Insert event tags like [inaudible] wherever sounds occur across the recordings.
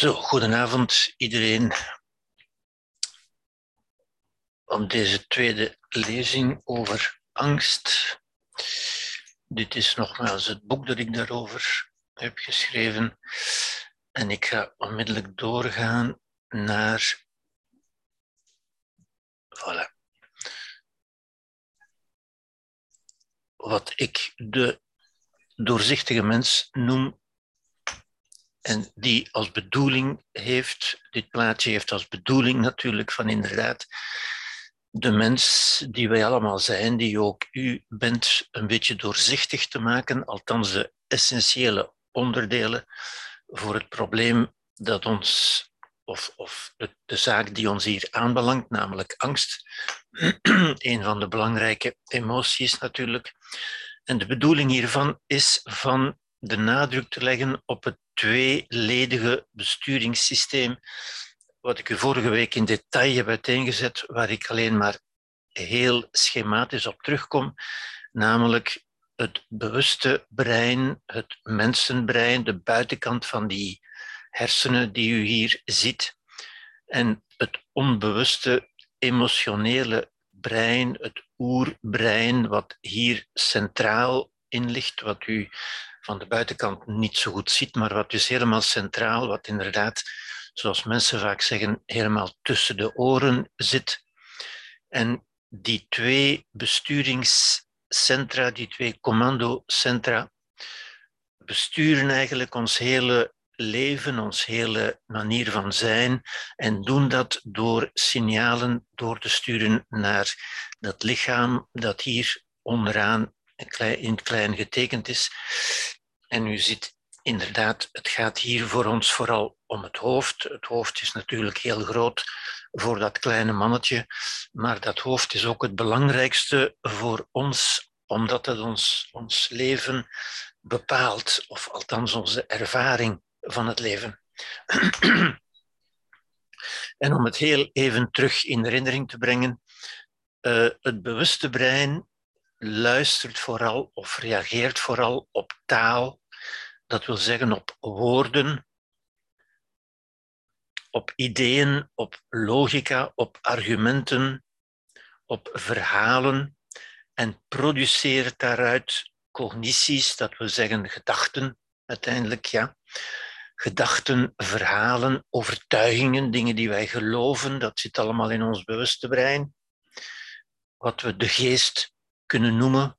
Zo, goedenavond iedereen. Om deze tweede lezing over angst. Dit is nogmaals het boek dat ik daarover heb geschreven. En ik ga onmiddellijk doorgaan naar. Voilà. Wat ik de doorzichtige mens noem en die als bedoeling heeft, dit plaatje heeft als bedoeling natuurlijk van inderdaad de mens die wij allemaal zijn, die ook u bent, een beetje doorzichtig te maken, althans de essentiële onderdelen voor het probleem dat ons, of, of de zaak die ons hier aanbelangt, namelijk angst. [clears throat] een van de belangrijke emoties natuurlijk. En de bedoeling hiervan is van de nadruk te leggen op het tweeledige besturingssysteem, wat ik u vorige week in detail heb uiteengezet, waar ik alleen maar heel schematisch op terugkom, namelijk het bewuste brein, het mensenbrein, de buitenkant van die hersenen die u hier ziet, en het onbewuste emotionele brein, het oerbrein, wat hier centraal in ligt, wat u van de buitenkant niet zo goed ziet, maar wat dus helemaal centraal, wat inderdaad, zoals mensen vaak zeggen, helemaal tussen de oren zit. En die twee besturingscentra, die twee commandocentra, besturen eigenlijk ons hele leven, ons hele manier van zijn en doen dat door signalen door te sturen naar dat lichaam dat hier onderaan in klein getekend is. En u ziet inderdaad, het gaat hier voor ons vooral om het hoofd. Het hoofd is natuurlijk heel groot voor dat kleine mannetje, maar dat hoofd is ook het belangrijkste voor ons, omdat het ons, ons leven bepaalt, of althans onze ervaring van het leven. [clears throat] En om het heel even terug in herinnering te brengen, uh, het bewuste brein luistert vooral of reageert vooral op taal, dat wil zeggen op woorden, op ideeën, op logica, op argumenten, op verhalen en produceert daaruit cognities, dat wil zeggen gedachten uiteindelijk, ja. Gedachten, verhalen, overtuigingen, dingen die wij geloven, dat zit allemaal in ons bewuste brein. Wat we de geest kunnen noemen.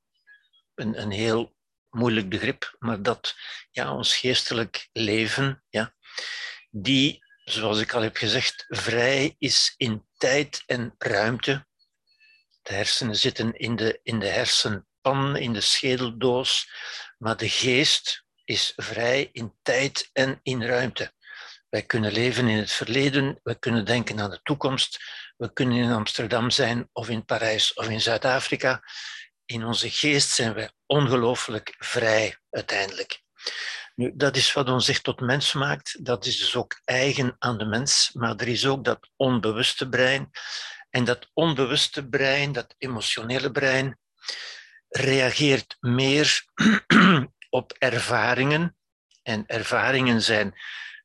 Een, een heel moeilijk begrip, maar dat ja, ons geestelijk leven, ja, die, zoals ik al heb gezegd, vrij is in tijd en ruimte. De hersenen zitten in de, in de hersenpan, in de schedeldoos, maar de geest is vrij in tijd en in ruimte. Wij kunnen leven in het verleden, we kunnen denken aan de toekomst, we kunnen in Amsterdam zijn of in Parijs of in Zuid-Afrika in onze geest zijn wij ongelooflijk vrij uiteindelijk. Nu, dat is wat ons echt tot mens maakt. Dat is dus ook eigen aan de mens. Maar er is ook dat onbewuste brein. En dat onbewuste brein, dat emotionele brein, reageert meer [clears throat] op ervaringen. En ervaringen zijn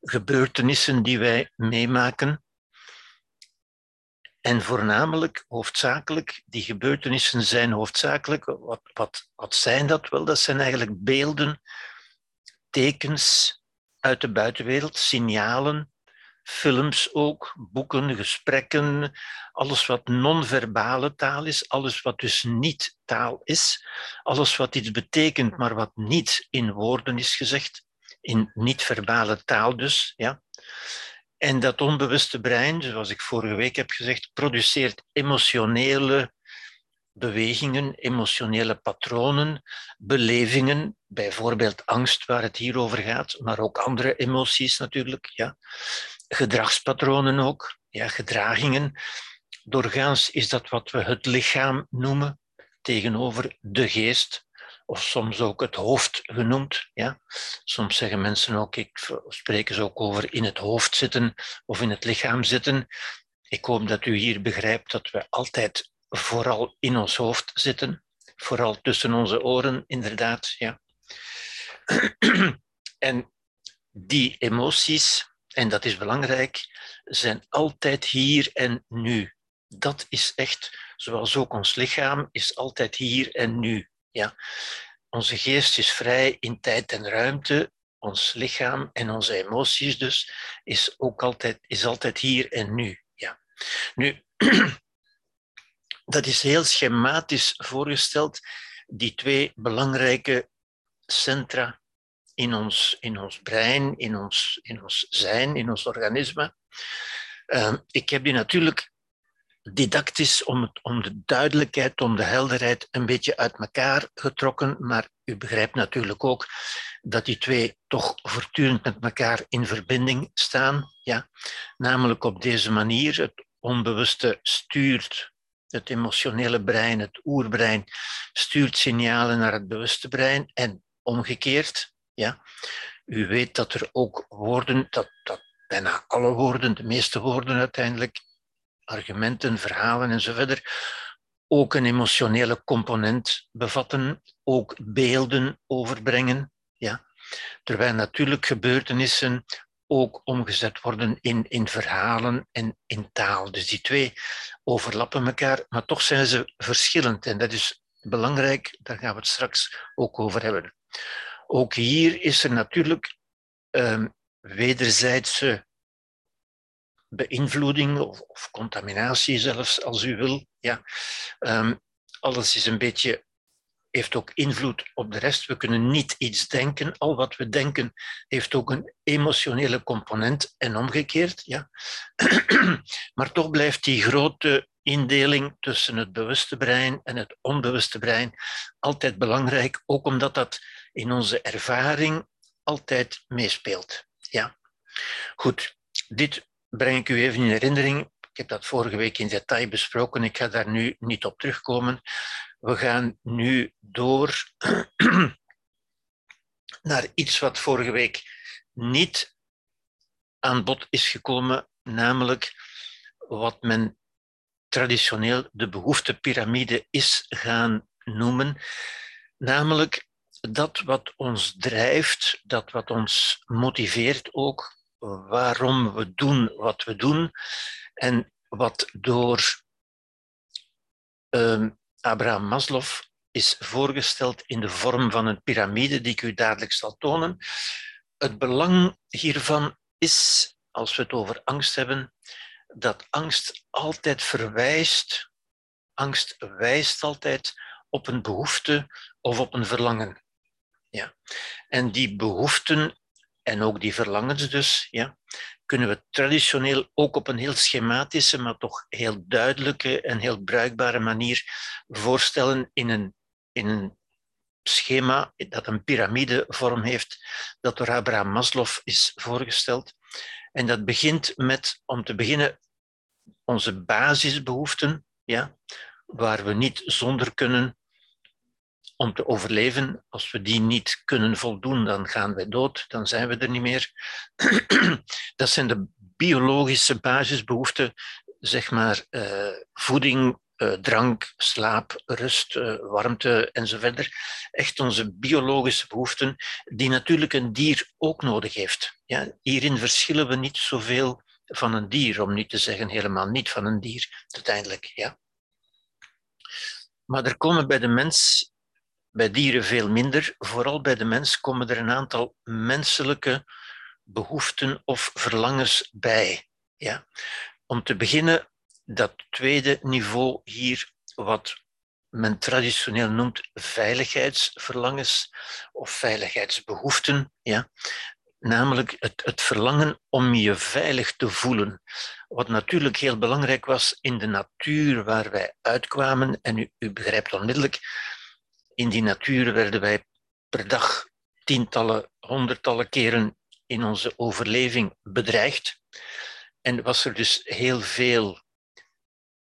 gebeurtenissen die wij meemaken en voornamelijk, hoofdzakelijk, die gebeurtenissen zijn hoofdzakelijk, wat, wat, wat zijn dat wel? Dat zijn eigenlijk beelden, tekens uit de buitenwereld, signalen, films ook, boeken, gesprekken, alles wat non-verbale taal is, alles wat dus niet taal is, alles wat iets betekent, maar wat niet in woorden is gezegd, in niet-verbale taal dus. Ja. En dat onbewuste brein, zoals ik vorige week heb gezegd, produceert emotionele bewegingen, emotionele patronen, belevingen, bijvoorbeeld angst, waar het hier over gaat, maar ook andere emoties natuurlijk, ja. gedragspatronen ook, ja, gedragingen. Doorgaans is dat wat we het lichaam noemen tegenover de geest of soms ook het hoofd genoemd. Ja? Soms zeggen mensen ook, ik spreken ze ook over in het hoofd zitten of in het lichaam zitten. Ik hoop dat u hier begrijpt dat we altijd vooral in ons hoofd zitten, vooral tussen onze oren, inderdaad. Ja. [clears throat] En die emoties en dat is belangrijk, zijn altijd hier en nu. Dat is echt, zoals ook ons lichaam, is altijd hier en nu. Ja. Onze geest is vrij in tijd en ruimte. Ons lichaam en onze emoties dus is ook altijd, is altijd hier en nu. Ja. Nu, [clears throat] dat is heel schematisch voorgesteld, die twee belangrijke centra in ons, in ons brein, in ons, in ons zijn, in ons organisme. Uh, ik heb die natuurlijk didactisch om, de duidelijkheid, om de helderheid een beetje uit elkaar getrokken, maar u begrijpt natuurlijk ook dat die twee toch voortdurend met elkaar in verbinding staan. Ja? Namelijk op deze manier, het onbewuste stuurt het emotionele brein, het oerbrein, stuurt signalen naar het bewuste brein en omgekeerd. Ja? U weet dat er ook woorden, dat, dat bijna alle woorden, de meeste woorden uiteindelijk, argumenten, verhalen enzovoort, ook een emotionele component bevatten, ook beelden overbrengen. Ja? Terwijl natuurlijk gebeurtenissen ook omgezet worden in, in verhalen en in taal. Dus die twee overlappen elkaar, maar toch zijn ze verschillend. En dat is belangrijk, daar gaan we het straks ook over hebben. Ook hier is er natuurlijk um, wederzijdse beïnvloeding of, of, contaminatie zelfs, als u wil. Ja. Um, alles is een beetje, heeft ook invloed op de rest. We kunnen niet iets denken. Al wat we denken heeft ook een emotionele component en omgekeerd. Ja. [clears throat] maar toch blijft die grote indeling tussen het bewuste brein en het onbewuste brein altijd belangrijk, ook omdat dat in onze ervaring altijd meespeelt. Ja. Goed, dit breng ik u even in herinnering. Ik heb dat vorige week in detail besproken. Ik ga daar nu niet op terugkomen. We gaan nu door [clears throat] naar iets wat vorige week niet aan bod is gekomen, namelijk wat men traditioneel de behoeftepyramide is gaan noemen. Namelijk dat wat ons drijft, dat wat ons motiveert ook, waarom we doen wat we doen en wat door uh, Abraham Maslow is voorgesteld in de vorm van een piramide die ik u dadelijk zal tonen. Het belang hiervan is, als we het over angst hebben, dat angst altijd verwijst, angst wijst altijd op een behoefte of op een verlangen. Ja. En die behoeften en ook die verlangens dus, ja, kunnen we traditioneel ook op een heel schematische, maar toch heel duidelijke en heel bruikbare manier voorstellen in een, in een schema dat een piramidevorm heeft, dat door Abraham Maslow is voorgesteld. En dat begint met, om te beginnen, onze basisbehoeften, ja, waar we niet zonder kunnen om te overleven. Als we die niet kunnen voldoen, dan gaan we dood, dan zijn we er niet meer. [clears throat] Dat zijn de biologische basisbehoeften, zeg maar uh, voeding, uh, drank, slaap, rust, uh, warmte enzovoort. Echt onze biologische behoeften, die natuurlijk een dier ook nodig heeft. Ja, hierin verschillen we niet zoveel van een dier, om niet te zeggen helemaal niet van een dier, uiteindelijk. Ja. Maar er komen bij de mens bij dieren veel minder. Vooral bij de mens komen er een aantal menselijke behoeften of verlangens bij. Ja. Om te beginnen, dat tweede niveau hier, wat men traditioneel noemt veiligheidsverlangens of veiligheidsbehoeften. Ja. Namelijk het, het verlangen om je veilig te voelen. Wat natuurlijk heel belangrijk was in de natuur waar wij uitkwamen. En u, u begrijpt onmiddellijk in die natuur werden wij per dag tientallen, honderdtallen keren in onze overleving bedreigd. En was er dus heel veel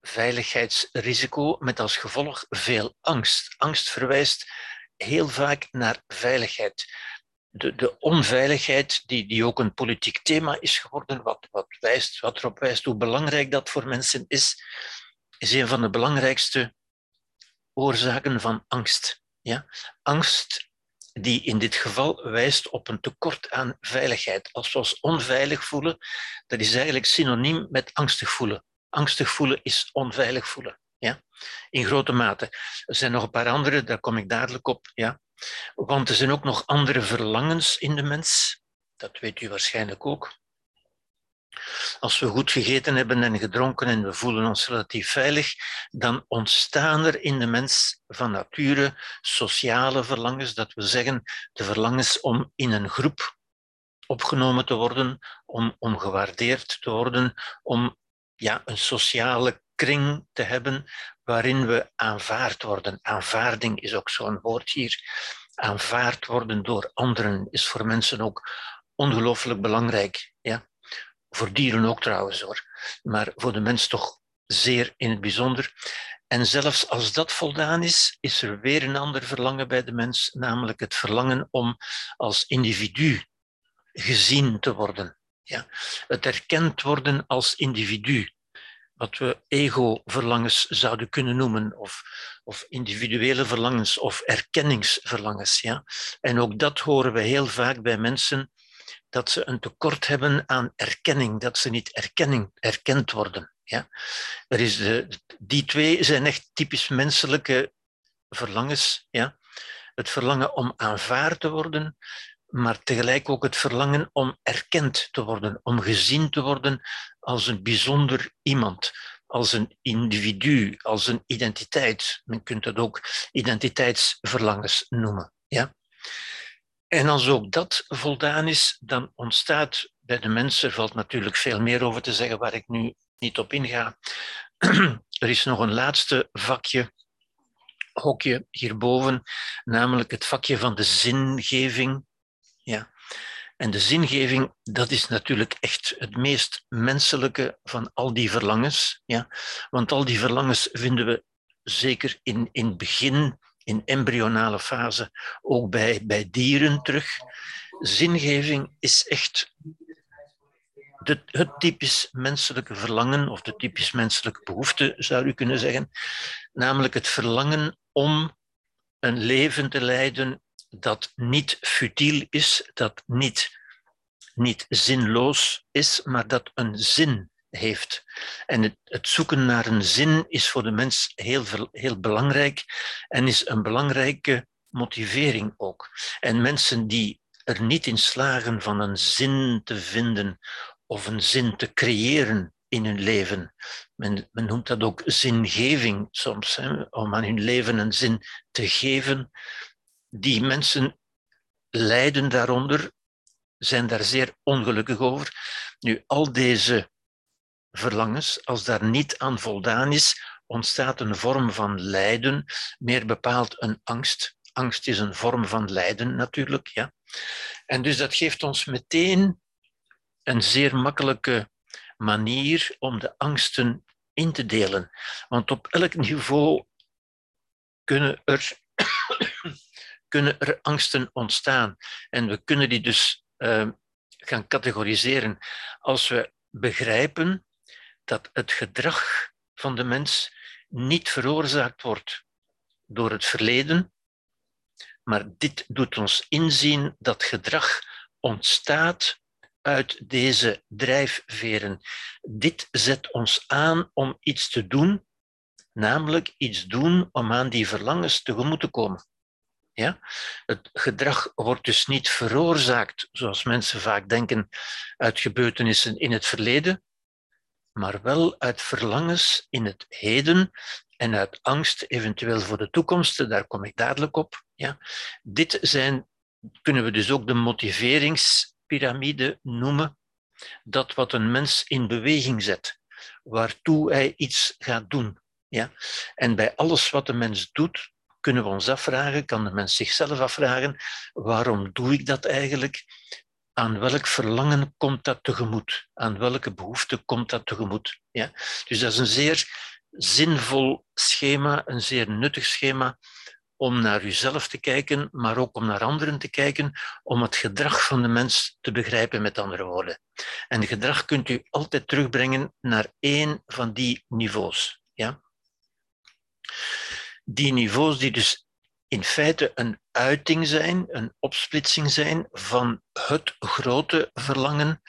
veiligheidsrisico met als gevolg veel angst. Angst verwijst heel vaak naar veiligheid. De, de onveiligheid, die, die ook een politiek thema is geworden, wat, wat, wijst, wat erop wijst hoe belangrijk dat voor mensen is, is een van de belangrijkste oorzaken van angst. Ja? Angst die in dit geval wijst op een tekort aan veiligheid. Als onveilig voelen, dat is eigenlijk synoniem met angstig voelen. Angstig voelen is onveilig voelen. Ja? In grote mate. Er zijn nog een paar andere, daar kom ik dadelijk op. Ja? Want er zijn ook nog andere verlangens in de mens. Dat weet u waarschijnlijk ook. Als we goed gegeten hebben en gedronken en we voelen ons relatief veilig, dan ontstaan er in de mens van nature sociale verlangens. Dat we zeggen de verlangens om in een groep opgenomen te worden, om, om gewaardeerd te worden, om ja, een sociale kring te hebben waarin we aanvaard worden. Aanvaarding is ook zo'n woord hier. Aanvaard worden door anderen is voor mensen ook ongelooflijk belangrijk. Voor dieren ook trouwens hoor, maar voor de mens toch zeer in het bijzonder. En zelfs als dat voldaan is, is er weer een ander verlangen bij de mens, namelijk het verlangen om als individu gezien te worden. Ja? Het erkend worden als individu wat we ego-verlangens zouden kunnen noemen, of, of individuele verlangens of erkenningsverlangens. Ja? En ook dat horen we heel vaak bij mensen, dat ze een tekort hebben aan erkenning, dat ze niet erkenning, erkend worden. Ja? Er is de, die twee zijn echt typisch menselijke verlangens. Ja? Het verlangen om aanvaard te worden, maar tegelijk ook het verlangen om erkend te worden, om gezien te worden als een bijzonder iemand, als een individu, als een identiteit. Men kunt dat ook identiteitsverlangens noemen. Ja? En als ook dat voldaan is, dan ontstaat bij de mensen, valt natuurlijk veel meer over te zeggen waar ik nu niet op inga. [clears throat] Er is nog een laatste vakje, hokje hierboven, namelijk het vakje van de zingeving. Ja. En de zingeving, dat is natuurlijk echt het meest menselijke van al die verlangens. Ja? Want al die verlangens vinden we zeker in, in het begin, in embryonale fase, ook bij, bij dieren terug. Zingeving is echt het typisch menselijke verlangen, of de typisch menselijke behoefte, zou u kunnen zeggen. Namelijk het verlangen om een leven te leiden dat niet futiel is, dat niet, niet zinloos is, maar dat een zin heeft. En het, het, zoeken naar een zin is voor de mens heel, heel belangrijk en is een belangrijke motivering ook. En mensen die er niet in slagen van een zin te vinden of een zin te creëren in hun leven. Men, men noemt dat ook zingeving soms, hè, om aan hun leven een zin te geven die mensen lijden daaronder, zijn daar zeer ongelukkig over. Nu, al deze verlangens, als daar niet aan voldaan is, ontstaat een vorm van lijden, meer bepaald een angst. Angst is een vorm van lijden natuurlijk. Ja. En dus dat geeft ons meteen een zeer makkelijke manier om de angsten in te delen. Want op elk niveau kunnen er [coughs] kunnen er angsten ontstaan. En we kunnen die dus uh, gaan categoriseren als we begrijpen dat het gedrag van de mens niet veroorzaakt wordt door het verleden, maar dit doet ons inzien dat gedrag ontstaat uit deze drijfveren. Dit zet ons aan om iets te doen, namelijk iets doen om aan die verlangens tegemoet te komen. Ja? Het gedrag wordt dus niet veroorzaakt, zoals mensen vaak denken, uit gebeurtenissen in het verleden, maar wel uit verlangens in het heden en uit angst eventueel voor de toekomst. Daar kom ik dadelijk op. Ja? Dit zijn, kunnen we dus ook de motiveringspyramide noemen, dat wat een mens in beweging zet, waartoe hij iets gaat doen. Ja? En bij alles wat de mens doet, kunnen we ons afvragen, kan de mens zichzelf afvragen, waarom doe ik dat eigenlijk? Aan welk verlangen komt dat tegemoet? Aan welke behoefte komt dat tegemoet? Ja? Dus dat is een zeer zinvol schema, een zeer nuttig schema om naar uzelf te kijken, maar ook om naar anderen te kijken, om het gedrag van de mens te begrijpen, met andere woorden. En gedrag kunt u altijd terugbrengen naar één van die niveaus. Ja? die niveaus die dus in feite een uiting zijn, een opsplitsing zijn van het grote verlangen,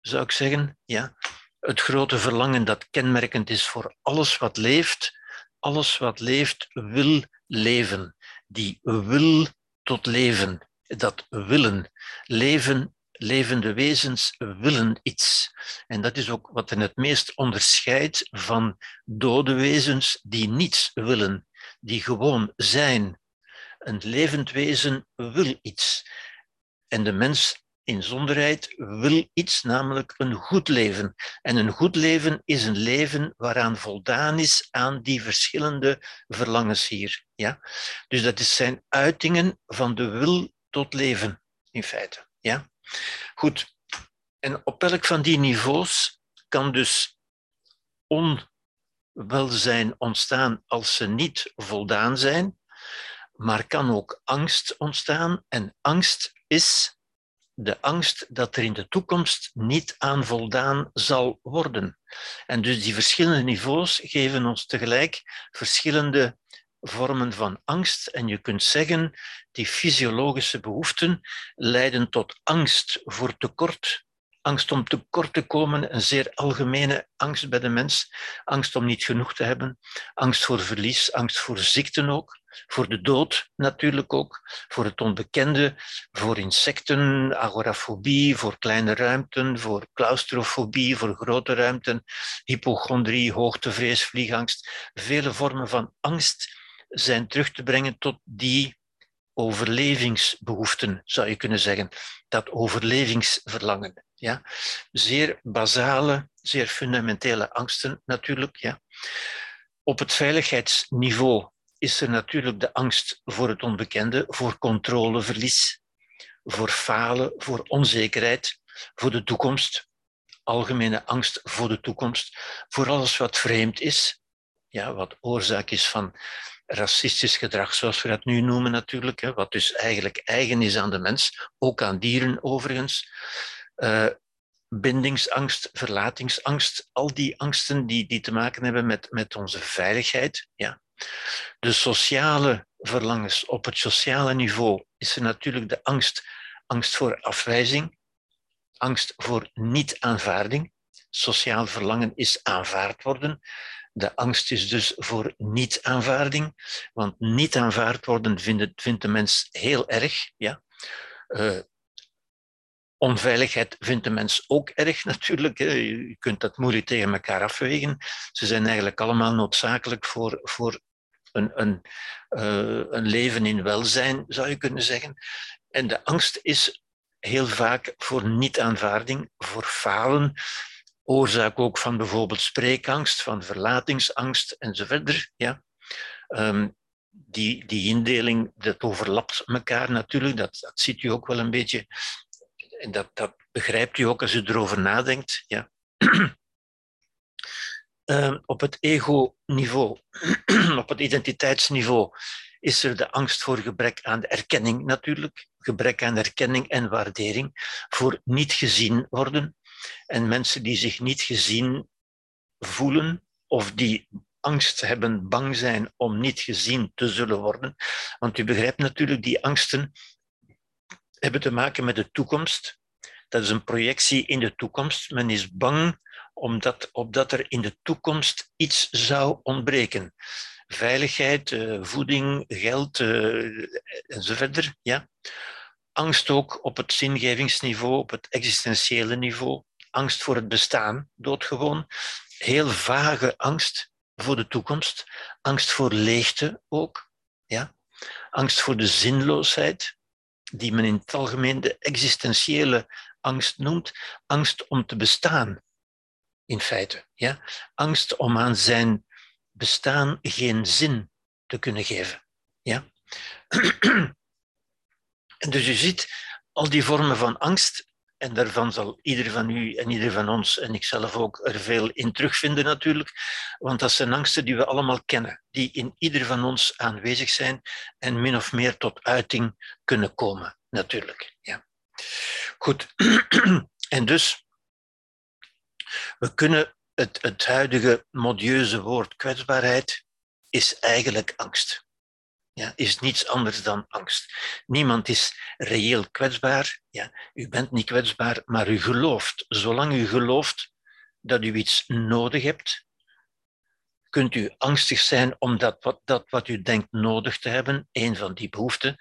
zou ik zeggen. Ja, het grote verlangen dat kenmerkend is voor alles wat leeft. Alles wat leeft wil leven. Die wil tot leven. Dat willen. Leven, levende wezens willen iets. En dat is ook wat hen het meest onderscheidt van dode wezens die niets willen, die gewoon zijn. Een levend wezen wil iets. En de mens inzonderheid wil iets, namelijk een goed leven. En een goed leven is een leven waaraan voldaan is aan die verschillende verlangens hier. Ja? Dus dat zijn uitingen van de wil tot leven, in feite. Ja? Goed. En op elk van die niveaus kan dus onwelzijn ontstaan als ze niet voldaan zijn, maar kan ook angst ontstaan. En angst is de angst dat er in de toekomst niet aan voldaan zal worden. En dus die verschillende niveaus geven ons tegelijk verschillende vormen van angst. En je kunt zeggen, die fysiologische behoeften leiden tot angst voor tekort. Angst om tekort te komen, een zeer algemene angst bij de mens. Angst om niet genoeg te hebben, angst voor verlies, angst voor ziekten ook voor de dood natuurlijk ook, voor het onbekende, voor insecten, agorafobie, voor kleine ruimten, voor claustrofobie, voor grote ruimten, hypochondrie, hoogtevrees, vliegangst. Vele vormen van angst zijn terug te brengen tot die overlevingsbehoeften, zou je kunnen zeggen. Dat overlevingsverlangen. Ja? Zeer basale, zeer fundamentele angsten natuurlijk. Ja? Op het veiligheidsniveau is er natuurlijk de angst voor het onbekende, voor controleverlies, voor falen, voor onzekerheid, voor de toekomst, algemene angst voor de toekomst, voor alles wat vreemd is, ja, wat oorzaak is van racistisch gedrag, zoals we dat nu noemen natuurlijk, hè, wat dus eigenlijk eigen is aan de mens, ook aan dieren overigens. Uh, bindingsangst, verlatingsangst, al die angsten die, die te maken hebben met, met onze veiligheid. Ja. De sociale verlangens op het sociale niveau is er natuurlijk de angst. Angst voor afwijzing, angst voor niet-aanvaarding. Sociaal verlangen is aanvaard worden. De angst is dus voor niet-aanvaarding, want niet aanvaard worden vindt, vindt de mens heel erg. Ja? Uh, Onveiligheid vindt de mens ook erg natuurlijk. Je kunt dat moeilijk tegen elkaar afwegen. Ze zijn eigenlijk allemaal noodzakelijk voor, voor een, een, uh, een leven in welzijn, zou je kunnen zeggen. En de angst is heel vaak voor niet-aanvaarding, voor falen, oorzaak ook van bijvoorbeeld spreekangst, van verlatingsangst enzovoort. Ja. Um, die, die indeling, dat overlapt elkaar natuurlijk, dat, dat ziet u ook wel een beetje. En dat, dat begrijpt u ook als u erover nadenkt. Ja. Uh, op het ego-niveau, [clears throat] op het identiteitsniveau, is er de angst voor gebrek aan erkenning natuurlijk. Gebrek aan erkenning en waardering, voor niet gezien worden. En mensen die zich niet gezien voelen of die angst hebben, bang zijn om niet gezien te zullen worden. Want u begrijpt natuurlijk, die angsten hebben te maken met de toekomst. Dat is een projectie in de toekomst. Men is bang omdat, opdat er in de toekomst iets zou ontbreken. Veiligheid, eh, voeding, geld uh, enzovoort. Ja. Angst ook op het zingevingsniveau, op het existentiële niveau. Angst voor het bestaan, doodgewoon. Heel vage angst voor de toekomst. Angst voor leegte ook. Ja. Angst voor de zinloosheid, die men in het algemeen de existentiële angst noemt. Angst om te bestaan in feite. Ja? Angst om aan zijn bestaan geen zin te kunnen geven. Ja? [clears throat] en dus u ziet al die vormen van angst, en daarvan zal ieder van u en ieder van ons, en ikzelf ook, er veel in terugvinden natuurlijk, want dat zijn angsten die we allemaal kennen, die in ieder van ons aanwezig zijn en min of meer tot uiting kunnen komen, natuurlijk. Ja. Goed, [clears throat] en dus we kunnen het, het huidige modieuze woord kwetsbaarheid is eigenlijk angst. ja, is niets anders dan angst. Niemand is reëel kwetsbaar. Ja. U bent niet kwetsbaar, maar u gelooft. Zolang u gelooft dat u iets nodig hebt, kunt u angstig zijn omdat wat, dat wat u denkt nodig te hebben, een van die behoeften,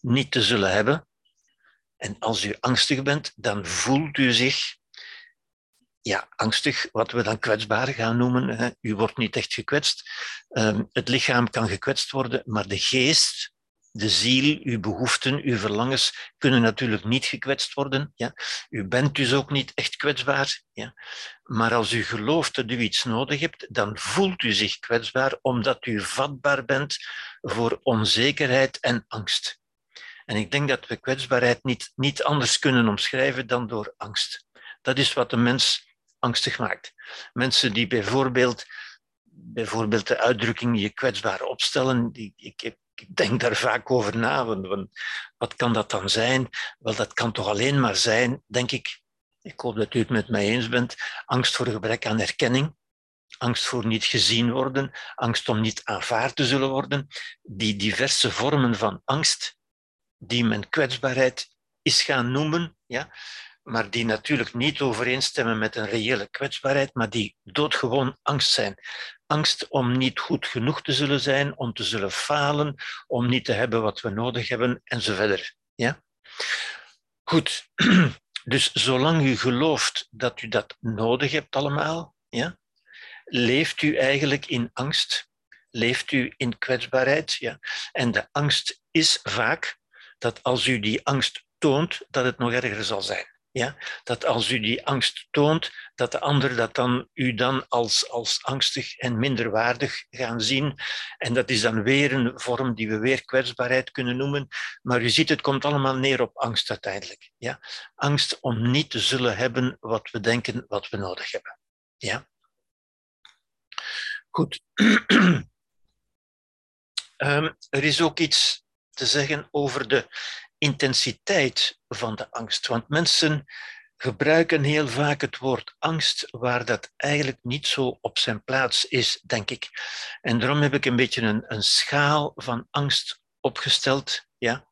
niet te zullen hebben. En als u angstig bent, dan voelt u zich ja, angstig, wat we dan kwetsbaar gaan noemen. U wordt niet echt gekwetst. Ehm, het lichaam kan gekwetst worden, maar de geest, de ziel, uw behoeften, uw verlangens kunnen natuurlijk niet gekwetst worden. Ja? U bent dus ook niet echt kwetsbaar. Ja? Maar als u gelooft dat u iets nodig hebt, dan voelt u zich kwetsbaar omdat u vatbaar bent voor onzekerheid en angst. En ik denk dat we kwetsbaarheid niet, niet anders kunnen omschrijven dan door angst. Dat is wat de mens angstig maakt. Mensen die bijvoorbeeld, bijvoorbeeld de uitdrukking je kwetsbaar opstellen, die, ik, ik, denk daar vaak over na. Want, wat kan dat dan zijn? Wel, dat kan toch alleen maar zijn, denk ik, ik hoop dat u het met mij eens bent, angst voor gebrek aan erkenning, angst voor niet gezien worden, angst om niet aanvaard te zullen worden. Die diverse vormen van angst die men kwetsbaarheid is gaan noemen, ja, maar die natuurlijk niet overeenstemmen met een reële kwetsbaarheid, maar die doodgewoon angst zijn. Angst om niet goed genoeg te zullen zijn, om te zullen falen, om niet te hebben wat we nodig hebben, enzovoort. Ja? Goed, [clears throat] dus zolang u gelooft dat u dat nodig hebt allemaal, ja, leeft u eigenlijk in angst, leeft u in kwetsbaarheid. Ja? En de angst is vaak dat als u die angst toont, dat het nog erger zal zijn. Ja? Dat als u die angst toont, dat de ander dat dan u dan als, als angstig en minderwaardig gaan zien. En dat is dan weer een vorm die we weer kwetsbaarheid kunnen noemen. Maar u ziet, het komt allemaal neer op angst uiteindelijk. Ja? Angst om niet te zullen hebben wat we denken wat we nodig hebben. Ja? Goed. um, [clears throat] er is ook iets te zeggen over de intensiteit van de angst. Want mensen gebruiken heel vaak het woord angst waar dat eigenlijk niet zo op zijn plaats is, denk ik. En daarom heb ik een beetje een, een schaal van angst opgesteld. Ja?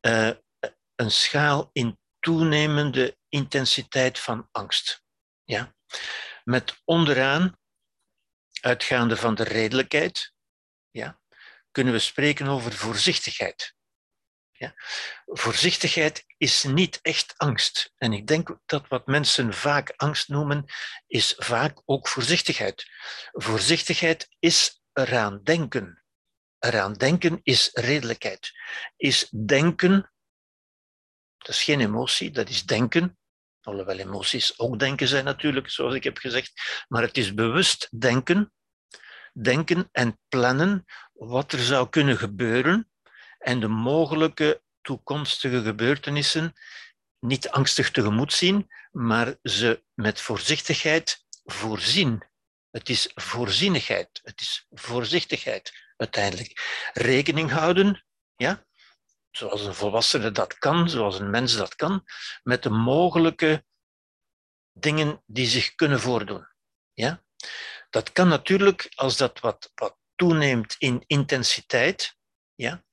Uh, een schaal in toenemende intensiteit van angst. Ja? Met onderaan, uitgaande van de redelijkheid, ja, kunnen we spreken over voorzichtigheid. Ja. Voorzichtigheid is niet echt angst. En ik denk dat wat mensen vaak angst noemen, is vaak ook voorzichtigheid. Voorzichtigheid is eraan denken. Eraan denken is redelijkheid. Is denken, dat is geen emotie, dat is denken. Alhoewel emoties ook denken zijn natuurlijk, zoals ik heb gezegd. Maar het is bewust denken. Denken en plannen wat er zou kunnen gebeuren en de mogelijke toekomstige gebeurtenissen niet angstig tegemoet zien, maar ze met voorzichtigheid voorzien. Het is voorzienigheid, het is voorzichtigheid uiteindelijk. Rekening houden, ja, zoals een volwassene dat kan, zoals een mens dat kan, met de mogelijke dingen die zich kunnen voordoen. Ja? Dat kan natuurlijk als dat wat, wat toeneemt in intensiteit, ja,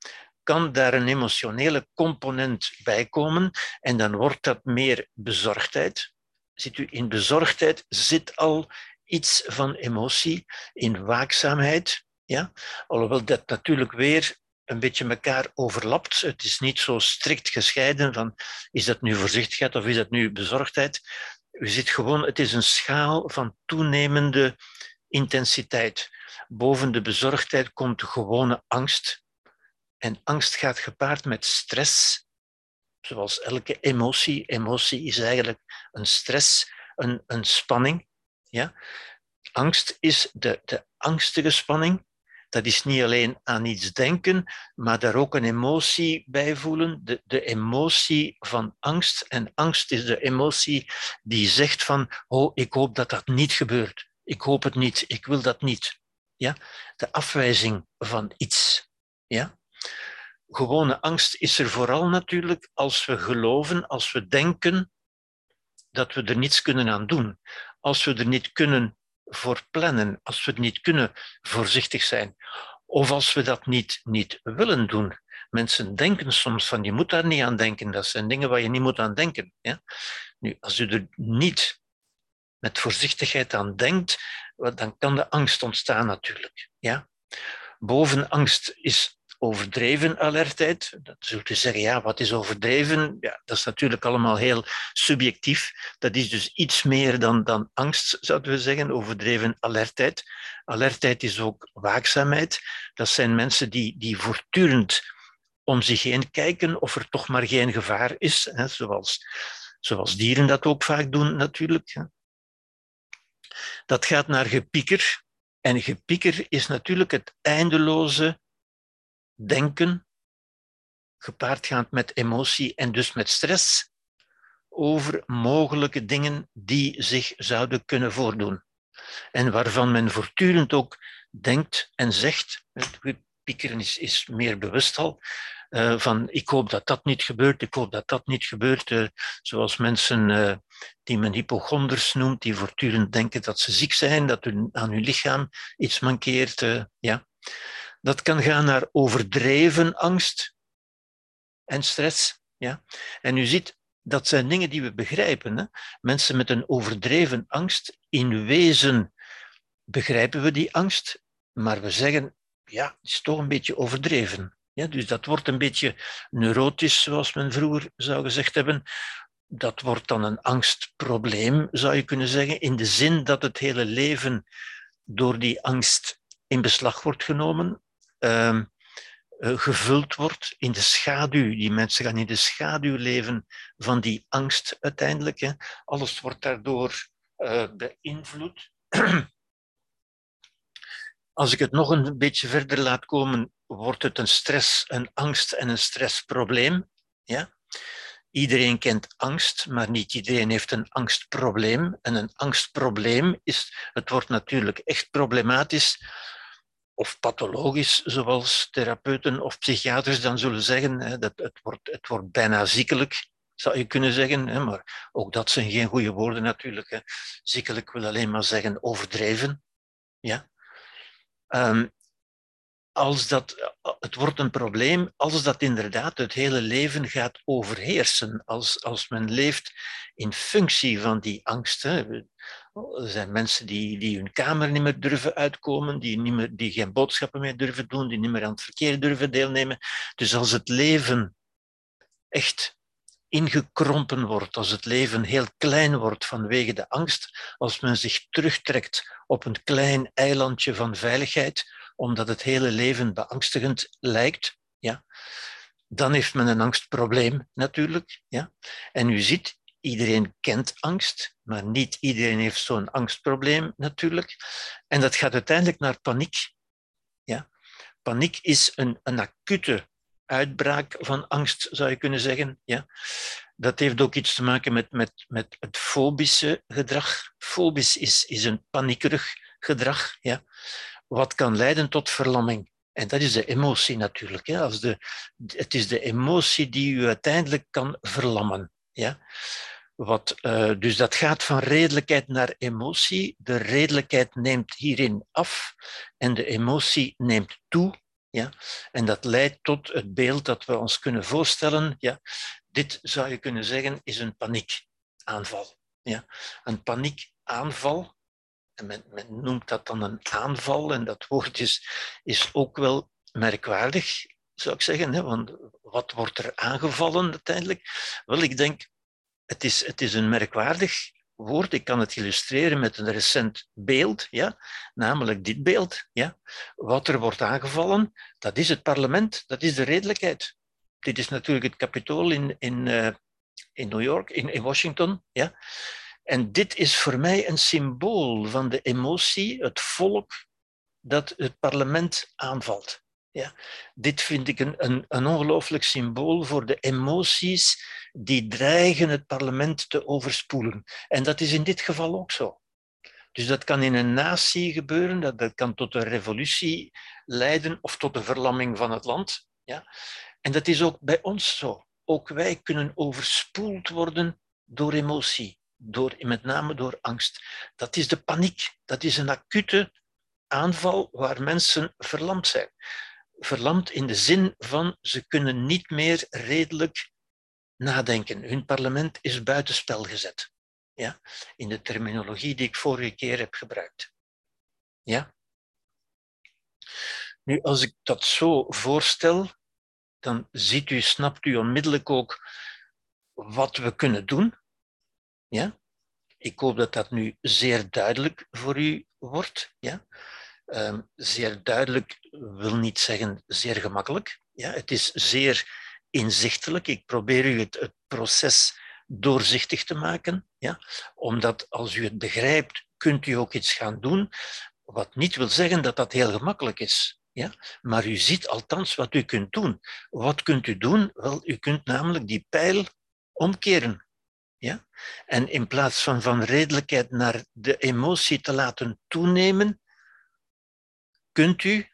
kan daar een emotionele component bij komen en dan wordt dat meer bezorgdheid. Ziet u, in bezorgdheid zit al iets van emotie, in waakzaamheid. Ja? Alhoewel dat natuurlijk weer een beetje elkaar overlapt. Het is niet zo strikt gescheiden van is dat nu voorzichtigheid of is dat nu bezorgdheid. U ziet gewoon, het is een schaal van toenemende intensiteit. Boven de bezorgdheid komt de gewone angst, en angst gaat gepaard met stress, zoals elke emotie. Emotie is eigenlijk een stress, een, een spanning. Ja? Angst is de, de angstige spanning. Dat is niet alleen aan iets denken, maar daar ook een emotie bij voelen. De, de emotie van angst. En angst is de emotie die zegt van, oh, ik hoop dat dat niet gebeurt. Ik hoop het niet, ik wil dat niet. Ja? De afwijzing van iets. Ja? Gewone angst is er vooral natuurlijk als we geloven, als we denken dat we er niets kunnen aan doen. Als we er niet kunnen voor plannen, als we niet kunnen voorzichtig zijn. Of als we dat niet, niet willen doen. Mensen denken soms van je moet daar niet aan denken. Dat zijn dingen waar je niet moet aan denken. Ja? Nu, als u er niet met voorzichtigheid aan denkt, dan kan de angst ontstaan natuurlijk. Ja? Boven angst is overdreven alertheid. Dat zult u zeggen, ja, wat is overdreven? Ja, dat is natuurlijk allemaal heel subjectief. Dat is dus iets meer dan, dan angst, zouden we zeggen, overdreven alertheid. Alertheid is ook waakzaamheid. Dat zijn mensen die, die voortdurend om zich heen kijken of er toch maar geen gevaar is, hè, zoals, zoals dieren dat ook vaak doen natuurlijk. Dat gaat naar gepieker. En gepieker is natuurlijk het eindeloze denken, gepaardgaand met emotie en dus met stress, over mogelijke dingen die zich zouden kunnen voordoen. En waarvan men voortdurend ook denkt en zegt, piekeren is, is meer bewust al, uh, van ik hoop dat dat niet gebeurt, ik hoop dat dat niet gebeurt. Uh, zoals mensen uh, die men hypochonders noemt, die voortdurend denken dat ze ziek zijn, dat hun, aan hun lichaam iets mankeert. ja. Dat kan gaan naar overdreven angst en stress. Ja? En u ziet, dat zijn dingen die we begrijpen. Hè? Mensen met een overdreven angst, in wezen begrijpen we die angst, maar we zeggen, ja, het is toch een beetje overdreven. Ja, dus dat wordt een beetje neurotisch, zoals men vroeger zou gezegd hebben. Dat wordt dan een angstprobleem, zou je kunnen zeggen, in de zin dat het hele leven door die angst in beslag wordt genomen. Ehm, eh, gevuld wordt in de schaduw. Die mensen gaan in de schaduw leven van die angst uiteindelijk. Hè. Alles wordt daardoor uh, beïnvloed. [clears throat] Als ik het nog een beetje verder laat komen, wordt het een stress, een angst en een stressprobleem. Ja? Iedereen kent angst, maar niet iedereen heeft een angstprobleem. En een angstprobleem is, het wordt natuurlijk echt problematisch of pathologisch, zoals therapeuten of psychiaters dan zullen zeggen. Dat het, wordt, het wordt bijna ziekelijk, zou je kunnen zeggen. Maar ook dat zijn geen goede woorden natuurlijk. Ziekelijk wil alleen maar zeggen overdreven. Ja? Um, als dat, het wordt een probleem als dat inderdaad het hele leven gaat overheersen. Als, als men leeft in functie van die angsten. Er zijn mensen die, die hun kamer niet meer durven uitkomen, die, niet meer, die geen boodschappen meer durven doen, die niet meer aan het verkeer durven deelnemen. Dus als het leven echt ingekrompen wordt, als het leven heel klein wordt vanwege de angst, als men zich terugtrekt op een klein eilandje van veiligheid, omdat het hele leven beangstigend lijkt, ja, dan heeft men een angstprobleem natuurlijk. Ja. En u ziet, iedereen kent angst, maar niet iedereen heeft zo'n angstprobleem natuurlijk. En dat gaat uiteindelijk naar paniek. Ja. Paniek is een, een acute uitbraak van angst, zou je kunnen zeggen. Ja. Dat heeft ook iets te maken met, met, met het fobische gedrag. Fobisch is, is een paniekerig gedrag. Ja wat kan leiden tot verlamming. En dat is de emotie natuurlijk. Hè. Als de, het is de emotie die u uiteindelijk kan verlammen. Ja. Wat, uh, dus dat gaat van redelijkheid naar emotie. De redelijkheid neemt hierin af en de emotie neemt toe. Ja? En dat leidt tot het beeld dat we ons kunnen voorstellen. Ja? Dit zou je kunnen zeggen is een paniekaanval. Ja? Een paniekaanval en men, men, noemt dat dan een aanval, en dat woord is, is ook wel merkwaardig, zou ik zeggen. Hè? Want wat wordt er aangevallen uiteindelijk? Wel, ik denk, het is, het is een merkwaardig woord. Ik kan het illustreren met een recent beeld, ja? namelijk dit beeld. Ja? Wat er wordt aangevallen, dat is het parlement, dat is de redelijkheid. Dit is natuurlijk het kapitool in, in, uh, in New York, in, in Washington. Ja? En dit is voor mij een symbool van de emotie, het volk dat het parlement aanvalt. Ja, dit vind ik een, een, ongelooflijk symbool voor de emoties die dreigen het parlement te overspoelen. En dat is in dit geval ook zo. Dus dat kan in een natie gebeuren, dat, dat kan tot een revolutie leiden of tot een verlamming van het land. Ja? En dat is ook bij ons zo. Ook wij kunnen overspoeld worden door emotie door, met name door angst. Dat is de paniek. Dat is een acute aanval waar mensen verlamd zijn. Verlamd in de zin van ze kunnen niet meer redelijk nadenken. Hun parlement is buitenspel gezet. Ja? In de terminologie die ik vorige keer heb gebruikt. Ja? Nu, als ik dat zo voorstel, dan ziet u, snapt u onmiddellijk ook wat we kunnen doen. Ja? Ik hoop dat dat nu zeer duidelijk voor u wordt. Ja? Um, zeer duidelijk wil niet zeggen zeer gemakkelijk. Ja? Het is zeer inzichtelijk. Ik probeer u het, het proces doorzichtig te maken. Ja? Omdat als u het begrijpt, kunt u ook iets gaan doen. Wat niet wil zeggen dat dat heel gemakkelijk is. Ja? Maar u ziet althans wat u kunt doen. Wat kunt u doen? Wel, u kunt namelijk die pijl omkeren. Ja? En in plaats van van redelijkheid naar de emotie te laten toenemen, kunt u,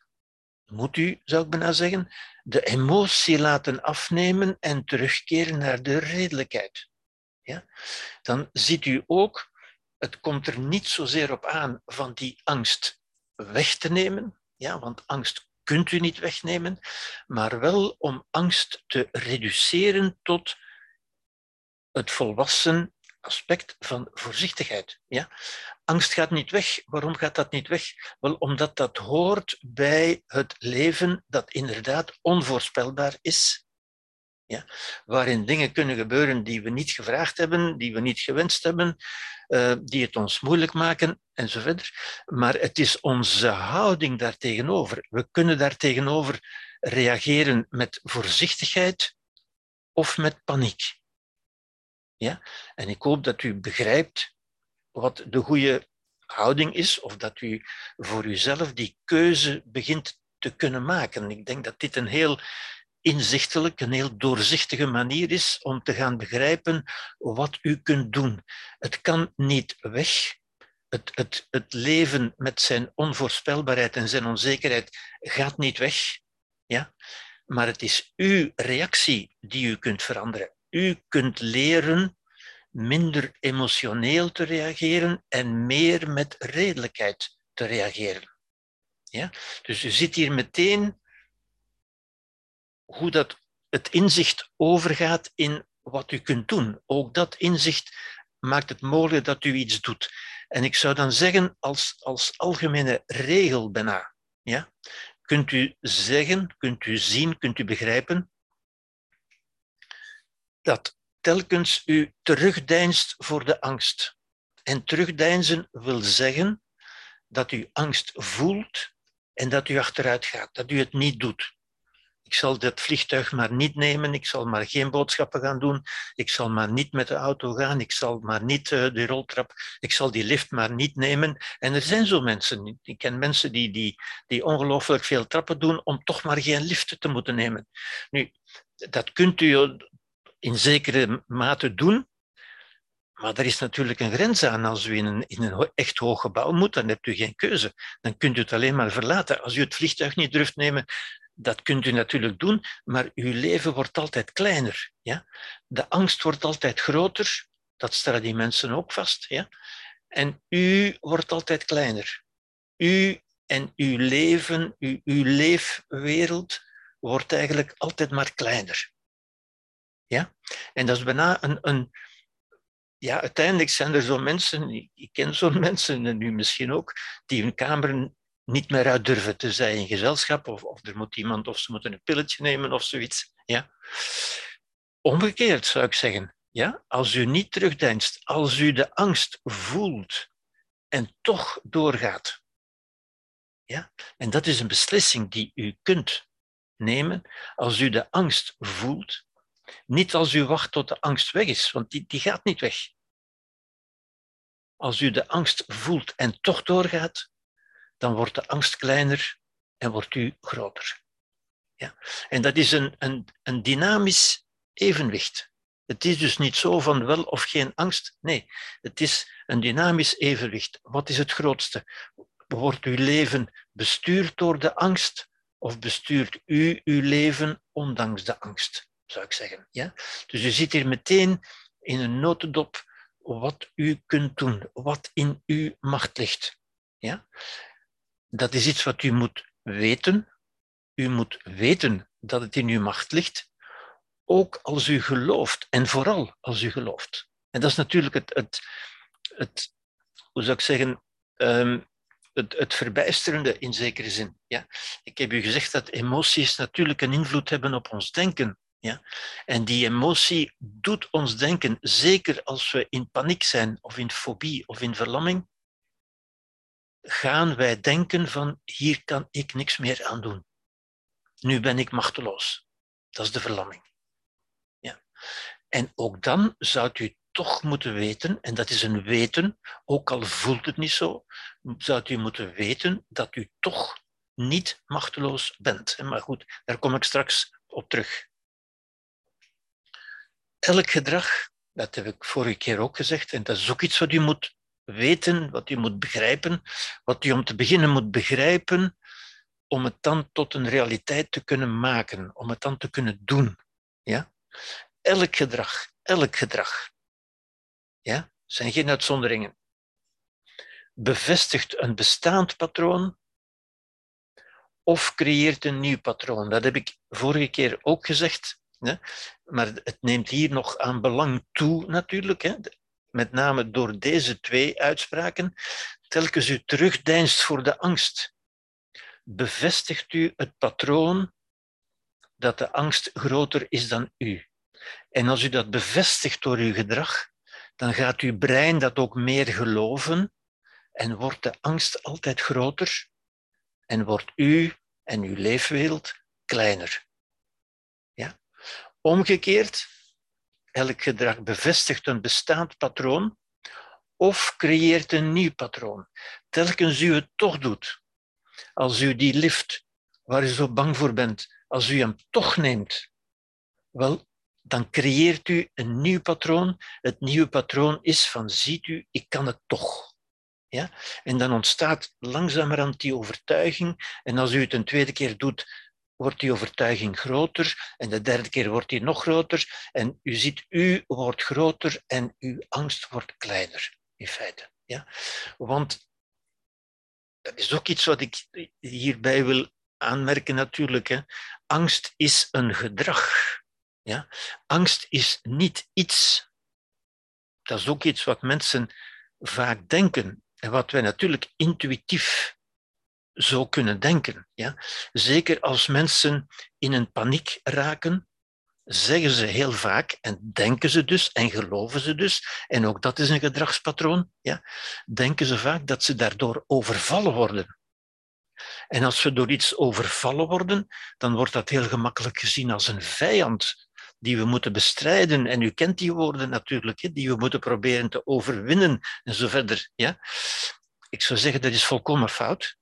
moet u, zou ik bijna zeggen, de emotie laten afnemen en terugkeren naar de redelijkheid. Ja? Dan ziet u ook, het komt er niet zozeer op aan van die angst weg te nemen, ja, want angst kunt u niet wegnemen, maar wel om angst te reduceren tot het volwassen aspect van voorzichtigheid. Ja? Angst gaat niet weg. Waarom gaat dat niet weg? Wel, omdat dat hoort bij het leven dat inderdaad onvoorspelbaar is. Ja? Waarin dingen kunnen gebeuren die we niet gevraagd hebben, die we niet gewenst hebben, uh, die het ons moeilijk maken enzovoort. Maar het is onze houding daartegenover. We kunnen daartegenover reageren met voorzichtigheid of met paniek. En ik hoop dat u begrijpt wat de goede houding is, of dat u voor uzelf die keuze begint te kunnen maken. Ik denk dat dit een heel inzichtelijk, een heel doorzichtige manier is om te gaan begrijpen wat u kunt doen. Het kan niet weg. Het, het, het leven met zijn onvoorspelbaarheid en zijn onzekerheid gaat niet weg. Ja? Maar het is uw reactie die u kunt veranderen. U kunt leren minder emotioneel te reageren en meer met redelijkheid te reageren. Ja? Dus u ziet hier meteen hoe dat het inzicht overgaat in wat u kunt doen. Ook dat inzicht maakt het mogelijk dat u iets doet. En ik zou dan zeggen, als, als algemene regel bijna, ja, kunt u zeggen, kunt u zien, kunt u begrijpen, dat telkens u terugdeinst voor de angst. En terugdeinzen wil zeggen dat u angst voelt en dat u achteruit gaat, dat u het niet doet. Ik zal dat vliegtuig maar niet nemen, ik zal maar geen boodschappen gaan doen, ik zal maar niet met de auto gaan, ik zal maar niet uh, de roltrap, ik zal die lift maar niet nemen. En er zijn zo mensen, ik ken mensen die, die, die ongelooflijk veel trappen doen om toch maar geen lift te moeten nemen. Nu, dat kunt u in zekere mate doen. Maar er is natuurlijk een grens aan. Als u in een, echt hoog gebouw moet, dan hebt u geen keuze. Dan kunt u het alleen maar verlaten. Als u het vliegtuig niet durft nemen, dat kunt u natuurlijk doen, maar uw leven wordt altijd kleiner. Ja? De angst wordt altijd groter. Dat stellen die mensen ook vast. Ja? En u wordt altijd kleiner. U en uw leven, uw, uw leefwereld wordt eigenlijk altijd maar kleiner. Ja? En dat is bijna een, een ja, uiteindelijk zijn er zo'n mensen, ik ken zo'n [laughs] mensen, en u misschien ook, die hun kamer niet meer uit durven te zijn in gezelschap, of, of er moet iemand, of ze moeten een pilletje nemen of zoiets. Ja? Omgekeerd zou ik zeggen, ja? als u niet terugdeinst, als u de angst voelt en toch doorgaat. Ja? En dat is een beslissing die u kunt nemen als u de angst voelt niet als u wacht tot de angst weg is, want die, die gaat niet weg. Als u de angst voelt en toch doorgaat, dan wordt de angst kleiner en wordt u groter. Ja? En dat is een, een, een dynamisch evenwicht. Het is dus niet zo van wel of geen angst. Nee, het is een dynamisch evenwicht. Wat is het grootste? Wordt uw leven bestuurd door de angst of bestuurt u uw leven ondanks de angst? Zou ik zeggen. Ja? Dus u ziet hier meteen in een notendop wat u kunt doen, wat in uw macht ligt. Ja? Dat is iets wat u moet weten. U moet weten dat het in uw macht ligt, ook als u gelooft en vooral als u gelooft. En dat is natuurlijk het, het, het hoe zou ik zeggen, ehm, het, het verbijsterende in zekere zin. Ja? Ik heb u gezegd dat emoties natuurlijk een invloed hebben op ons denken. Ja? En die emotie doet ons denken, zeker als we in paniek zijn, of in fobie, of in verlamming, gaan wij denken van hier kan ik niks meer aan doen. Nu ben ik machteloos. Dat is de verlamming. Ja. En ook dan zou u toch moeten weten, en dat is een weten, ook al voelt het niet zo, zou u moeten weten dat u toch niet machteloos bent. Maar goed, daar kom ik straks op terug. Elk gedrag, dat heb ik vorige keer ook gezegd, en dat is ook iets wat u moet weten, wat u moet begrijpen, wat u om te beginnen moet begrijpen, om het dan tot een realiteit te kunnen maken, om het dan te kunnen doen. Ja? Elk gedrag, elk gedrag, ja, zijn geen uitzonderingen, bevestigt een bestaand patroon of creëert een nieuw patroon. Dat heb ik vorige keer ook gezegd? Maar het neemt hier nog aan belang toe natuurlijk. Hè? Met name door deze twee uitspraken. Telkens u terugdeinst voor de angst, bevestigt u het patroon dat de angst groter is dan u. En als u dat bevestigt door uw gedrag, dan gaat uw brein dat ook meer geloven en wordt de angst altijd groter en wordt u en uw leefwereld kleiner. Omgekeerd, elk gedrag bevestigt een bestaand patroon of creëert een nieuw patroon. Telkens u het toch doet, als u die lift waar u zo bang voor bent, als u hem toch neemt, wel, dan creëert u een nieuw patroon. Het nieuwe patroon is van, ziet u, ik kan het toch. Ja? En dan ontstaat langzamerhand die overtuiging. En als u het een tweede keer doet, wordt die overtuiging groter. En de derde keer wordt die nog groter. En u ziet, u wordt groter en uw angst wordt kleiner, in feite. Ja? Want dat is ook iets wat ik hierbij wil aanmerken natuurlijk. Hè. Angst is een gedrag. Ja? Angst is niet iets. Dat is ook iets wat mensen vaak denken en wat wij natuurlijk intuïtief zo kunnen denken. Ja? Zeker als mensen in een paniek raken, zeggen ze heel vaak en denken ze dus en geloven ze dus, en ook dat is een gedragspatroon, ja? denken ze vaak dat ze daardoor overvallen worden. En als we door iets overvallen worden, dan wordt dat heel gemakkelijk gezien als een vijand die we moeten bestrijden. En u kent die woorden natuurlijk, die we moeten proberen te overwinnen en zo verder. Ja? Ik zou zeggen, dat is volkomen fout.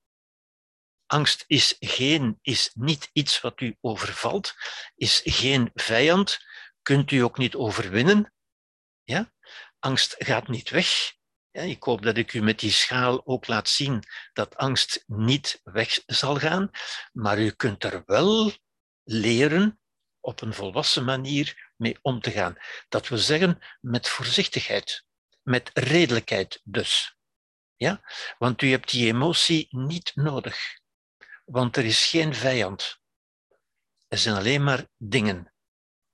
Angst is, geen, is niet iets wat u overvalt, is geen vijand, kunt u ook niet overwinnen. Ja? Angst gaat niet weg. Ja, ik hoop dat ik u met die schaal ook laat zien dat angst niet weg zal gaan, maar u kunt er wel leren op een volwassen manier mee om te gaan. Dat wil zeggen met voorzichtigheid, met redelijkheid dus. Ja? Want u hebt die emotie niet nodig, want er is geen vijand. Er zijn alleen maar dingen.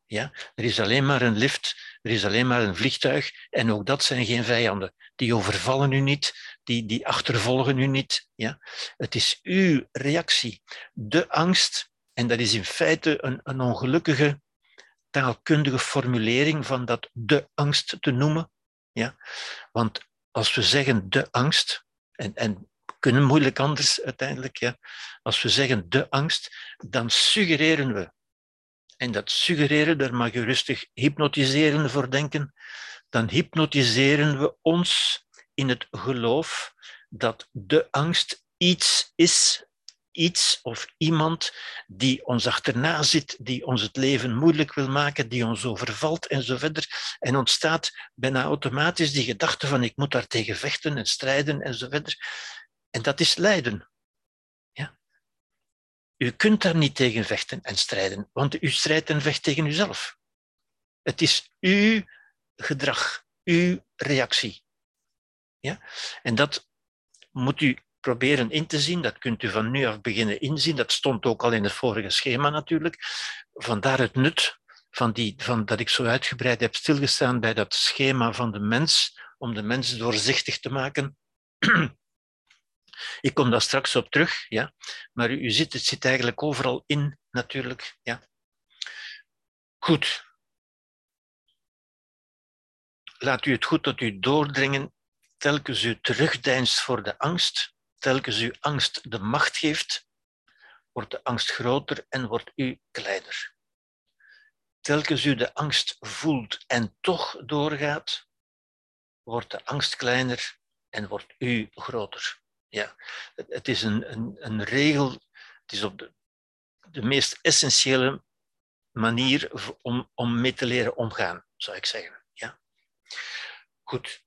Ja? Er is alleen maar een lift, er is alleen maar een vliegtuig en ook dat zijn geen vijanden. Die overvallen u niet, die, die achtervolgen u niet. Ja? Het is uw reactie. De angst en dat is in feite een, een ongelukkige taalkundige formulering van dat de angst te noemen. Ja? Want als we zeggen de angst, en, en kunnen moeilijk anders uiteindelijk, ja? als we zeggen de angst, dan suggereren we, en dat suggereren, daar mag je rustig hypnotiseren voor denken, dan hypnotiseren we ons in het geloof dat de angst iets is iets of iemand die ons achterna zit, die ons het leven moeilijk wil maken, die ons overvalt en zo verder. En ontstaat bijna automatisch die gedachte van ik moet daar tegen vechten en strijden en zo verder. En dat is lijden. Ja? U kunt daar niet tegen vechten en strijden, want u strijdt en vecht tegen uzelf. Het is uw gedrag, uw reactie. Ja? En dat moet u proberen in te zien. Dat kunt u van nu af beginnen inzien. Dat stond ook al in het vorige schema natuurlijk. Vandaar het nut van, die, van dat ik zo uitgebreid heb stilgestaan bij dat schema van de mens, om de mens doorzichtig te maken. [clears throat] Ik kom daar straks op terug, ja. maar u, ziet, het zit eigenlijk overal in, natuurlijk. Ja. Goed. Laat u het goed tot u doordringen, telkens u terugdeinst voor de angst, telkens u angst de macht geeft, wordt de angst groter en wordt u kleiner. Telkens u de angst voelt en toch doorgaat, wordt de angst kleiner en wordt u groter. Ja, het is een, een, een regel, het is op de, de meest essentiële manier om, om mee te leren omgaan, zou ik zeggen. Ja. Goed.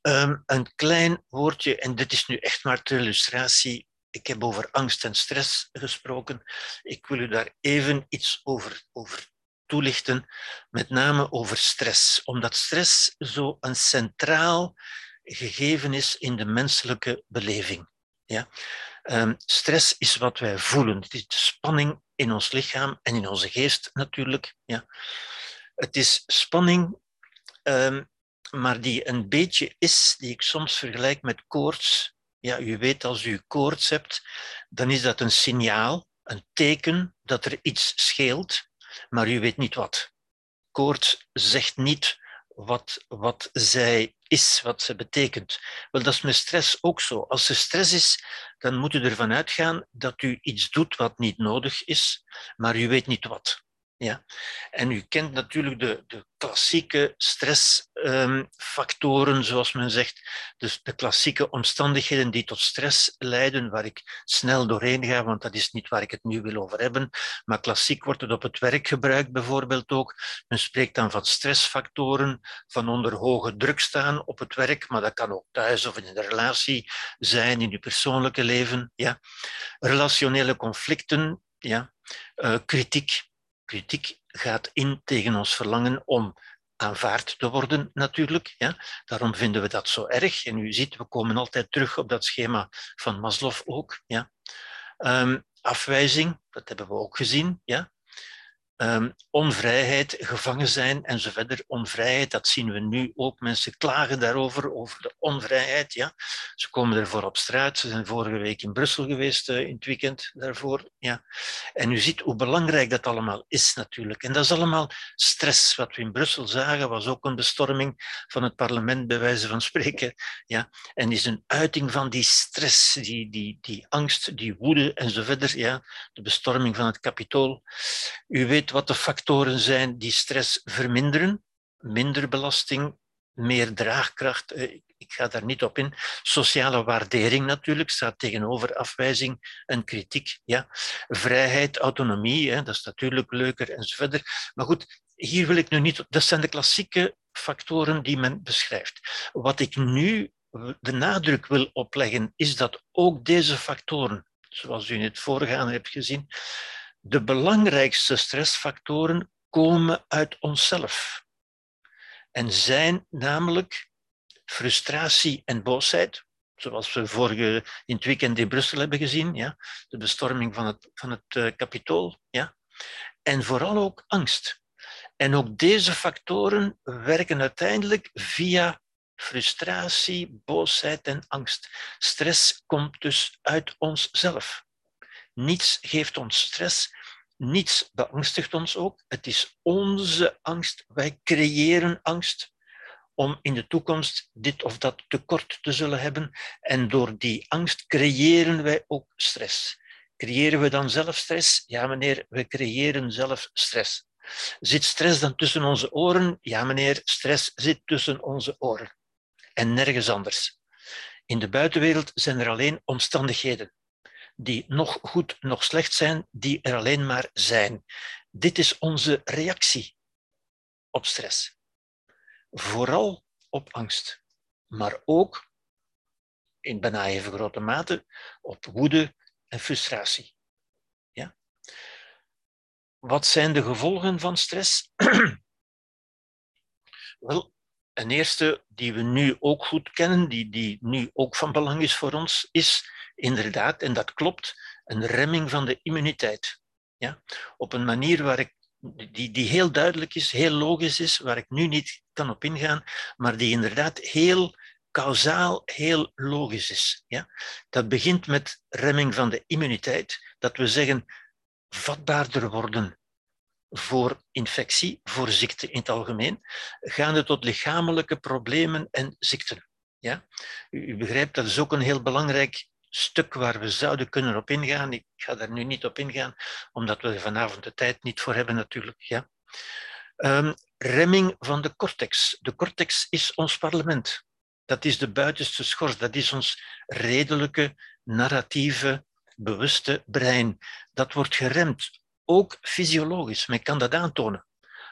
Um, een klein woordje, en dit is nu echt maar ter illustratie. Ik heb over angst en stress gesproken. Ik wil u daar even iets over, over toelichten, met name over stress. Omdat stress zo een centraal gegeven is in de menselijke beleving. Ja? Um, stress is wat wij voelen. Het is de spanning in ons lichaam en in onze geest natuurlijk. Ja? Het is spanning, um, maar die een beetje is, die ik soms vergelijk met koorts. Ja, u weet, als u koorts hebt, dan is dat een signaal, een teken dat er iets scheelt, maar u weet niet wat. Koorts zegt niet wat, wat zij is, wat ze betekent. Wel, dat is met stress ook zo. Als er stress is, dan moet u ervan uitgaan dat u iets doet wat niet nodig is, maar u weet niet wat. Ja? En u kent natuurlijk de, de klassieke stressfactoren, um, zoals men zegt. Dus de klassieke omstandigheden die tot stress leiden, waar ik snel doorheen ga, want dat is niet waar ik het nu wil over hebben. Maar klassiek wordt het op het werk gebruikt bijvoorbeeld ook. Men spreekt dan van stressfactoren, van onder hoge druk staan op het werk, maar dat kan ook thuis of in een relatie zijn, in uw persoonlijke leven. Ja. Relationele conflicten, ja. Uh, kritiek kritiek gaat in tegen ons verlangen om aanvaard te worden, natuurlijk. Ja. Daarom vinden we dat zo erg. En u ziet, we komen altijd terug op dat schema van Maslow ook. Ja. Um, afwijzing, dat hebben we ook gezien. Ja. Um, onvrijheid, gevangen zijn en zo verder. Onvrijheid, dat zien we nu ook. Mensen klagen daarover, over de onvrijheid. Ja. Ze komen ervoor op straat. Ze zijn vorige week in Brussel geweest, uh, in het weekend daarvoor. Ja. En u ziet hoe belangrijk dat allemaal is natuurlijk. En dat is allemaal stress. Wat we in Brussel zagen was ook een bestorming van het parlement, bij wijze van spreken. Ja. En is een uiting van die stress, die, die, die angst, die woede en zo verder. Ja. De bestorming van het kapitool. U weet wat de factoren zijn die stress verminderen. Minder belasting, meer draagkracht. Eh, ik ga daar niet op in. Sociale waardering natuurlijk staat tegenover afwijzing en kritiek. Ja. Vrijheid, autonomie, dat is natuurlijk leuker enzovoort. Maar goed, hier wil ik nu niet. Dat zijn de klassieke factoren die men beschrijft. Wat ik nu de nadruk wil opleggen, is dat ook deze factoren, zoals u in het voorgaande hebt gezien, de belangrijkste stressfactoren komen uit onszelf en zijn namelijk frustratie en boosheid, zoals we vorige in het weekend in Brussel hebben gezien, ja, de bestorming van het, van het uh, kapitool, ja, en vooral ook angst. En ook deze factoren werken uiteindelijk via frustratie, boosheid en angst. Stress komt dus uit onszelf. Niets geeft ons stress. Niets beangstigt ons ook. Het is onze angst. Wij creëren angst om in de toekomst dit of dat tekort te zullen hebben. En door die angst creëren wij ook stress. Creëren we dan zelf stress? Ja, meneer, we creëren zelf stress. Zit stress dan tussen onze oren? Ja, meneer, stress zit tussen onze oren. En nergens anders. In de buitenwereld zijn er alleen omstandigheden die nog goed, nog slecht zijn, die er alleen maar zijn. Dit is onze reactie op stress. Vooral op angst, maar ook in bijna even grote mate op woede en frustratie. Ja? Wat zijn de gevolgen van stress? [clears throat] Wel, een eerste die we nu ook goed kennen, die, die nu ook van belang is voor ons, is inderdaad, en dat klopt, een remming van de immuniteit. Ja? Op een manier waar ik, die, die heel duidelijk is, heel logisch is, waar ik nu niet kan op ingaan, maar die inderdaad heel kausaal, heel logisch is. Ja? Dat begint met remming van de immuniteit, dat we zeggen vatbaarder worden voor infectie, voor ziekte in het algemeen, gaande tot lichamelijke problemen en ziekten. Ja? U, begrijpt, dat is ook een heel belangrijk stuk waar we zouden kunnen op ingaan. Ik ga daar nu niet op ingaan, omdat we er vanavond de tijd niet voor hebben natuurlijk. Ja. Um, remming van de cortex. De cortex is ons parlement. Dat is de buitenste schors, dat is ons redelijke, narratieve, bewuste brein. Dat wordt geremd, ook fysiologisch. Men kan dat aantonen.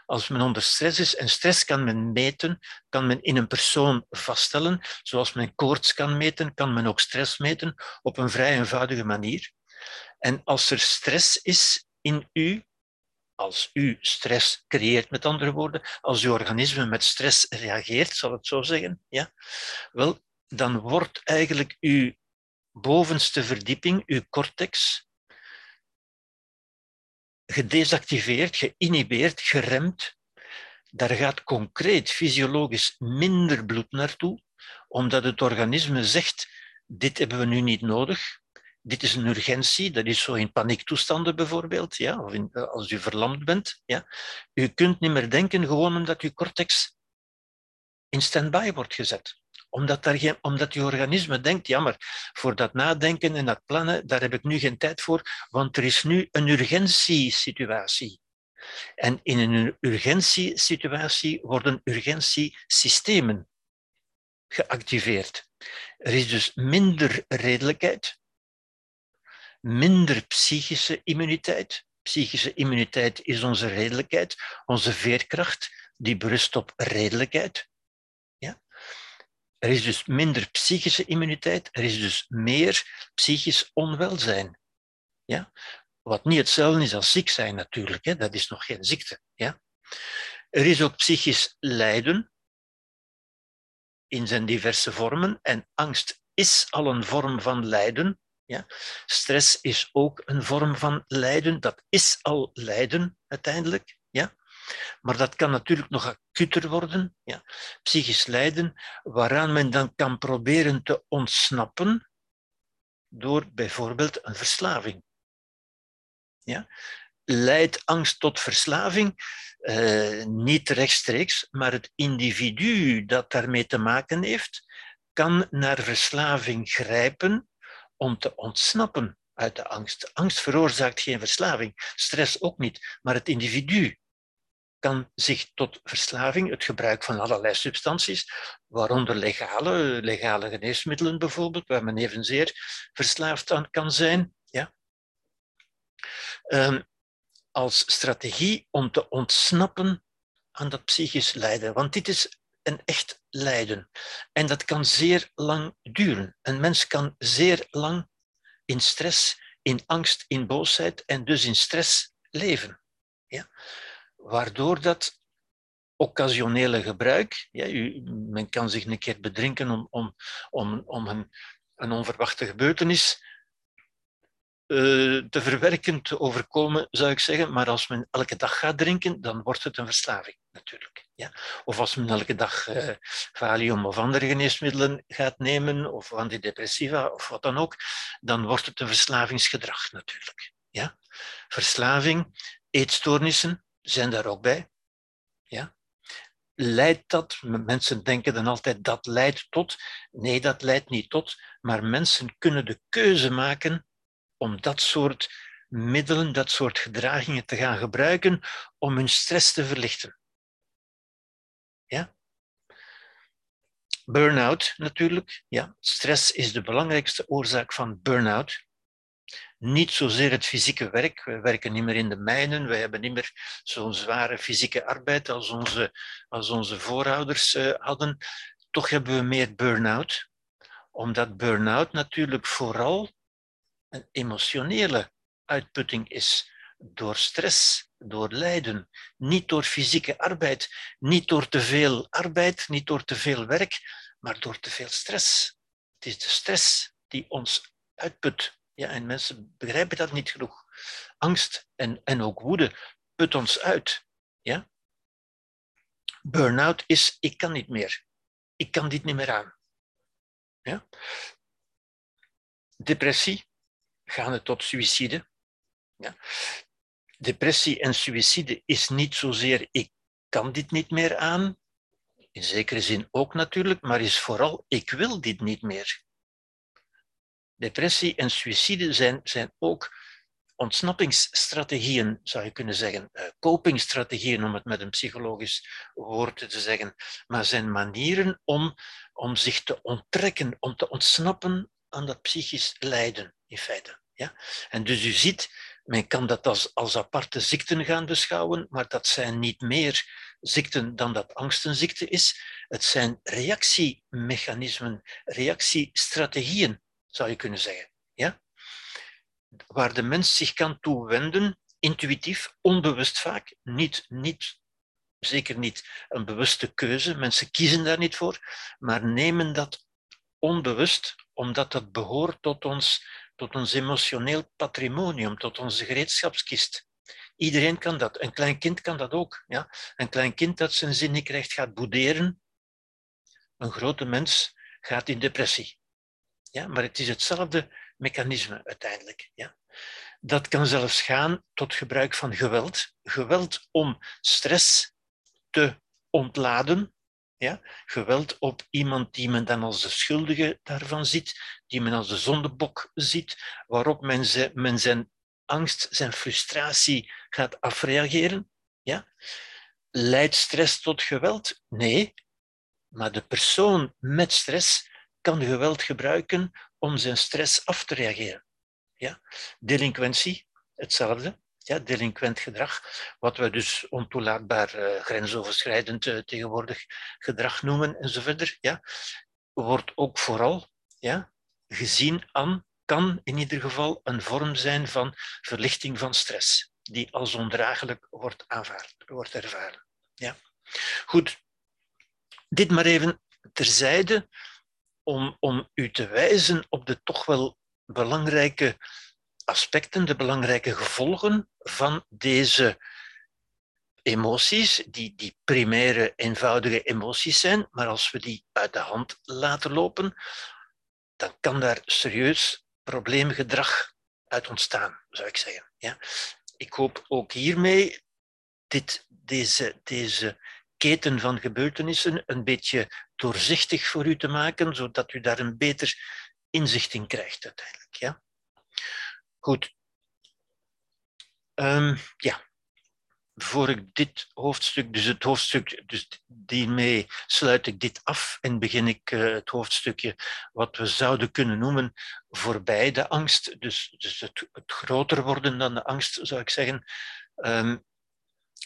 Als men onder stress is, en stress kan men meten, kan men in een persoon vaststellen, zoals men koorts kan meten, kan men ook stress meten op een vrij eenvoudige manier. En als er stress is in u, als u stress creëert, met andere woorden, als uw organisme met stress reageert, zal het zo zeggen, ja, wel, dan wordt eigenlijk uw bovenste verdieping, uw cortex, gedesactiveerd, geïnhibeerd, geremd. Daar gaat concreet fysiologisch minder bloed naartoe, omdat het organisme zegt, dit hebben we nu niet nodig, dit is een urgentie, dat is zo in paniektoestanden bijvoorbeeld, ja, of in, als u verlamd bent. Ja. U kunt niet meer denken gewoon omdat uw cortex in stand-by wordt gezet omdat, daar geen, omdat je organisme denkt, jammer, voor dat nadenken en dat plannen, daar heb ik nu geen tijd voor, want er is nu een urgentiesituatie. En in een urgentiesituatie worden urgentiesystemen geactiveerd. Er is dus minder redelijkheid, minder psychische immuniteit. Psychische immuniteit is onze redelijkheid, onze veerkracht, die berust op redelijkheid. Er is dus minder psychische immuniteit, er is dus meer psychisch onwelzijn. Ja? Wat niet hetzelfde is als ziek zijn natuurlijk, hè? dat is nog geen ziekte. Ja? Er is ook psychisch lijden in zijn diverse vormen en angst is al een vorm van lijden. Ja? Stress is ook een vorm van lijden, dat is al lijden uiteindelijk. Maar dat kan natuurlijk nog acuter worden, ja. psychisch lijden, waaraan men dan kan proberen te ontsnappen door bijvoorbeeld een verslaving. Ja. Leidt angst tot verslaving? Eh, niet rechtstreeks, maar het individu dat daarmee te maken heeft, kan naar verslaving grijpen om te ontsnappen uit de angst. Angst veroorzaakt geen verslaving, stress ook niet, maar het individu kan zich tot verslaving, het gebruik van allerlei substanties, waaronder legale, legale geneesmiddelen bijvoorbeeld, waar men evenzeer verslaafd aan kan zijn, ja. Um, als strategie om te ontsnappen aan dat psychisch lijden. Want dit is een echt lijden. En dat kan zeer lang duren. Een mens kan zeer lang in stress, in angst, in boosheid en dus in stress leven. Ja? Waardoor dat occasionele gebruik, ja, u, men kan zich een keer bedrinken om, om, om, om een, een onverwachte gebeurtenis uh, te verwerken, te overkomen, zou ik zeggen. Maar als men elke dag gaat drinken, dan wordt het een verslaving, natuurlijk. Ja? Of als men elke dag uh, Valium of andere geneesmiddelen gaat nemen, of antidepressiva, of wat dan ook, dan wordt het een verslavingsgedrag, natuurlijk. Ja? Verslaving, eetstoornissen, zijn daar ook bij. Ja? Leidt dat, mensen denken dan altijd dat leidt tot. Nee, dat leidt niet tot, maar mensen kunnen de keuze maken om dat soort middelen, dat soort gedragingen te gaan gebruiken om hun stress te verlichten. Ja? Burnout natuurlijk. Ja, stress is de belangrijkste oorzaak van burn-out niet zozeer het fysieke werk. We werken niet meer in de mijnen, we hebben niet meer zo'n zware fysieke arbeid als onze, als onze voorouders uh, hadden. Toch hebben we meer burn-out, omdat burn-out natuurlijk vooral een emotionele uitputting is. door stress, door lijden, niet door fysieke arbeid, niet door te veel arbeid, niet door te veel werk, maar door te veel stress. Het is de stress die ons uitput. Ja, en mensen begrijpen dat niet genoeg. Angst en, en ook woede put ons uit. Ja? Burn-out is, ik kan niet meer. Ik kan dit niet meer aan. Ja? Depressie, het tot suïcide. Ja? Depressie en suïcide is niet zozeer, ik kan dit niet meer aan, in zekere zin ook natuurlijk, maar is vooral, ik wil dit niet meer. Depressie en suïcide zijn, zijn ook ontsnappingsstrategieën, zou je kunnen zeggen, uh, copingstrategieën, om het met een psychologisch woord te zeggen, maar zijn manieren om, om zich te onttrekken, om te ontsnappen aan dat psychisch lijden, in feite. Ja? En dus u ziet, men kan dat als, als aparte ziekten gaan beschouwen, maar dat zijn niet meer ziekten dan dat angst een ziekte is. Het zijn reactiemechanismen, reactiestrategieën, zou je kunnen zeggen. Ja? Waar de mens zich kan toewenden, intuïtief, onbewust vaak, niet, niet, zeker niet een bewuste keuze, mensen kiezen daar niet voor, maar nemen dat onbewust, omdat dat behoort tot ons, tot ons emotioneel patrimonium, tot onze gereedschapskist. Iedereen kan dat. Een klein kind kan dat ook. Ja? Een klein kind dat zijn zin niet krijgt, gaat boederen. Een grote mens gaat in depressie. Ja? Maar het is hetzelfde mechanisme uiteindelijk. Ja? Dat kan zelfs gaan tot gebruik van geweld. Geweld om stress te ontladen. Ja? Geweld op iemand die men dan als de schuldige daarvan ziet, die men als de zondebok ziet, waarop men, zijn angst, zijn frustratie gaat afreageren. Ja? Leidt stress tot geweld? Nee, maar de persoon met stress kan geweld gebruiken om zijn stress af te reageren. Ja? Delinquentie, hetzelfde. Ja, delinquent gedrag, wat we dus ontoelaatbaar uh, grensoverschrijdend uh, tegenwoordig gedrag noemen enzovoort, ja, wordt ook vooral ja, gezien aan kan in ieder geval een vorm zijn van verlichting van stress, die als ondraaglijk wordt, aanvaard, wordt ervaren. Ja. Goed, dit maar even terzijde om, om u te wijzen op de toch wel belangrijke aspecten, de belangrijke gevolgen van deze emoties, die, die primaire, eenvoudige emoties zijn, maar als we die uit de hand laten lopen, dan kan daar serieus probleemgedrag uit ontstaan, zou ik zeggen. Ja. Ik hoop ook hiermee dit, deze, deze keten van gebeurtenissen een beetje doorzichtig voor u te maken, zodat u daar een beter inzicht in krijgt uiteindelijk. Ja. Goed. Um, ja, voor ik dit hoofdstuk, dus het hoofdstuk, dus hiermee sluit ik dit af en begin ik uh, het hoofdstukje wat we zouden kunnen noemen voorbij de angst. Dus, dus het, het groter worden dan de angst, zou ik zeggen. Um,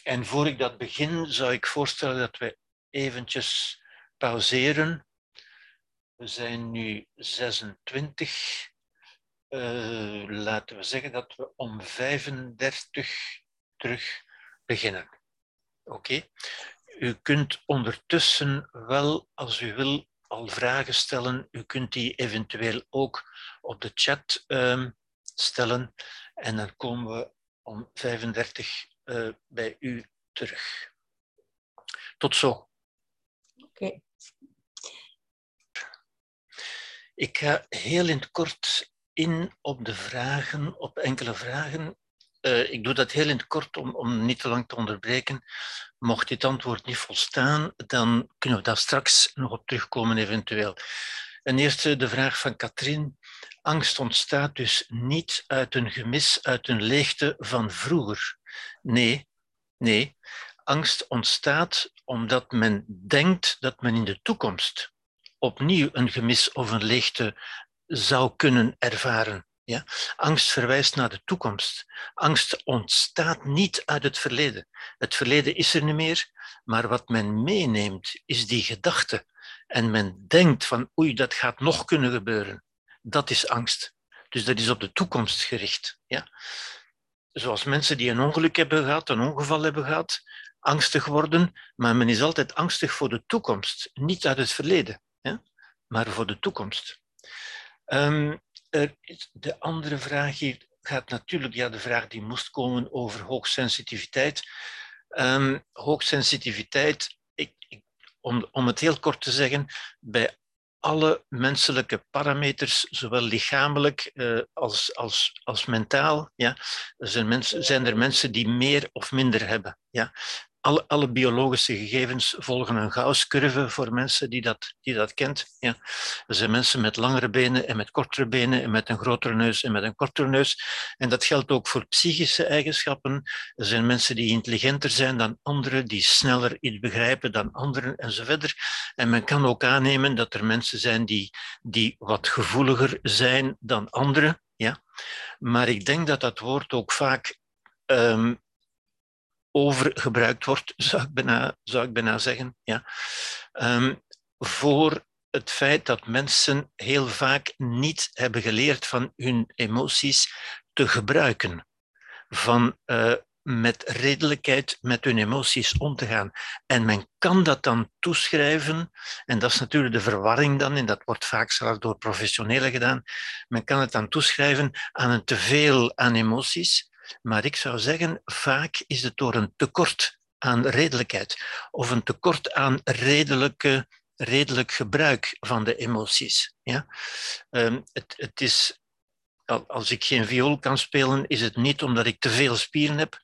en voor ik dat begin, zou ik voorstellen dat we eventjes pauzeren. We zijn nu 26. Uh, laten we zeggen dat we om 35 terug beginnen. Oké? U kunt ondertussen wel, als u wil, al vragen stellen. U kunt die eventueel ook op de chat um, stellen. En dan komen we om 35 uh, eh, bij u terug. Tot zo. Oké. Okay. Ik ga heel in het kort in op de vragen, op enkele vragen uh, ik doe dat heel in het kort om, om niet te lang te onderbreken. Mocht dit antwoord niet volstaan, dan kunnen we daar straks nog op terugkomen eventueel. En eerst de vraag van Katrien. Angst ontstaat dus niet uit een gemis, uit een leegte van vroeger. Nee, nee. Angst ontstaat omdat men denkt dat men in de toekomst opnieuw een gemis of een leegte zou kunnen ervaren. Ja? Angst verwijst naar de toekomst. Angst ontstaat niet uit het verleden. Het verleden is er niet meer, maar wat men meeneemt is die gedachte. En men denkt van oei, dat gaat nog kunnen gebeuren. Dat is angst. Dus dat is op de toekomst gericht. Ja? Zoals mensen die een ongeluk hebben gehad, een ongeval hebben gehad, angstig worden, maar men is altijd angstig voor de toekomst, niet uit het verleden, maar voor de toekomst. Er de andere vraag hier gaat natuurlijk, ja, de vraag die moest komen over hoogsensitiviteit. Um, hoogsensitiviteit, ik, om, om het heel kort te zeggen, bij alle menselijke parameters, zowel lichamelijk uh, als, als, als mentaal, ja, zijn, mensen, zijn er mensen die meer of minder hebben. Ja alle, alle biologische gegevens volgen een Gauss-curve voor mensen die dat, die dat kent. Ja. Er zijn mensen met langere benen en met kortere benen en met een grotere neus en met een kortere neus. En dat geldt ook voor psychische eigenschappen. Er zijn mensen die intelligenter zijn dan anderen, die sneller iets begrijpen dan anderen enzovoort. En men kan ook aannemen dat er mensen zijn die, die wat gevoeliger zijn dan anderen. Ja. Maar ik denk dat dat woord ook vaak um, overgebruikt wordt, [laughs] zou ik bijna, zou ik bijna zeggen. Ja. Um, voor het feit dat mensen heel vaak niet hebben geleerd van hun emoties te gebruiken. Van uh, met redelijkheid met hun emoties om te gaan. En men kan dat dan toeschrijven, en dat is natuurlijk de verwarring dan, en dat wordt vaak zelfs door professionelen gedaan, men kan het dan toeschrijven aan een teveel aan emoties, maar ik zou zeggen, vaak is het door een tekort aan redelijkheid of een tekort aan redelijke, redelijk gebruik van de emoties. Ja? Um, het, het is, als ik geen viool kan spelen, is het niet omdat ik te veel spieren heb,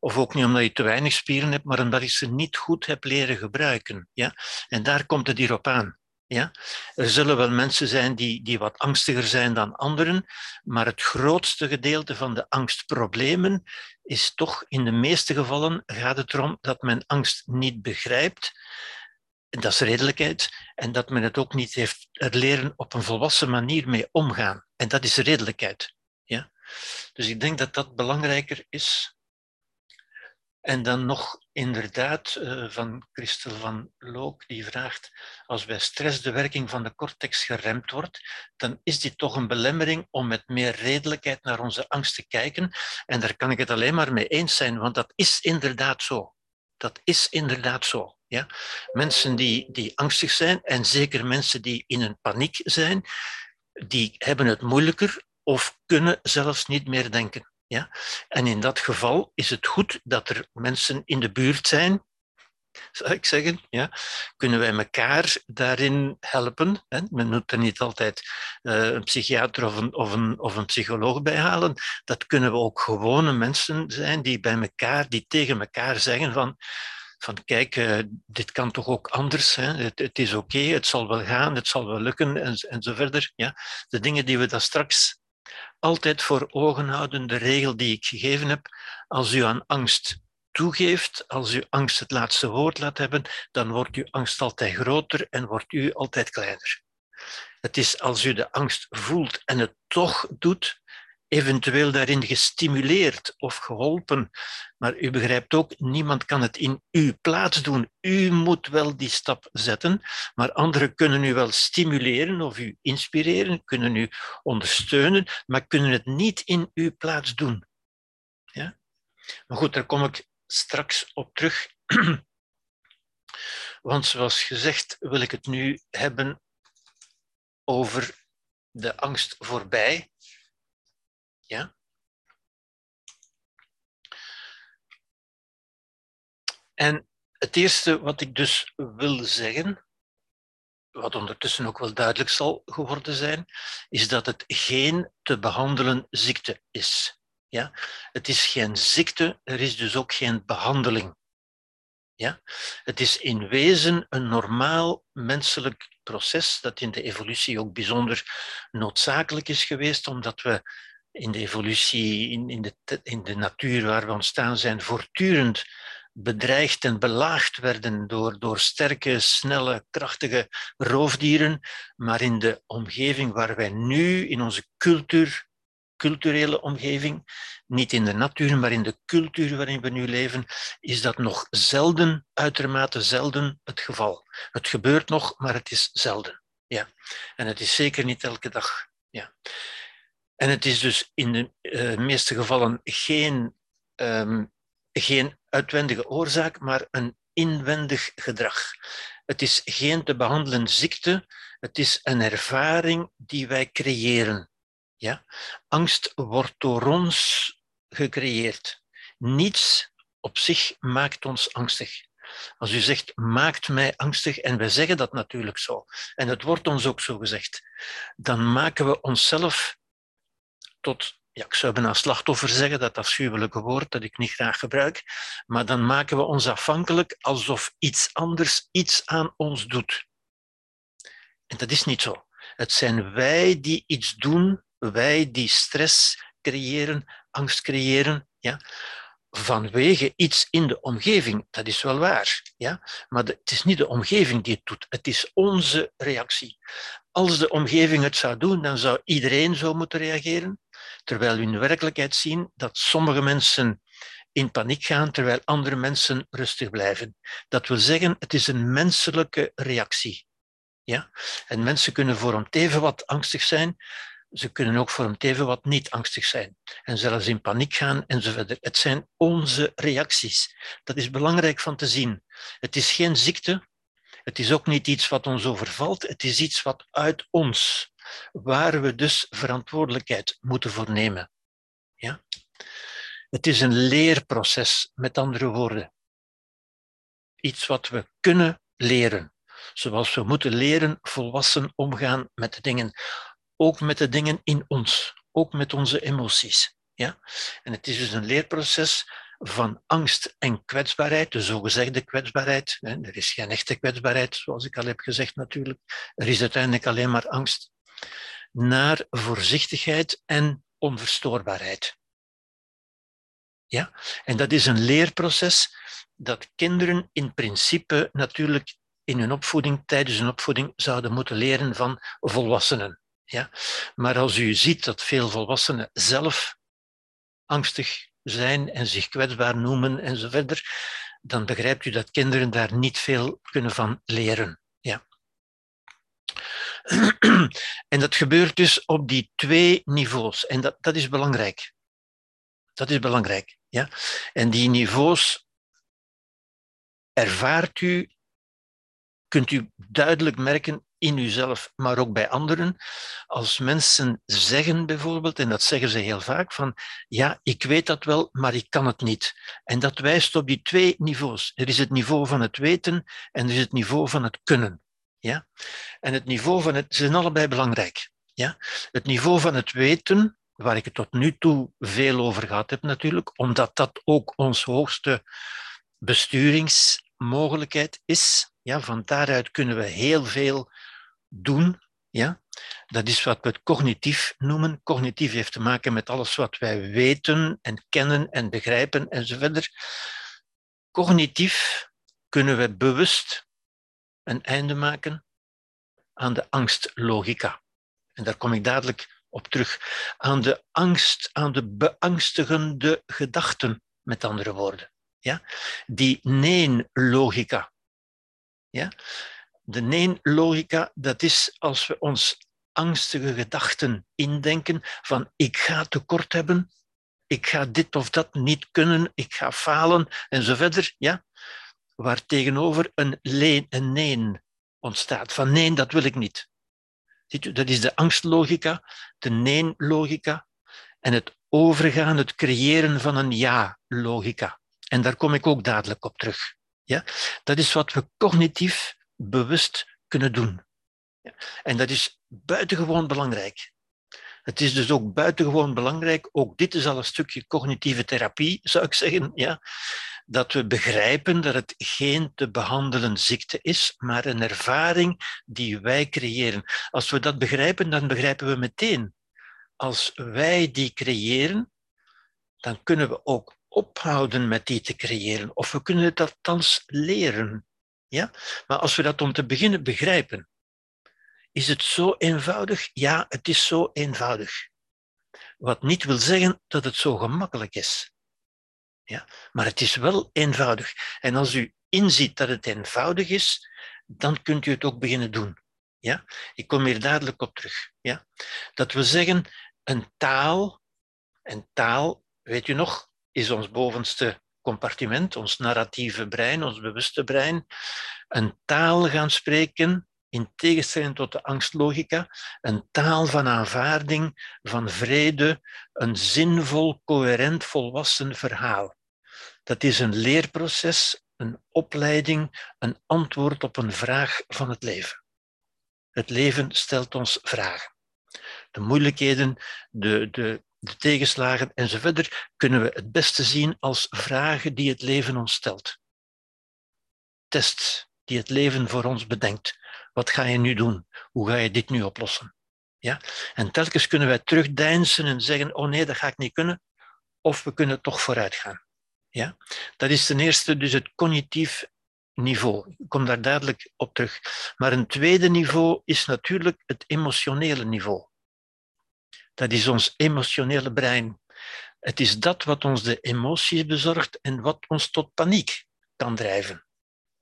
of ook niet omdat je te weinig spieren hebt, maar omdat ik ze niet goed heb leren gebruiken. Ja? En daar komt het hier op aan. Ja? Er zullen wel mensen zijn die, die wat angstiger zijn dan anderen, maar het grootste gedeelte van de angstproblemen is toch in de meeste gevallen gaat het erom dat men angst niet begrijpt. Dat is redelijkheid. En dat men het ook niet heeft er leren op een volwassen manier mee omgaan. En dat is redelijkheid. Ja? Dus ik denk dat dat belangrijker is en dan nog inderdaad uh, van Christel van Look, die vraagt, als bij stress de werking van de cortex geremd wordt, dan is dit toch een belemmering om met meer redelijkheid naar onze angst te kijken. En daar kan ik het alleen maar mee eens zijn, want dat is inderdaad zo. Dat is inderdaad zo. Ja? Mensen die, die angstig zijn, en zeker mensen die in een paniek zijn, die hebben het moeilijker of kunnen zelfs niet meer denken. Ja? En in dat geval is het goed dat er mensen in de buurt zijn, zou ik zeggen. Ja? Kunnen wij elkaar daarin helpen? Hè? Men moet er niet altijd uh, een psychiater of een, of, een, of een psycholoog bij halen. Dat kunnen we ook gewone mensen zijn die bij elkaar, die tegen elkaar zeggen van van kijk, uh, dit kan toch ook anders. Het, is oké, het zal wel gaan, het zal wel lukken en, en zo verder. Ja? De dingen die we daar straks altijd voor ogen houden de regel die ik gegeven heb. Als u aan angst toegeeft, als u angst het laatste woord laat hebben, dan wordt uw angst altijd groter en wordt u altijd kleiner. Het is als u de angst voelt en het toch doet, eventueel daarin gestimuleerd of geholpen. Maar u begrijpt ook, niemand kan het in uw plaats doen. U moet wel die stap zetten, maar anderen kunnen u wel stimuleren of u inspireren, kunnen u ondersteunen, maar kunnen het niet in uw plaats doen. Ja? Maar goed, daar kom ik straks op terug. [clears throat] Want zoals gezegd wil ik het nu hebben over de angst voorbij ja? En het eerste wat ik dus wil zeggen, wat ondertussen ook wel duidelijk zal geworden zijn, is dat het geen te behandelen ziekte is. Ja? Het is geen ziekte, er is dus ook geen behandeling. Ja? Het is in wezen een normaal menselijk proces dat in de evolutie ook bijzonder noodzakelijk is geweest, omdat we in de evolutie, in, in, de, in de natuur waar we ontstaan zijn, voortdurend bedreigd en belaagd werden door, door sterke, snelle, krachtige roofdieren. Maar in de omgeving waar wij nu, in onze cultuur, culturele omgeving, niet in de natuur, maar in de cultuur waarin we nu leven, is dat nog zelden, uitermate zelden het geval. Het gebeurt nog, maar het is zelden. Ja. En het is zeker niet elke dag. Ja. En het is dus in de uh, meeste gevallen geen, um, geen uitwendige oorzaak, maar een inwendig gedrag. Het is geen te behandelen ziekte, het is een ervaring die wij creëren. Ja? Angst wordt door ons gecreëerd. Niets op zich maakt ons angstig. Als u zegt, maakt mij angstig, en wij zeggen dat natuurlijk zo, en het wordt ons ook zo gezegd, dan maken we onszelf tot, ja, ik zou bijna slachtoffer zeggen, dat afschuwelijke woord dat ik niet graag gebruik, maar dan maken we ons afhankelijk alsof iets anders iets aan ons doet. En dat is niet zo. Het zijn wij die iets doen, wij die stress creëren, angst creëren, ja, vanwege iets in de omgeving. Dat is wel waar, ja? maar het is niet de omgeving die het doet, het is onze reactie. Als de omgeving het zou doen, dan zou iedereen zo moeten reageren, terwijl we in werkelijkheid zien dat sommige mensen in paniek gaan, terwijl andere mensen rustig blijven. Dat wil zeggen, het is een menselijke reactie. Ja? En mensen kunnen voor om even wat angstig zijn, ze kunnen ook voor een teven wat niet angstig zijn en zelfs in paniek gaan enzovoort. Het zijn onze reacties. Dat is belangrijk van te zien. Het is geen ziekte, het is ook niet iets wat ons overvalt, het is iets wat uit ons, waar we dus verantwoordelijkheid moeten voor nemen. Ja? Het is een leerproces, met andere woorden. Iets wat we kunnen leren, zoals we moeten leren volwassen omgaan met de dingen ook met de dingen in ons, ook met onze emoties. Ja? En het is dus een leerproces van angst en kwetsbaarheid, de zogezegde kwetsbaarheid. Er is geen echte kwetsbaarheid, zoals ik al heb gezegd natuurlijk. Er is uiteindelijk alleen maar angst. Naar voorzichtigheid en onverstoorbaarheid. Ja? En dat is een leerproces dat kinderen in principe natuurlijk in hun opvoeding, tijdens hun opvoeding, zouden moeten leren van volwassenen. Ja? Maar als u ziet dat veel volwassenen zelf angstig zijn en zich kwetsbaar noemen en zo verder, dan begrijpt u dat kinderen daar niet veel kunnen van leren. Ja. [clears throat] En dat gebeurt dus op die twee niveaus. En dat, dat is belangrijk. Dat is belangrijk. Ja? En die niveaus ervaart u, kunt u duidelijk merken in uzelf, maar ook bij anderen. Als mensen zeggen bijvoorbeeld, en dat zeggen ze heel vaak, van ja, ik weet dat wel, maar ik kan het niet. En dat wijst op die twee niveaus. Er is het niveau van het weten en er is het niveau van het kunnen. Ja? En het niveau van het, ze zijn allebei belangrijk. Ja? Het niveau van het weten, waar ik het tot nu toe veel over gehad heb natuurlijk, omdat dat ook ons hoogste besturingsmogelijkheid is. Ja, van daaruit kunnen we heel veel doen. Ja? Dat is wat we het cognitief noemen. Cognitief heeft te maken met alles wat wij weten en kennen en begrijpen enzovoort. Cognitief kunnen we bewust een einde maken aan de angstlogica. En daar kom ik dadelijk op terug. Aan de angst, aan de beangstigende gedachten, met andere woorden. Ja? Die nee-logica. Ja? De nee-logica, dat is als we ons angstige gedachten indenken van ik ga tekort hebben, ik ga dit of dat niet kunnen, ik ga falen en zo verder. Ja? Waar tegenover een, een nee ontstaat. Van nee, dat wil ik niet. Dat is de angstlogica, de nee-logica en het overgaan, het creëren van een ja-logica. En daar kom ik ook dadelijk op terug. Ja? Dat is wat we cognitief bewust kunnen doen. En dat is buitengewoon belangrijk. Het is dus ook buitengewoon belangrijk, ook dit is al een stukje cognitieve therapie, zou ik zeggen, ja, dat we begrijpen dat het geen te behandelen ziekte is, maar een ervaring die wij creëren. Als we dat begrijpen, dan begrijpen we meteen. Als wij die creëren, dan kunnen we ook ophouden met die te creëren, of we kunnen het althans leren. Ja? Maar als we dat om te beginnen begrijpen, is het zo eenvoudig? Ja, het is zo eenvoudig. Wat niet wil zeggen dat het zo gemakkelijk is. Ja? Maar het is wel eenvoudig. En als u inziet dat het eenvoudig is, dan kunt u het ook beginnen doen. Ja? Ik kom hier dadelijk op terug. Ja? Dat we zeggen, een taal. En taal, weet u nog, is ons bovenste compartiment, ons narratieve brein, ons bewuste brein. Een taal gaan spreken, in tegenstelling tot de angstlogica, een taal van aanvaarding, van vrede, een zinvol, coherent, volwassen verhaal. Dat is een leerproces, een opleiding, een antwoord op een vraag van het leven. Het leven stelt ons vragen. De moeilijkheden, de, de, de tegenslagen enzovoort kunnen we het beste zien als vragen die het leven ons stelt. Tests die het leven voor ons bedenkt. Wat ga je nu doen? Hoe ga je dit nu oplossen? Ja? En telkens kunnen wij terugdeinzen en zeggen, oh nee, dat ga ik niet kunnen. Of we kunnen toch vooruit gaan. Ja? Dat is ten eerste dus het cognitief niveau. Ik kom daar dadelijk op terug. Maar een tweede niveau is natuurlijk het emotionele niveau. Dat is ons emotionele brein. Het is dat wat ons de emoties bezorgt en wat ons tot paniek kan drijven.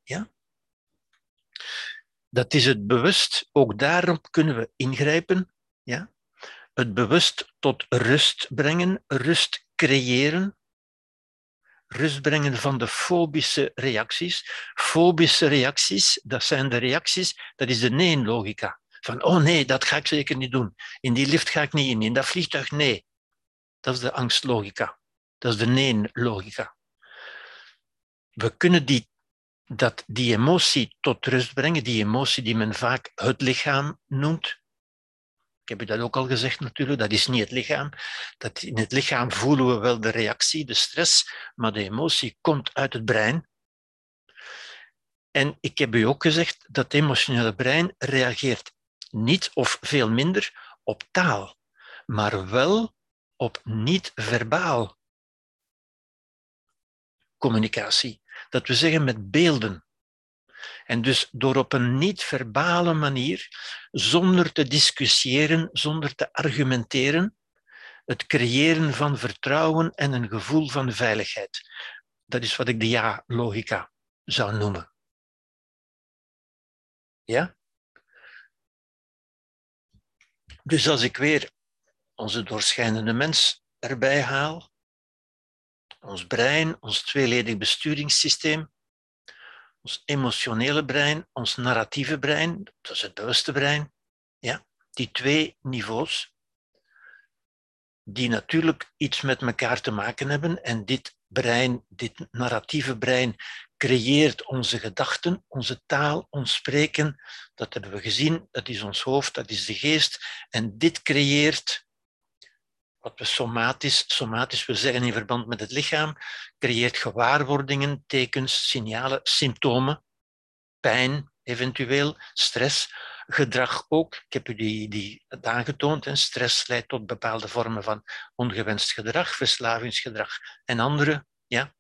Ja? Dat is het bewust, ook daarop kunnen we ingrijpen. Ja? Het bewust tot rust brengen, rust creëren, rust brengen van de fobische reacties. Fobische reacties, dat zijn de reacties, dat is de nee-logica. Van, oh nee, dat ga ik zeker niet doen. In die lift ga ik niet in. In dat vliegtuig, nee. Dat is de angstlogica. Dat is de nee-logica. We kunnen die, dat, die emotie tot rust brengen, die emotie die men vaak het lichaam noemt. Ik heb u dat ook al gezegd natuurlijk, dat is niet het lichaam. Dat in het lichaam voelen we wel de reactie, de stress, maar de emotie komt uit het brein. En ik heb u ook gezegd dat het emotionele brein reageert niet of veel minder op taal, maar wel op niet-verbaal communicatie. Dat we zeggen met beelden. En dus door op een niet-verbale manier, zonder te discussiëren, zonder te argumenteren, het creëren van vertrouwen en een gevoel van veiligheid. Dat is wat ik de ja-logica zou noemen. Ja? Dus als ik weer onze doorschijnende mens erbij haal, ons brein, ons tweeledig besturingssysteem, ons emotionele brein, ons narratieve brein, dat is het bewuste brein, ja, die twee niveaus, die natuurlijk iets met elkaar te maken hebben en dit brein, dit narratieve brein, creëert onze gedachten, onze taal, ons spreken. Dat hebben we gezien, dat is ons hoofd, dat is de geest. En dit creëert wat we somatisch, somatisch wil zeggen in verband met het lichaam, creëert gewaarwordingen, tekens, signalen, symptomen, pijn eventueel, stress, gedrag ook. Ik heb u die, die aangetoond. En stress leidt tot bepaalde vormen van ongewenst gedrag, verslavingsgedrag en andere. Ja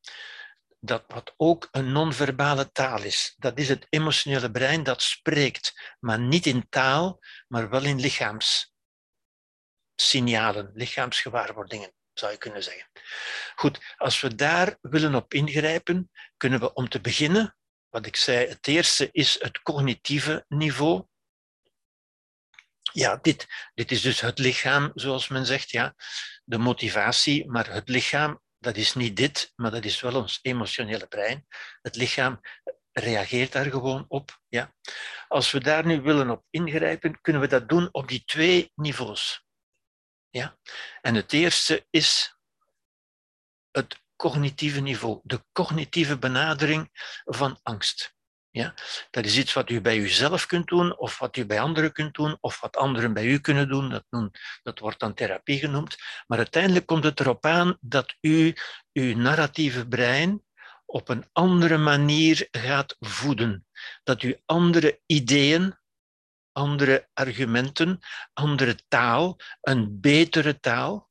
dat wat ook een non-verbale taal is. Dat is het emotionele brein dat spreekt, maar niet in taal, maar wel in lichaamssignalen, lichaamsgewaarwordingen, zou je kunnen zeggen. Goed, als we daar willen op ingrijpen, kunnen we om te beginnen, wat ik zei, het eerste is het cognitieve niveau. Ja, dit, dit is dus het lichaam, zoals men zegt, ja, de motivatie, maar het lichaam dat is niet dit, maar dat is wel ons emotionele brein. Het lichaam reageert daar gewoon op. Ja. Als we daar nu willen op ingrijpen, kunnen we dat doen op die twee niveaus. Ja. En het eerste is het cognitieve niveau, de cognitieve benadering van angst. Ja? Dat is iets wat u bij uzelf kunt doen, of wat u bij anderen kunt doen, of wat anderen bij u kunnen doen. Dat, noemt, dat wordt dan therapie genoemd. Maar uiteindelijk komt het erop aan dat u uw narratieve brein op een andere manier gaat voeden. Dat u andere ideeën, andere argumenten, andere taal, een betere taal,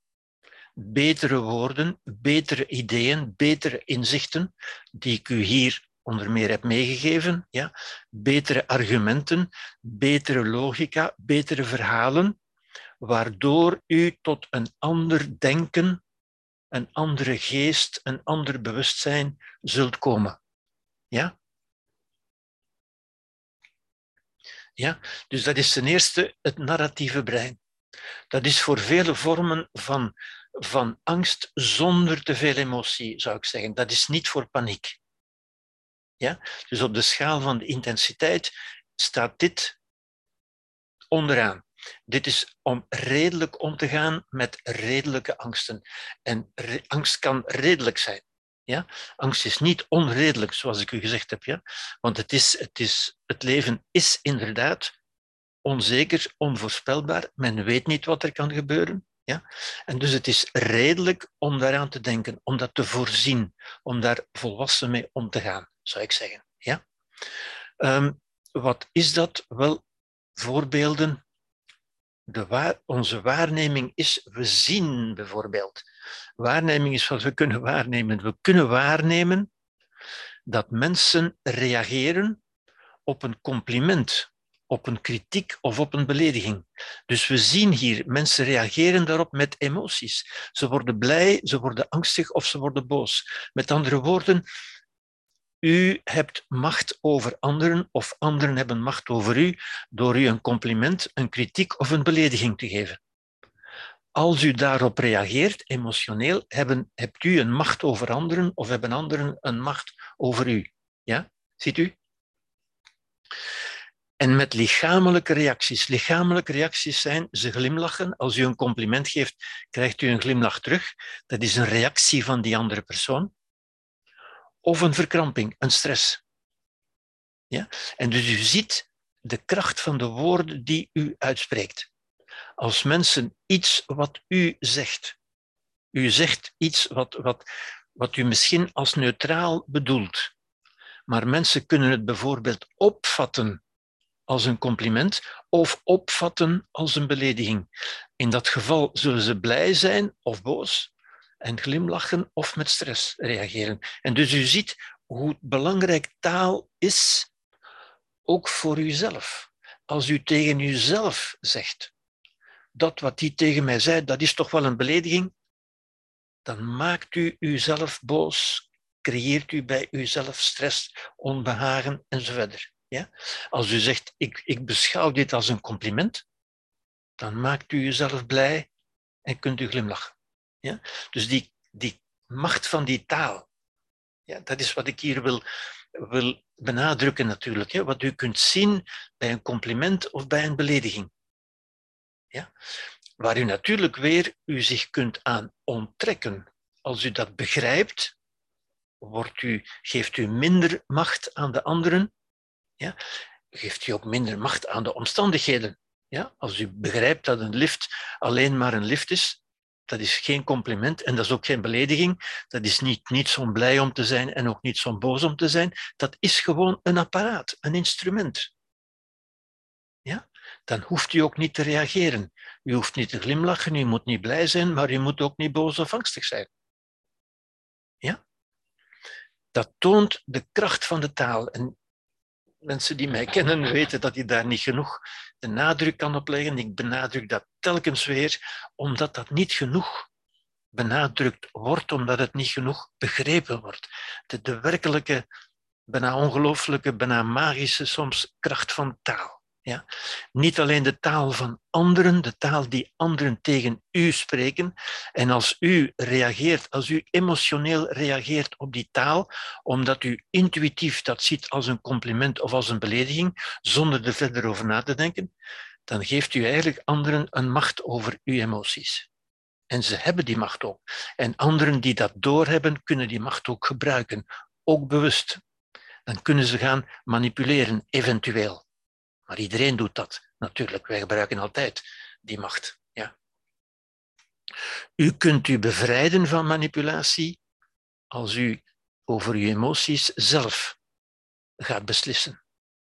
betere woorden, betere ideeën, betere inzichten, die ik u hier onder meer heb meegegeven. Ja? Betere argumenten, betere logica, betere verhalen, waardoor u tot een ander denken, een andere geest, een ander bewustzijn zult komen. Ja? Ja, dus dat is ten eerste het narratieve brein. Dat is voor vele vormen van, van angst zonder te veel emotie, zou ik zeggen. Dat is niet voor paniek. Ja? Dus op de schaal van de intensiteit staat dit onderaan. Dit is om redelijk om te gaan met redelijke angsten. En angst kan redelijk zijn. Ja? Angst is niet onredelijk, zoals ik u gezegd heb. Ja? Want het, is, het, is, het leven is inderdaad onzeker, onvoorspelbaar. Men weet niet wat er kan gebeuren. Ja? En dus het is redelijk om daaraan te denken, om dat te voorzien, om daar volwassen mee om te gaan, zou ik zeggen. Ja? Um, wat is dat? Wel, voorbeelden. De onze waarneming is, we zien bijvoorbeeld. Waarneming is wat we kunnen waarnemen. We kunnen waarnemen dat mensen reageren op een compliment op een kritiek of op een belediging. Dus we zien hier, mensen reageren daarop met emoties. Ze worden blij, ze worden angstig of ze worden boos. Met andere woorden, u hebt macht over anderen of anderen hebben macht over u door u een compliment, een kritiek of een belediging te geven. Als u daarop reageert, emotioneel, hebben, hebt u een macht over anderen of hebben anderen een macht over u. Ja? Ziet u? En met lichamelijke reacties. Lichamelijke reacties zijn ze glimlachen. Als u een compliment geeft, krijgt u een glimlach terug. Dat is een reactie van die andere persoon. Of een verkramping, een stress. Ja? En dus u ziet de kracht van de woorden die u uitspreekt. Als mensen iets wat u zegt, u zegt iets wat, wat, wat u misschien als neutraal bedoelt, maar mensen kunnen het bijvoorbeeld opvatten als een compliment of opvatten als een belediging. In dat geval zullen ze blij zijn of boos en glimlachen of met stress reageren. En dus u ziet hoe belangrijk taal is, ook voor uzelf. Als u tegen uzelf zegt, dat wat die tegen mij zei, dat is toch wel een belediging, dan maakt u uzelf boos, creëert u bij uzelf stress, onbehagen enzovoort. Ja? Als u zegt, ik, ik beschouw dit als een compliment, dan maakt u jezelf blij en kunt u glimlachen. Ja? Dus die, die macht van die taal, ja, dat is wat ik hier wil, wil benadrukken natuurlijk. Wat u kunt zien bij een compliment of bij een belediging. Ja? Waar u natuurlijk weer u zich kunt aan onttrekken. Als u dat begrijpt, wordt u, geeft u minder macht aan de anderen ja, geeft u ook minder macht aan de omstandigheden. Ja? Als u begrijpt dat een lift alleen maar een lift is, dat is geen compliment en dat is ook geen belediging. Dat is niet, niet zo blij om te zijn en ook niet zo boos om te zijn. Dat is gewoon een apparaat, een instrument. Ja? Dan hoeft u ook niet te reageren. U hoeft niet te glimlachen, u moet niet blij zijn, maar u moet ook niet boos of angstig zijn. Ja? Dat toont de kracht van de taal. En mensen die mij kennen weten dat ik daar niet genoeg de nadruk kan op leggen. Ik benadruk dat telkens weer, omdat dat niet genoeg benadrukt wordt, omdat het niet genoeg begrepen wordt. De, de werkelijke, bijna ongelooflijke, bijna magische soms kracht van taal. Niet alleen de taal van anderen, de taal die anderen tegen u spreken. En als u reageert, als u emotioneel reageert op die taal, omdat u intuïtief dat ziet als een compliment of als een belediging, zonder er verder over na te denken, dan geeft u eigenlijk anderen een macht over uw emoties. En ze hebben die macht ook. En anderen die dat doorhebben, kunnen die macht ook gebruiken, ook bewust. Dan kunnen ze gaan manipuleren, eventueel. Maar iedereen doet dat natuurlijk. Wij gebruiken altijd die macht. Ja. U kunt u bevrijden van manipulatie als u over uw emoties zelf gaat beslissen.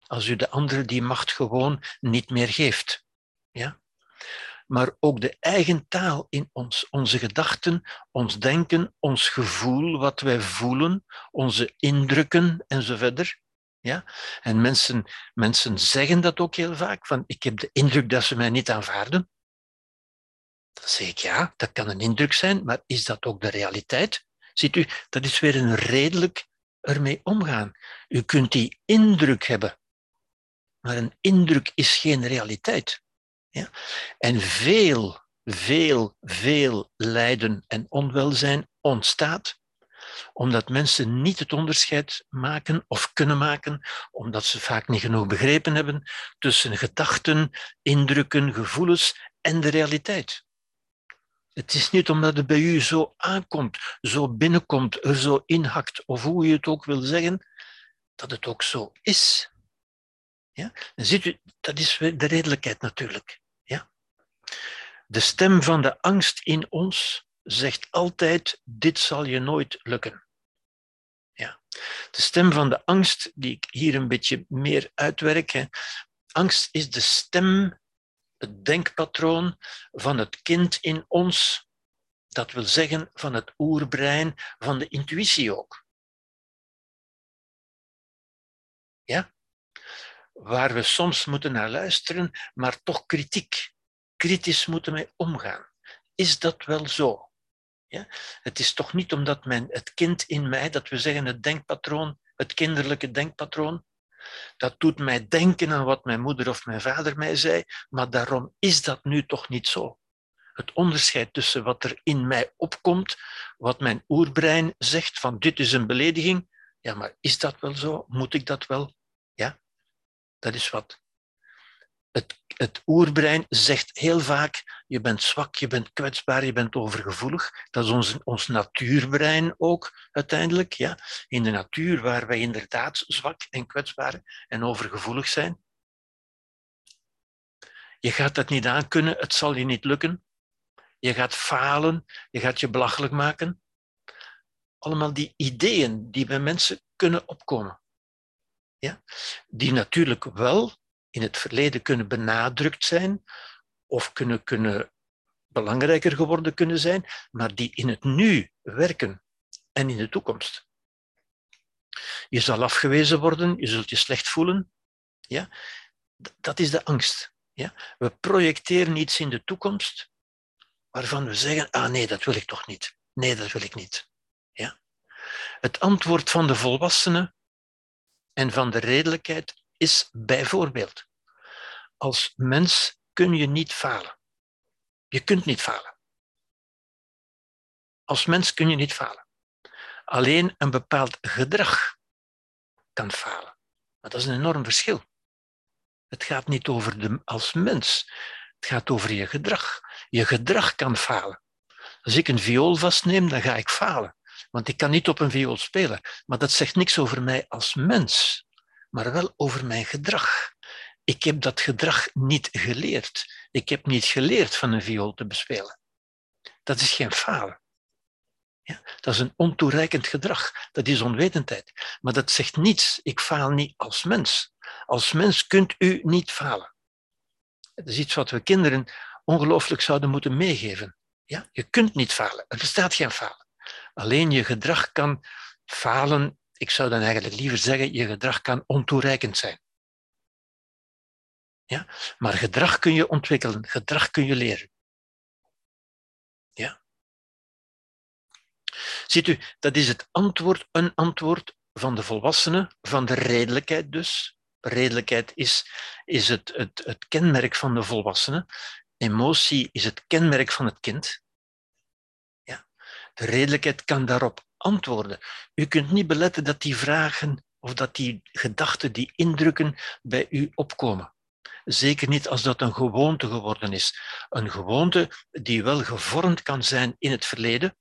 Als u de andere die macht gewoon niet meer geeft. Ja? Maar ook de eigen taal in ons, onze gedachten, ons denken, ons gevoel, wat wij voelen, onze indrukken enzovoort. Ja? En mensen, mensen zeggen dat ook heel vaak, van ik heb de indruk dat ze mij niet aanvaarden. Dan zeg ik ja, dat kan een indruk zijn, maar is dat ook de realiteit? Ziet u, dat is weer een redelijk ermee omgaan. U kunt die indruk hebben, maar een indruk is geen realiteit. Ja? En veel, veel, veel lijden en onwelzijn ontstaat omdat mensen niet het onderscheid maken of kunnen maken, omdat ze vaak niet genoeg begrepen hebben tussen gedachten, indrukken, gevoelens en de realiteit. Het is niet omdat het bij u zo aankomt, zo binnenkomt, er zo inhakt, of hoe je het ook wil zeggen, dat het ook zo is. Ja? Ziet u, dat is de redelijkheid natuurlijk. Ja? De stem van de angst in ons zegt altijd: dit zal je nooit lukken. Ja. De stem van de angst, die ik hier een beetje meer uitwerk. Hè. Angst is de stem, het denkpatroon van het kind in ons. Dat wil zeggen van het oerbrein, van de intuïtie ook. Ja? Waar we soms moeten naar luisteren, maar toch kritiek, kritisch moeten mee omgaan. Is dat wel zo? Ja? Het is toch niet omdat mijn, het kind in mij, dat we zeggen het denkpatroon, het kinderlijke denkpatroon, dat doet mij denken aan wat mijn moeder of mijn vader mij zei, maar daarom is dat nu toch niet zo. Het onderscheid tussen wat er in mij opkomt, wat mijn oerbrein zegt van dit is een belediging, ja, maar is dat wel zo? Moet ik dat wel? Ja, dat is wat het, het oerbrein zegt heel vaak, je bent zwak, je bent kwetsbaar, je bent overgevoelig. Dat is ons, ons natuurbrein ook uiteindelijk. Ja? In de natuur waar wij inderdaad zwak en kwetsbaar en overgevoelig zijn. Je gaat dat niet aankunnen, het zal je niet lukken. Je gaat falen, je gaat je belachelijk maken. Allemaal die ideeën die bij mensen kunnen opkomen. Ja? Die natuurlijk wel in het verleden kunnen benadrukt zijn of kunnen, kunnen belangrijker geworden kunnen zijn, maar die in het nu werken en in de toekomst. Je zal afgewezen worden, je zult je slecht voelen. Ja? Dat is de angst. Ja? We projecteren iets in de toekomst waarvan we zeggen, ah nee, dat wil ik toch niet. Nee, dat wil ik niet. Ja? Het antwoord van de volwassenen en van de redelijkheid is bijvoorbeeld, als mens kun je niet falen. Je kunt niet falen. Als mens kun je niet falen. Alleen een bepaald gedrag kan falen. Maar dat is een enorm verschil. Het gaat niet over de, als mens. Het gaat over je gedrag. Je gedrag kan falen. Als ik een viool vastneem, dan ga ik falen. Want ik kan niet op een viool spelen. Maar dat zegt niks over mij als mens maar wel over mijn gedrag. Ik heb dat gedrag niet geleerd. Ik heb niet geleerd van een viool te bespelen. Dat is geen falen. Ja, dat is een ontoereikend gedrag. Dat is onwetendheid. Maar dat zegt niets. Ik faal niet als mens. Als mens kunt u niet falen. Dat is iets wat we kinderen ongelooflijk zouden moeten meegeven. Ja? Je kunt niet falen. Er bestaat geen falen. Alleen je gedrag kan falen ik zou dan eigenlijk liever zeggen, je gedrag kan ontoereikend zijn. Ja? Maar gedrag kun je ontwikkelen, gedrag kun je leren. Ja? Ziet u, dat is het antwoord, een antwoord van de volwassenen, van de redelijkheid dus. Redelijkheid is, is het, het, het kenmerk van de volwassenen. Emotie is het kenmerk van het kind. Ja? De redelijkheid kan daarop antwoorden. U kunt niet beletten dat die vragen of dat die gedachten, die indrukken bij u opkomen. Zeker niet als dat een gewoonte geworden is. Een gewoonte die wel gevormd kan zijn in het verleden,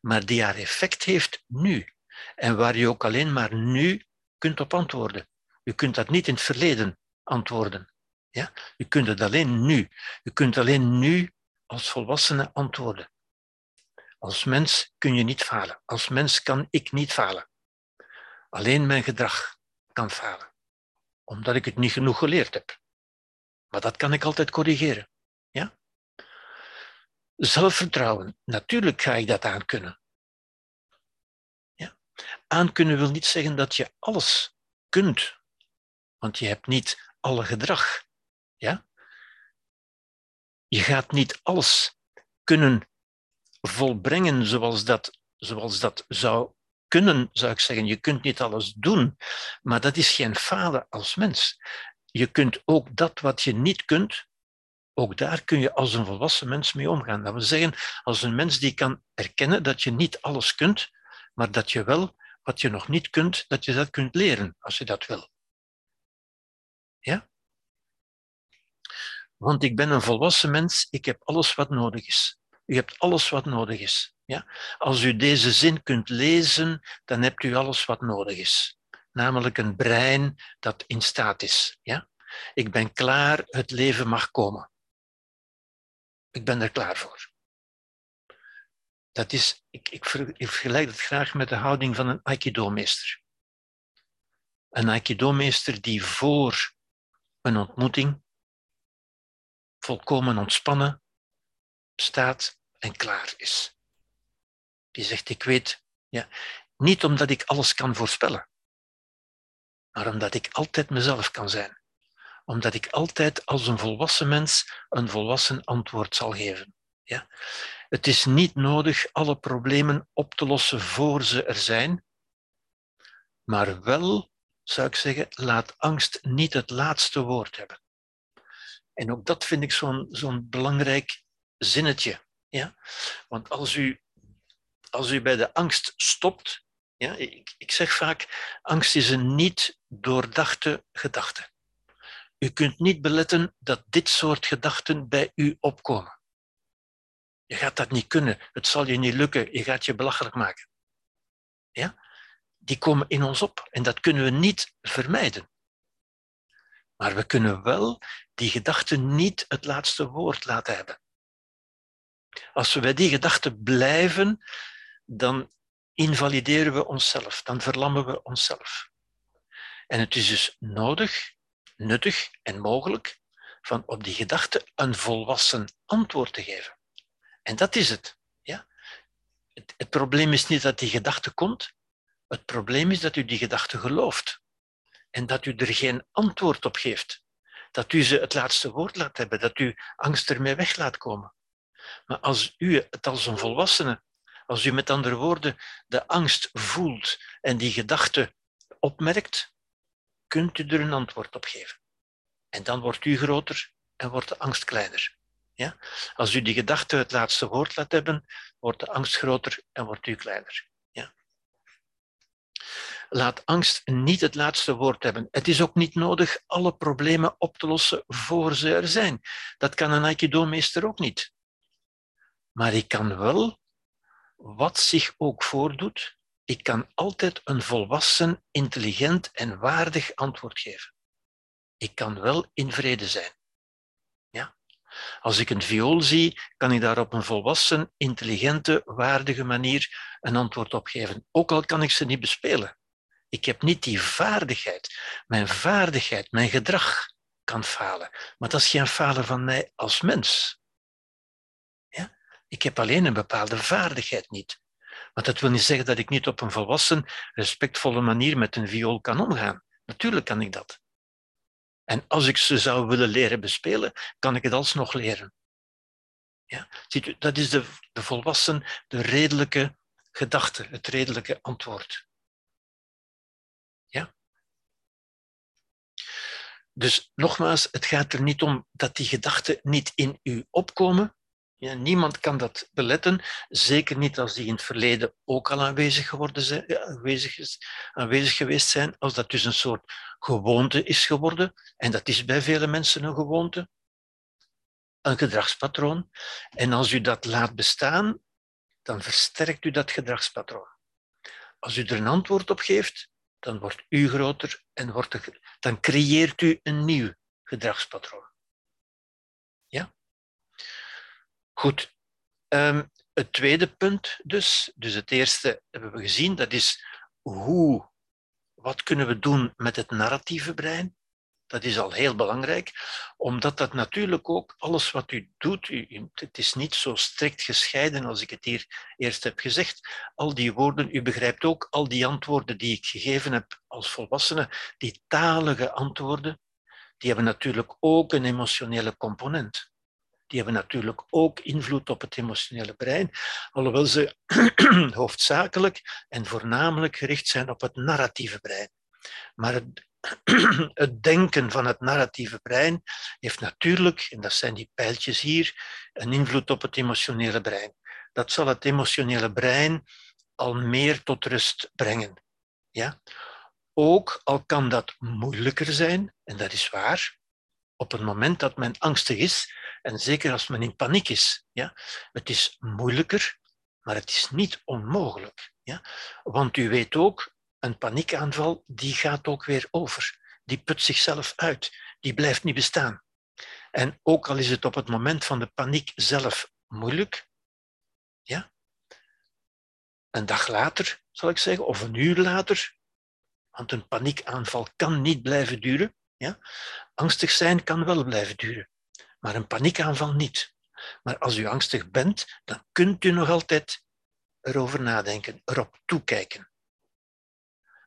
maar die haar effect heeft nu. En waar je ook alleen maar nu kunt op antwoorden. U kunt dat niet in het verleden antwoorden. Ja? U kunt het alleen nu. U kunt alleen nu als volwassene antwoorden. Als mens kun je niet falen. Als mens kan ik niet falen. Alleen mijn gedrag kan falen, omdat ik het niet genoeg geleerd heb. Maar dat kan ik altijd corrigeren. Ja? Zelfvertrouwen, natuurlijk ga ik dat aankunnen. Ja? Aankunnen wil niet zeggen dat je alles kunt, want je hebt niet alle gedrag. Ja? Je gaat niet alles kunnen volbrengen zoals dat, zoals dat zou kunnen, zou ik zeggen. Je kunt niet alles doen, maar dat is geen falen als mens. Je kunt ook dat wat je niet kunt, ook daar kun je als een volwassen mens mee omgaan. Dat wil zeggen, als een mens die kan erkennen dat je niet alles kunt, maar dat je wel wat je nog niet kunt, dat je dat kunt leren als je dat wil. Ja? Want ik ben een volwassen mens, ik heb alles wat nodig is. U hebt alles wat nodig is. Ja? Als u deze zin kunt lezen, dan hebt u alles wat nodig is. Namelijk een brein dat in staat is. Ja? Ik ben klaar, het leven mag komen. Ik ben er klaar voor. Dat is, ik, ik, vergelijk dat graag met de houding van een Aikido-meester. Een Aikido-meester die voor een ontmoeting volkomen ontspannen staat en klaar is. Die zegt, ik weet, ja, niet omdat ik alles kan voorspellen, maar omdat ik altijd mezelf kan zijn. Omdat ik altijd als een volwassen mens een volwassen antwoord zal geven. Ja? Het is niet nodig alle problemen op te lossen voor ze er zijn, maar wel, zou ik zeggen, laat angst niet het laatste woord hebben. En ook dat vind ik zo'n zo'n belangrijk zinnetje. Ja? Want als u, als u bij de angst stopt, ja, ik, ik zeg vaak, angst is een niet doordachte gedachte. U kunt niet beletten dat dit soort gedachten bij u opkomen. Je gaat dat niet kunnen. Het zal je niet lukken. Je gaat je belachelijk maken. Ja? Die komen in ons op en dat kunnen we niet vermijden. Maar we kunnen wel die gedachten niet het laatste woord laten hebben. Als we bij die gedachten blijven, dan invalideren we onszelf, dan verlammen we onszelf. En het is dus nodig, nuttig en mogelijk van op die gedachte een volwassen antwoord te geven. En dat is het. Ja? Het, het probleem is niet dat die gedachte komt, het probleem is dat u die gedachte gelooft en dat u er geen antwoord op geeft. Dat u ze het laatste woord laat hebben, dat u angst ermee weg laat komen. Maar als u het als een volwassene, als u met andere woorden de angst voelt en die gedachte opmerkt, kunt u er een antwoord op geven. En dan wordt u groter en wordt de angst kleiner. Ja? Als u die gedachte het laatste woord laat hebben, wordt de angst groter en wordt u kleiner. Ja? Laat angst niet het laatste woord hebben. Het is ook niet nodig alle problemen op te lossen voor ze er zijn. Dat kan een Aikido-meester ook niet. Maar ik kan wel, wat zich ook voordoet, ik kan altijd een volwassen, intelligent en waardig antwoord geven. Ik kan wel in vrede zijn. Als ik een viool zie, kan ik daar op een volwassen, intelligente, waardige manier een antwoord op geven. Ook al kan ik ze niet bespelen. Ik heb niet die vaardigheid. Mijn vaardigheid, mijn gedrag kan falen. Maar dat is geen falen van mij als mens. Ik heb alleen een bepaalde vaardigheid niet. Maar dat wil niet zeggen dat ik niet op een volwassen, respectvolle manier met een viool kan omgaan. Natuurlijk kan ik dat. En als ik ze zou willen leren bespelen, kan ik het alsnog leren. Ja? Ziet u, dat is de, de volwassen, de redelijke gedachte, het redelijke antwoord. Ja? Dus nogmaals, het gaat er niet om dat die gedachten niet in u opkomen, ja, niemand kan dat beletten, zeker niet als die in het verleden ook al aanwezig, geworden zijn, aanwezig, is, aanwezig geweest zijn, als dat dus een soort gewoonte is geworden. En dat is bij vele mensen een gewoonte, een gedragspatroon. En als u dat laat bestaan, dan versterkt u dat gedragspatroon. Als u er een antwoord op geeft, dan wordt u groter en wordt dan creëert u een nieuw gedragspatroon. Goed. Um, het tweede punt dus, dus het eerste hebben we gezien, dat is hoe, wat kunnen we doen met het narratieve brein? Dat is al heel belangrijk, omdat dat natuurlijk ook alles wat u doet, u, het is niet zo strikt gescheiden als ik het hier eerst heb gezegd. Al die woorden, u begrijpt ook al die antwoorden die ik gegeven heb als volwassene, die talige antwoorden, die hebben natuurlijk ook een emotionele component die hebben natuurlijk ook invloed op het emotionele brein, alhoewel ze [clears throat] hoofdzakelijk en voornamelijk gericht zijn op het narratieve brein. Maar [clears throat] het denken van het narratieve brein heeft natuurlijk, en dat zijn die pijltjes hier, een invloed op het emotionele brein. Dat zal het emotionele brein al meer tot rust brengen. Ja? Ook al kan dat moeilijker zijn, en dat is waar, op het moment dat men angstig is, en zeker als men in paniek is. Ja? Het is moeilijker, maar het is niet onmogelijk. Ja? Want u weet ook, een paniekaanval die gaat ook weer over. Die put zichzelf uit. Die blijft niet bestaan. En ook al is het op het moment van de paniek zelf moeilijk, ja, een dag later, zal ik zeggen, of een uur later, want een paniekaanval kan niet blijven duren. Ja? Angstig zijn kan wel blijven duren, maar een paniekaanval niet. Maar als u angstig bent, dan kunt u nog altijd erover nadenken, erop toekijken.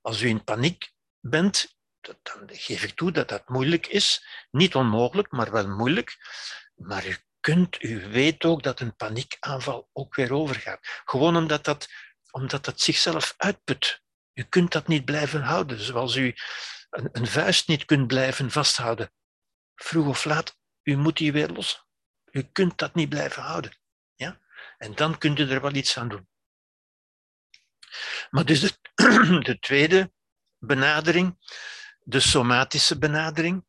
Als u in paniek bent, dan geef ik toe dat dat moeilijk is. Niet onmogelijk, maar wel moeilijk. Maar u kunt, u weet ook dat een paniekaanval ook weer overgaat. Gewoon omdat dat, omdat dat zichzelf uitput. U kunt dat niet blijven houden, zoals u een, vuist niet kunt blijven vasthouden. Vroeg of laat, u moet die weer los. U kunt dat niet blijven houden. Ja? En dan kunt u er wel iets aan doen. Maar dus de, [clears throat] de tweede benadering, de somatische benadering.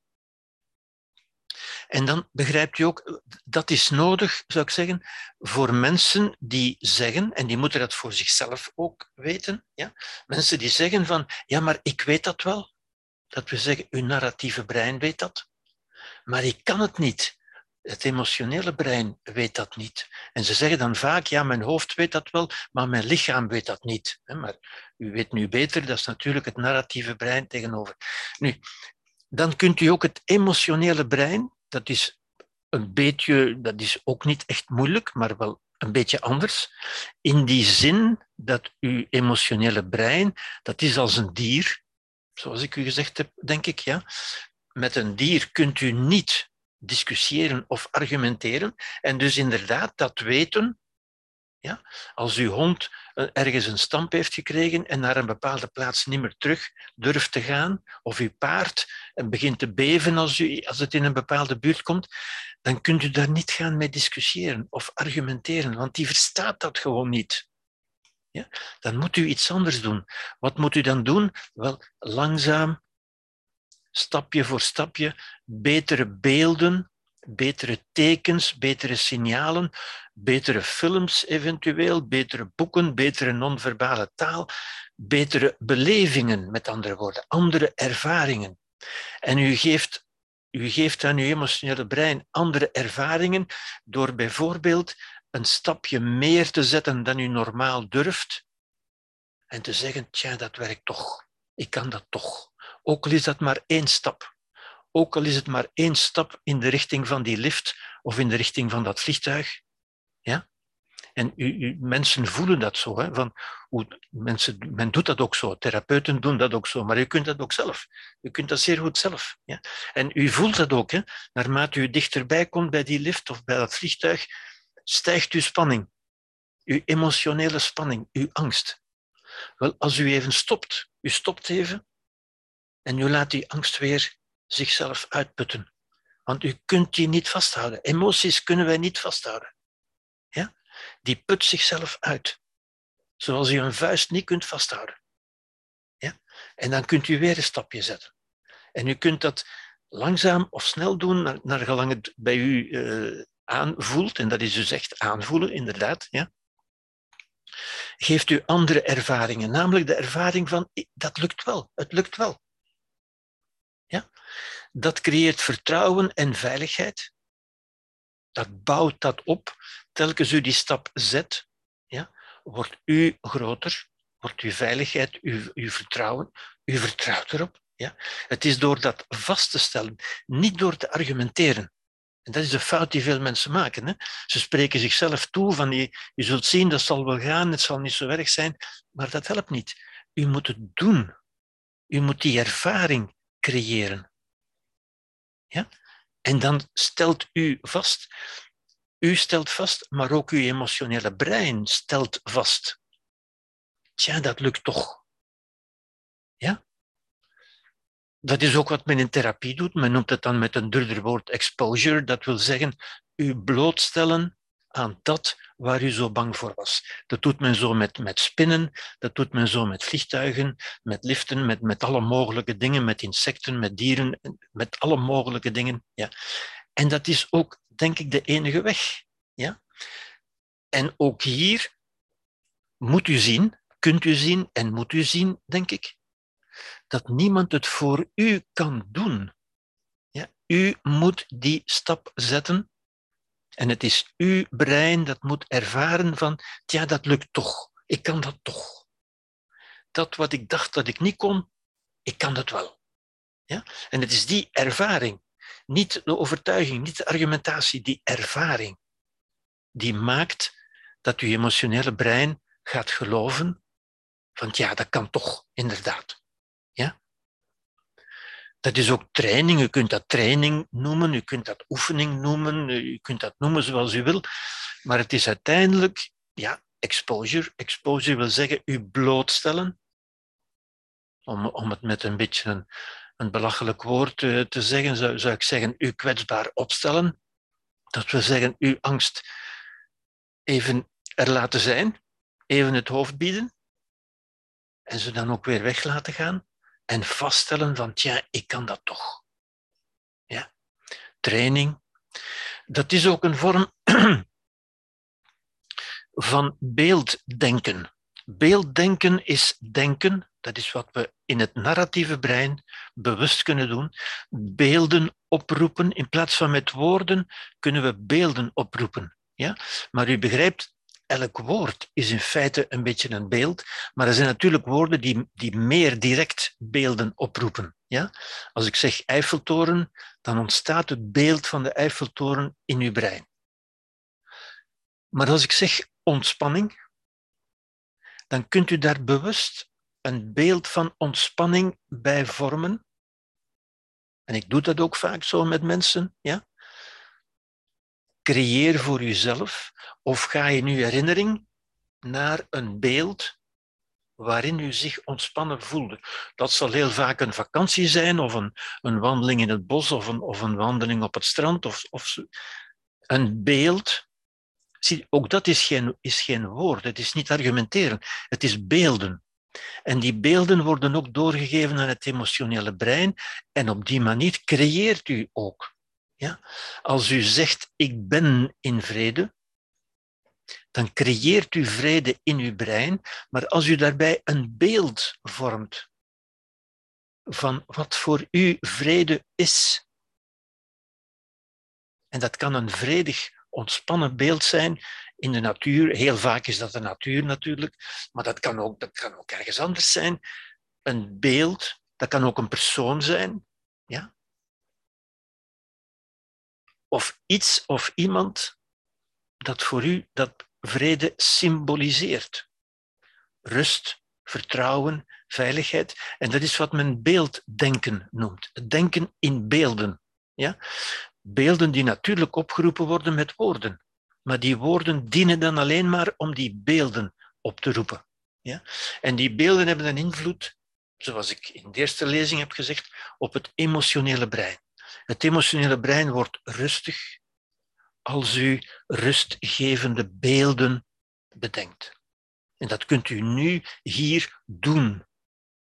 En dan begrijpt u ook, dat is nodig, zou ik zeggen, voor mensen die zeggen, en die moeten dat voor zichzelf ook weten, ja? mensen die zeggen van, ja, maar ik weet dat wel. Dat we zeggen, uw narratieve brein weet dat, maar ik kan het niet. Het emotionele brein weet dat niet. En ze zeggen dan vaak, ja, mijn hoofd weet dat wel, maar mijn lichaam weet dat niet. Maar u weet nu beter, dat is natuurlijk het narratieve brein tegenover. Nu, dan kunt u ook het emotionele brein, dat is een beetje, dat is ook niet echt moeilijk, maar wel een beetje anders. In die zin dat uw emotionele brein, dat is als een dier, zoals ik u gezegd heb, denk ik, ja. Met een dier kunt u niet discussiëren of argumenteren. En dus inderdaad dat weten, ja, als uw hond eh, ergens een stamp heeft gekregen en naar een bepaalde plaats niet meer terug durft te gaan, of uw paard begint te beven als, u, als het in een bepaalde buurt komt, dan kunt u daar niet gaan mee discussiëren of argumenteren, want die verstaat dat gewoon niet. Ja? Dan moet u iets anders doen. Wat moet u dan doen? Wel, langzaam stapje voor stapje betere beelden, betere tekens, betere signalen, betere films eventueel, betere boeken, betere non-verbale taal, betere belevingen, met andere woorden, andere ervaringen. En u geeft, u geeft aan uw emotionele brein andere ervaringen door bijvoorbeeld een stapje meer te zetten dan u normaal durft en te zeggen, tja, dat werkt toch. Ik kan dat toch. Ook al is dat maar één stap. Ook al is het maar één stap in de richting van die lift of in de richting van dat vliegtuig. Ja? En u, u, mensen voelen dat zo. Hè? Van hoe mensen, men doet dat ook zo. Therapeuten doen dat ook zo. Maar u kunt dat ook zelf. U kunt dat zeer goed zelf. Ja? En u voelt dat ook. Hè? Naarmate u dichterbij komt bij die lift of bij dat vliegtuig, stijgt uw spanning. Uw emotionele spanning, uw angst. Wel, als u even stopt, u stopt even en u laat die angst weer zichzelf uitputten. Want u kunt die niet vasthouden. Emoties kunnen wij niet vasthouden. Ja? Die put zichzelf uit. Zoals u een vuist niet kunt vasthouden. Ja? En dan kunt u weer een stapje zetten. En u kunt dat langzaam of snel doen, naar, gelang het bij u uh, aanvoelt. En dat is dus echt aanvoelen, inderdaad. Ja? Geeft u andere ervaringen, namelijk de ervaring van dat lukt wel, het lukt wel. Ja? Dat creëert vertrouwen en veiligheid. Dat bouwt dat op. Telkens u die stap zet, ja, wordt u groter, wordt uw veiligheid, uw, uw vertrouwen. U vertrouwt erop. Ja? Het is door dat vast te stellen, niet door te argumenteren. En dat is de fout die veel mensen maken. Hè? Ze spreken zichzelf toe van je, je zult zien, dat zal wel gaan, het zal niet zo erg zijn, maar dat helpt niet. U moet het doen. U moet die ervaring creëren. Ja? En dan stelt u vast, u stelt vast, maar ook uw emotionele brein stelt vast. Tja, dat lukt toch. Ja? Dat is ook wat men in therapie doet. Men noemt het dan met een duurder woord exposure. Dat wil zeggen, u blootstellen aan dat waar u zo bang voor was. Dat doet men zo met, met spinnen, dat doet men zo met vliegtuigen, met liften, met, met alle mogelijke dingen, met insecten, met dieren, met alle mogelijke dingen. Ja. En dat is ook, denk ik, de enige weg. Ja? En ook hier moet u zien, kunt u zien en moet u zien, denk ik, dat niemand het voor u kan doen. Ja? U moet die stap zetten en het is uw brein dat moet ervaren van, ja, dat lukt toch. Ik kan dat toch. Dat wat ik dacht dat ik niet kon, ik kan dat wel. Ja? En het is die ervaring, niet de overtuiging, niet de argumentatie, die ervaring, die maakt dat uw emotionele brein gaat geloven van, ja, dat kan toch, inderdaad. Dat is ook training. U kunt dat training noemen, u kunt dat oefening noemen, u kunt dat noemen zoals u wil. Maar het is uiteindelijk ja, exposure. Exposure wil zeggen u blootstellen. Om, om het met een beetje een, een belachelijk woord te, eh, te zeggen, zou, zou ik zeggen u kwetsbaar opstellen. Dat wil zeggen uw angst even er laten zijn, even het hoofd bieden en ze dan ook weer weg laten gaan en vaststellen van, tja, ik kan dat toch. Ja. Training. Dat is ook een vorm [clears throat] van beelddenken. Beelddenken is denken, dat is wat we in het narratieve brein bewust kunnen doen. Beelden oproepen, in plaats van met woorden kunnen we beelden oproepen. Ja? Maar u begrijpt, elk woord is in feite een beetje een beeld, maar er zijn natuurlijk woorden die, die meer direct beelden oproepen. Ja? Als ik zeg Eiffeltoren, dan ontstaat het beeld van de Eiffeltoren in uw brein. Maar als ik zeg ontspanning, dan kunt u daar bewust een beeld van ontspanning bij vormen. En ik doe dat ook vaak zo met mensen. Ja? Creëer voor jezelf of ga je nu herinnering naar een beeld waarin u zich ontspannen voelde. Dat zal heel vaak een vakantie zijn of een, een wandeling in het bos of een, of een wandeling op het strand of, of een beeld. Zie, ook dat is geen, is geen woord, het is niet argumenteren, het is beelden. En die beelden worden ook doorgegeven aan het emotionele brein en op die manier creëert u ook. Als u zegt, ik ben in vrede, dan creëert u vrede in uw brein, maar als u daarbij een beeld vormt van wat voor u vrede is, en dat kan een vredig, ontspannen beeld zijn in de natuur, heel vaak is dat de natuur natuurlijk, maar dat kan ook, dat kan ook ergens anders zijn, een beeld, dat kan ook een persoon zijn, ja? Of iets of iemand dat voor u dat vrede symboliseert. Rust, vertrouwen, veiligheid. En dat is wat men beelddenken noemt. Denken in beelden. Ja? Beelden die natuurlijk opgeroepen worden met woorden. Maar die woorden dienen dan alleen maar om die beelden op te roepen. Ja? En die beelden hebben een invloed, zoals ik in de eerste lezing heb gezegd, op het emotionele brein. Het emotionele brein wordt rustig als u rustgevende beelden bedenkt. En dat kunt u nu hier doen.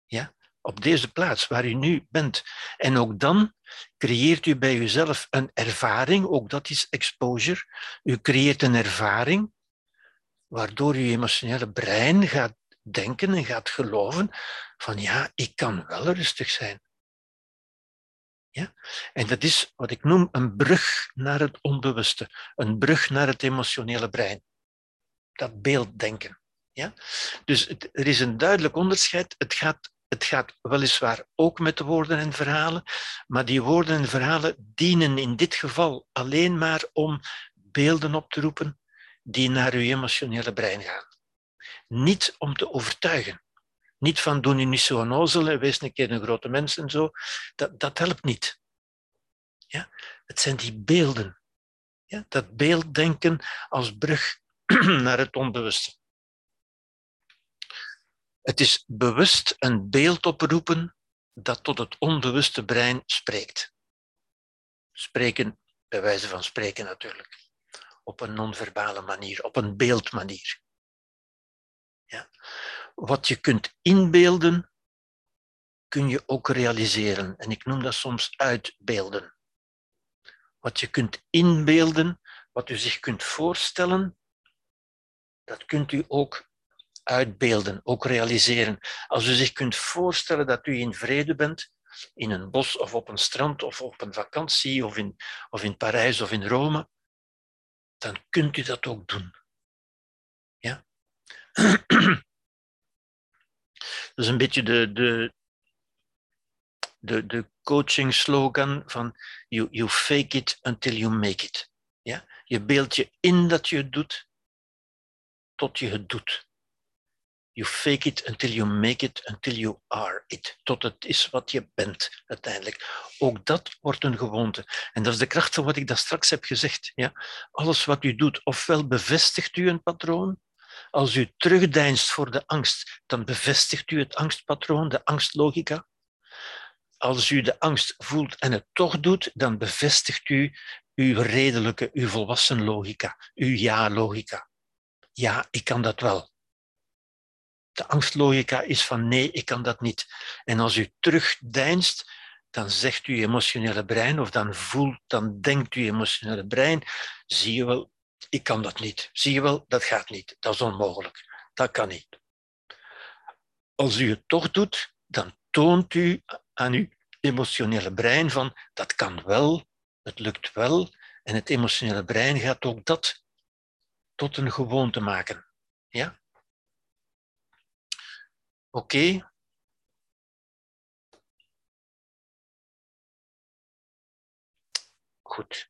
Ja? Op deze plaats waar u nu bent. En ook dan creëert u bij uzelf een ervaring, ook dat is exposure. U creëert een ervaring waardoor uw emotionele brein gaat denken en gaat geloven van ja, ik kan wel rustig zijn. Ja? En dat is wat ik noem een brug naar het onbewuste, een brug naar het emotionele brein. Dat beelddenken. Ja? Dus er is een duidelijk onderscheid. Het gaat, het gaat weliswaar ook met woorden en verhalen, maar die woorden en verhalen dienen in dit geval alleen maar om beelden op te roepen die naar uw emotionele brein gaan. Niet om te overtuigen. Niet van doen je niet zo onnozel en wees een keer een grote mens en zo. Dat, dat helpt niet. Ja? Het zijn die beelden. Ja? Dat beelddenken als brug [clears throat] naar het onbewuste. Het is bewust een beeld oproepen dat tot het onbewuste brein spreekt. Spreken, bij wijze van spreken natuurlijk. Op een non-verbale manier, op een beeldmanier. Ja. Wat je kunt inbeelden, kun je ook realiseren. En ik noem dat soms uitbeelden. Wat je kunt inbeelden, wat u zich kunt voorstellen, dat kunt u ook uitbeelden, ook realiseren. Als u zich kunt voorstellen dat u in vrede bent, in een bos of op een strand of op een vakantie of in, of in Parijs of in Rome, dan kunt u dat ook doen. Ja? [clears throat] Dat is een beetje de, de, de, de coaching slogan van you, you fake it until you make it. Ja? Je beeldt je in dat je het doet, tot je het doet. You fake it until you make it, until you are it. Tot het is wat je bent uiteindelijk. Ook dat wordt een gewoonte. En dat is de kracht van wat ik daar straks heb gezegd. Ja? Alles wat u doet, ofwel bevestigt u een patroon, als u terugdeinst voor de angst, dan bevestigt u het angstpatroon, de angstlogica. Als u de angst voelt en het toch doet, dan bevestigt u uw redelijke, uw volwassen logica, uw ja-logica. Ja, ik kan dat wel. De angstlogica is van nee, ik kan dat niet. En als u terugdeinst, dan zegt uw emotionele brein, of dan voelt, dan denkt uw emotionele brein, zie je wel, ik kan dat niet. Zie je wel, dat gaat niet. Dat is onmogelijk. Dat kan niet. Als u het toch doet, dan toont u aan uw emotionele brein van dat kan wel, het lukt wel. En het emotionele brein gaat ook dat tot een gewoonte maken. Ja? Oké. Goed.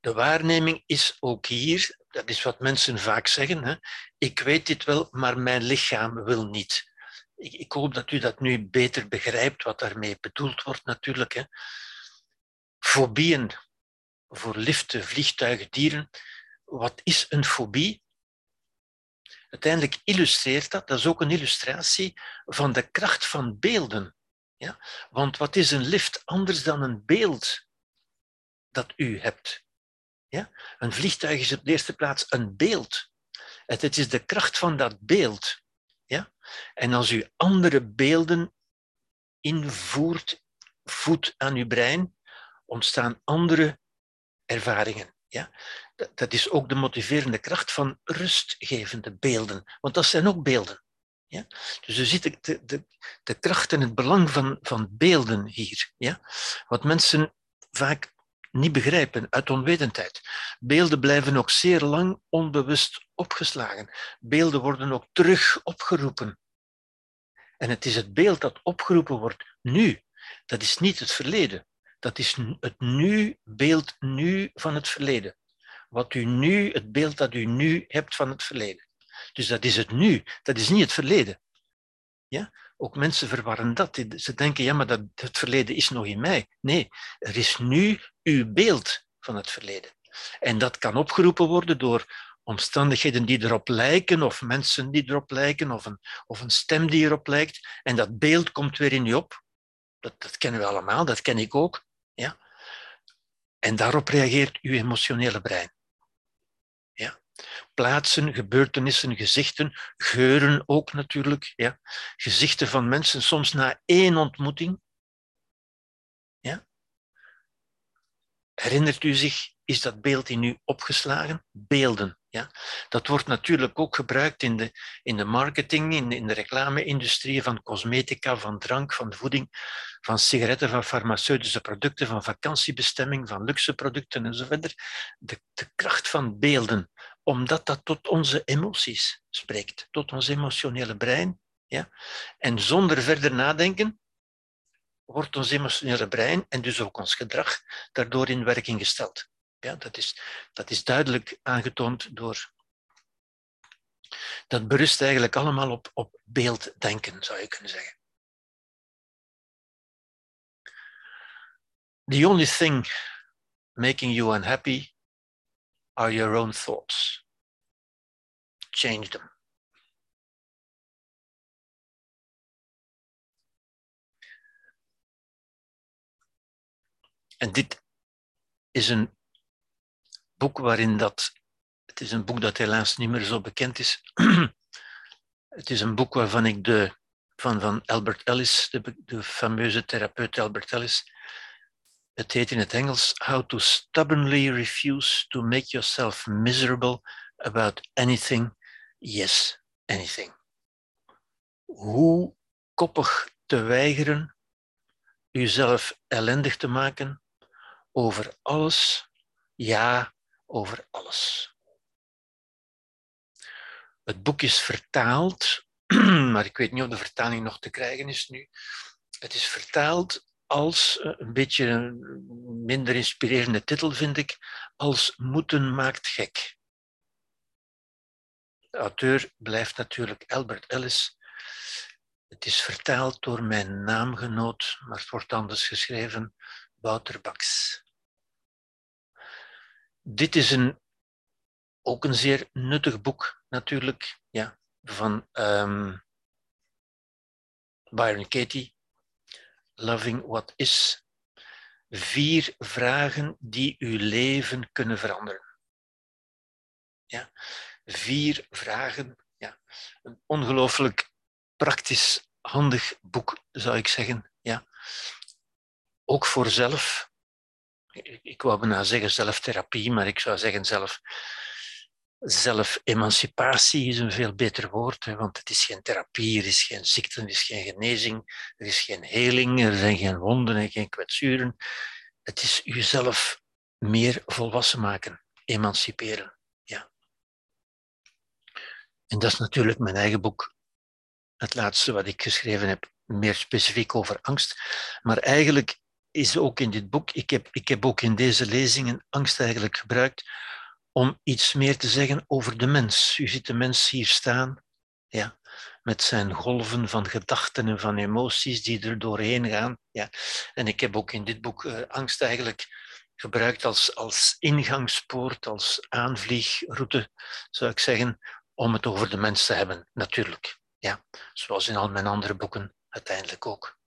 De waarneming is ook hier, dat is wat mensen vaak zeggen, hè, ik weet dit wel, maar mijn lichaam wil niet. Ik, ik, hoop dat u dat nu beter begrijpt, wat daarmee bedoeld wordt natuurlijk. Hè. Fobieën voor liften, vliegtuigen, dieren. Wat is een fobie? Uiteindelijk illustreert dat, dat is ook een illustratie van de kracht van beelden. Ja? Want wat is een lift anders dan een beeld dat u hebt? Ja? Een vliegtuig is op de eerste plaats een beeld. Het is de kracht van dat beeld. Ja? En als u andere beelden invoert, voedt aan uw brein, ontstaan andere ervaringen. Ja? Dat is ook de motiverende kracht van rustgevende beelden, want dat zijn ook beelden. Ja? Dus u ziet de, de, de kracht en het belang van, van beelden hier. Ja? Wat mensen vaak niet begrijpen uit onwetendheid. Beelden blijven ook zeer lang onbewust opgeslagen. Beelden worden ook terug opgeroepen. En het is het beeld dat opgeroepen wordt nu. Dat is niet het verleden. Dat is het nu, beeld nu van het verleden. Wat u nu, het beeld dat u nu hebt van het verleden. Dus dat is het nu, dat is niet het verleden. Ja? Ook mensen verwarren dat. Ze denken, ja, maar dat, het verleden is nog in mij. Nee, er is nu uw beeld van het verleden. En dat kan opgeroepen worden door omstandigheden die erop lijken, of mensen die erop lijken, of een, of een stem die erop lijkt. En dat beeld komt weer in je op. Dat, dat kennen we allemaal, dat ken ik ook. Ja? En daarop reageert uw emotionele brein. Plaatsen, gebeurtenissen, gezichten, geuren ook natuurlijk. Ja? Gezichten van mensen, soms na één ontmoeting. Ja? Herinnert u zich, is dat beeld in u opgeslagen? Beelden. Ja? Dat wordt natuurlijk ook gebruikt in de, in de marketing, in de, in de reclame-industrie van cosmetica, van drank, van voeding, van sigaretten, van farmaceutische producten, van vakantiebestemming, van luxe producten enzovoort. De, de kracht van beelden, omdat dat tot onze emoties spreekt, tot ons emotionele brein. Ja? En zonder verder nadenken wordt ons emotionele brein en dus ook ons gedrag daardoor in werking gesteld. Ja, dat, is, dat is duidelijk aangetoond door. Dat berust eigenlijk allemaal op, op beelddenken, zou je kunnen zeggen. The only thing making you unhappy are your own thoughts. Change them. En dit is een boek waarin dat. Het is een boek dat helaas niet meer zo bekend is. [clears throat] het is een boek waarvan ik de. Van, van Albert Ellis, de, de fameuze therapeut Albert Ellis, het heet in het Engels How to Stubbornly Refuse to Make Yourself Miserable About Anything, Yes, Anything. Hoe koppig te weigeren uzelf ellendig te maken over alles, ja, over alles. Het boek is vertaald, [clears throat] maar ik weet niet of de vertaling nog te krijgen is nu. Het is vertaald als eh, een beetje een minder inspirerende titel, vind ik, als Moeten maakt gek. De auteur blijft natuurlijk Albert Ellis, het is vertaald door mijn naamgenoot, maar het wordt anders geschreven, Wouter Baks. Dit is een, ook een zeer nuttig boek, natuurlijk, ja, van um, Byron Katie, Loving What Is. Vier vragen die uw leven kunnen veranderen. Ja, vier vragen. Ja. Een ongelooflijk praktisch, handig boek, zou ik zeggen. Ja. Ook voor zelf. Ik wou bijna zeggen zelftherapie, maar ik zou zeggen zelf. Zelfemancipatie is een veel beter woord, hè, want het is geen therapie, er is geen ziekte, er is geen genezing, er is geen heling, er zijn geen wonden en geen kwetsuren. Het is jezelf meer volwassen maken, emanciperen. Ja. En dat is natuurlijk mijn eigen boek het laatste wat ik geschreven heb, meer specifiek over angst. Maar eigenlijk is ook in dit boek, ik heb, ik heb ook in deze lezingen angst eigenlijk gebruikt om iets meer te zeggen over de mens. U ziet de mens hier staan, ja, met zijn golven van gedachten en van emoties die er doorheen gaan. Ja. En ik heb ook in dit boek uh, angst eigenlijk gebruikt als, als ingangspoort, als aanvliegroute, zou ik zeggen, om het over de mens te hebben, natuurlijk. Ja, zoals in al mijn andere boeken uiteindelijk ook.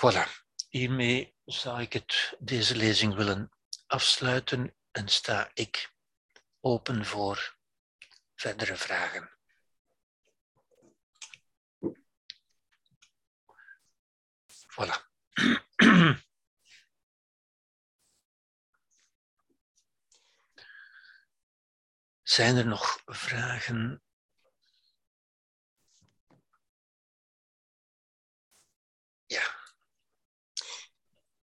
Voilà, hiermee zou ik het, deze lezing willen afsluiten en sta ik open voor verdere vragen. Voilà. Zijn er nog vragen Ja.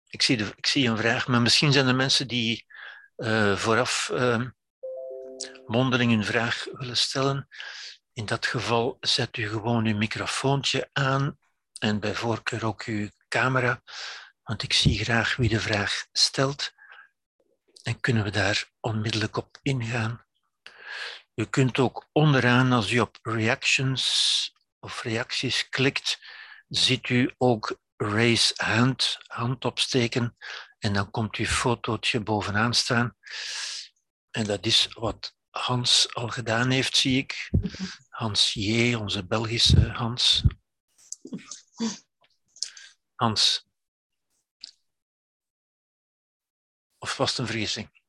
Ik zie, de, ik zie een vraag, maar misschien zijn er mensen die uh, vooraf uh, mondeling een vraag willen stellen. In dat geval zet u gewoon uw microfoontje aan en bij voorkeur ook uw camera, want ik zie graag wie de vraag stelt. En kunnen we daar onmiddellijk op ingaan. U kunt ook onderaan, als u op reactions of reacties klikt, ziet u ook raise hand, hand opsteken en dan komt uw fotootje bovenaan staan. En dat is wat Hans al gedaan heeft, zie ik. Hans J., onze Belgische Hans. Hans. Of was het een vergissing?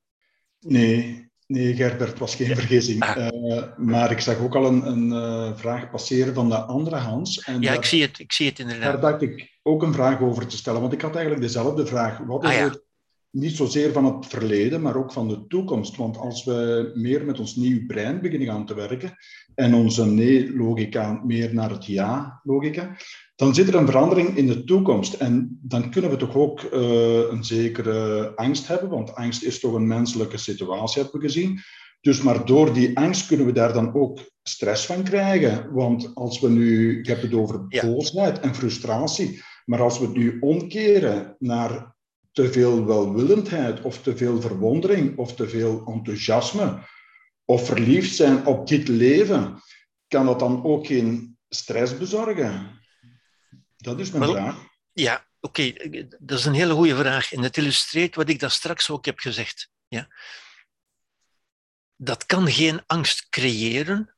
Nee, Nee, Gerbert, was geen vergissing. Ah. Uh, maar ik zag ook al een, een uh, vraag passeren van de andere Hans. En ja, daar, ik, zie het, ik zie het inderdaad. Daar dacht ik ook een vraag over te stellen, want ik had eigenlijk dezelfde vraag. Wat is ah, ja. het, niet zozeer van het verleden, maar ook van de toekomst? Want als we meer met ons nieuw brein beginnen gaan te werken en onze nee-logica meer naar het ja-logica, dan zit er een verandering in de toekomst. En dan kunnen we toch ook uh, een zekere angst hebben, want angst is toch een menselijke situatie, hebben we gezien. Dus maar door die angst kunnen we daar dan ook stress van krijgen. Want als we nu, ik heb het over boosheid en frustratie, maar als we het nu omkeren naar te veel welwillendheid of te veel verwondering of te veel enthousiasme of verliefd zijn op dit leven, kan dat dan ook geen stress bezorgen? Dat is mijn vraag. Ja, oké, dat is een hele goede vraag. En het illustreert wat ik daar straks ook heb gezegd. Ja. Dat kan geen angst creëren.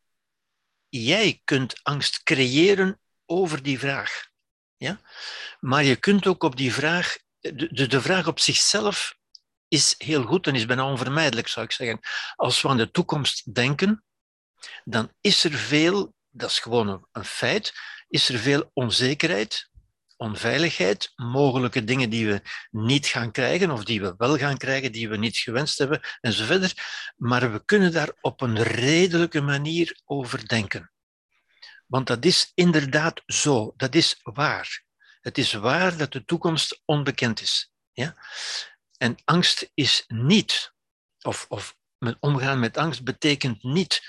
Jij kunt angst creëren over die vraag. Ja? Maar je kunt ook op die vraag de, vraag op zichzelf is heel goed en is bijna onvermijdelijk, zou ik zeggen. Als we aan de toekomst denken, dan is er veel, dat is gewoon een feit, is er veel onzekerheid, onveiligheid, mogelijke dingen die we niet gaan krijgen of die we wel gaan krijgen, die we niet gewenst hebben enzovoort. Maar we kunnen daar op een redelijke manier over denken. Want dat is inderdaad zo, dat is waar. Het is waar dat de toekomst onbekend is. Ja? En angst is niet, of, of omgaan met angst betekent niet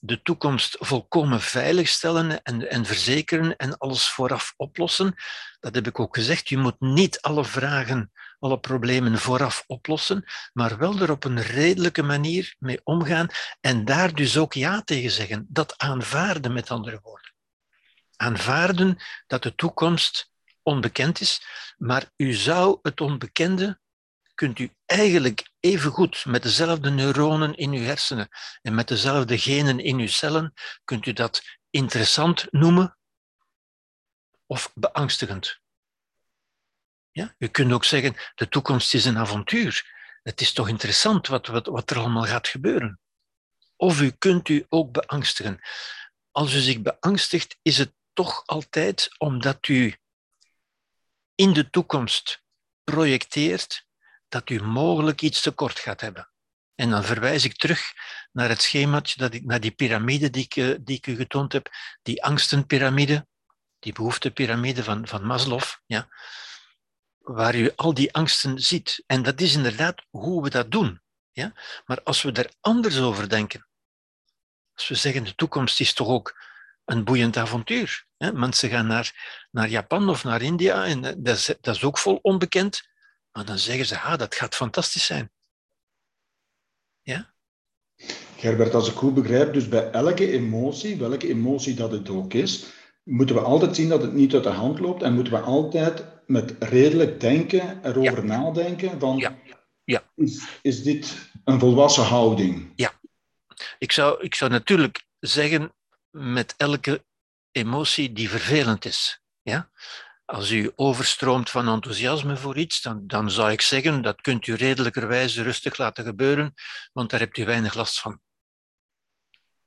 de toekomst volkomen veiligstellen en, en verzekeren en alles vooraf oplossen. Dat heb ik ook gezegd. Je moet niet alle vragen, alle problemen vooraf oplossen, maar wel er op een redelijke manier mee omgaan en daar dus ook ja tegen zeggen. Dat aanvaarden, met andere woorden. Aanvaarden dat de toekomst onbekend is, maar u zou het onbekende kunt u eigenlijk even goed met dezelfde neuronen in uw hersenen en met dezelfde genen in uw cellen, kunt u dat interessant noemen of beangstigend. Ja? U kunt ook zeggen, de toekomst is een avontuur. Het is toch interessant wat, wat, wat er allemaal gaat gebeuren. Of u kunt u ook beangstigen. Als u zich beangstigt, is het toch altijd omdat u in de toekomst projecteert dat u mogelijk iets tekort gaat hebben. En dan verwijs ik terug naar het schemaatje, dat ik, naar die piramide die ik, eh, die ik u getoond heb, die angstenpiramide, die behoeftepiramide van, van Maslow, ja, waar u al die angsten ziet. En dat is inderdaad hoe we dat doen. Ja? Maar als we er anders over denken, als we zeggen de toekomst is toch ook een boeiend avontuur. Mensen gaan naar, naar Japan of naar India en eh, dat is, dat is ook vol onbekend. Maar dan zeggen ze, ah, dat gaat fantastisch zijn. Ja? Gerbert, als ik goed begrijp, dus bij elke emotie, welke emotie dat het ook is, moeten we altijd zien dat het niet uit de hand loopt en moeten we altijd met redelijk denken erover nadenken van, ja. Ja. Is, is dit een volwassen houding? Ja. Ik zou, ik zou natuurlijk zeggen, met elke emotie die vervelend is. Ja? Als u overstroomt van enthousiasme voor iets, dan, dan zou ik zeggen, dat kunt u redelijkerwijze rustig laten gebeuren, want daar hebt u weinig last van.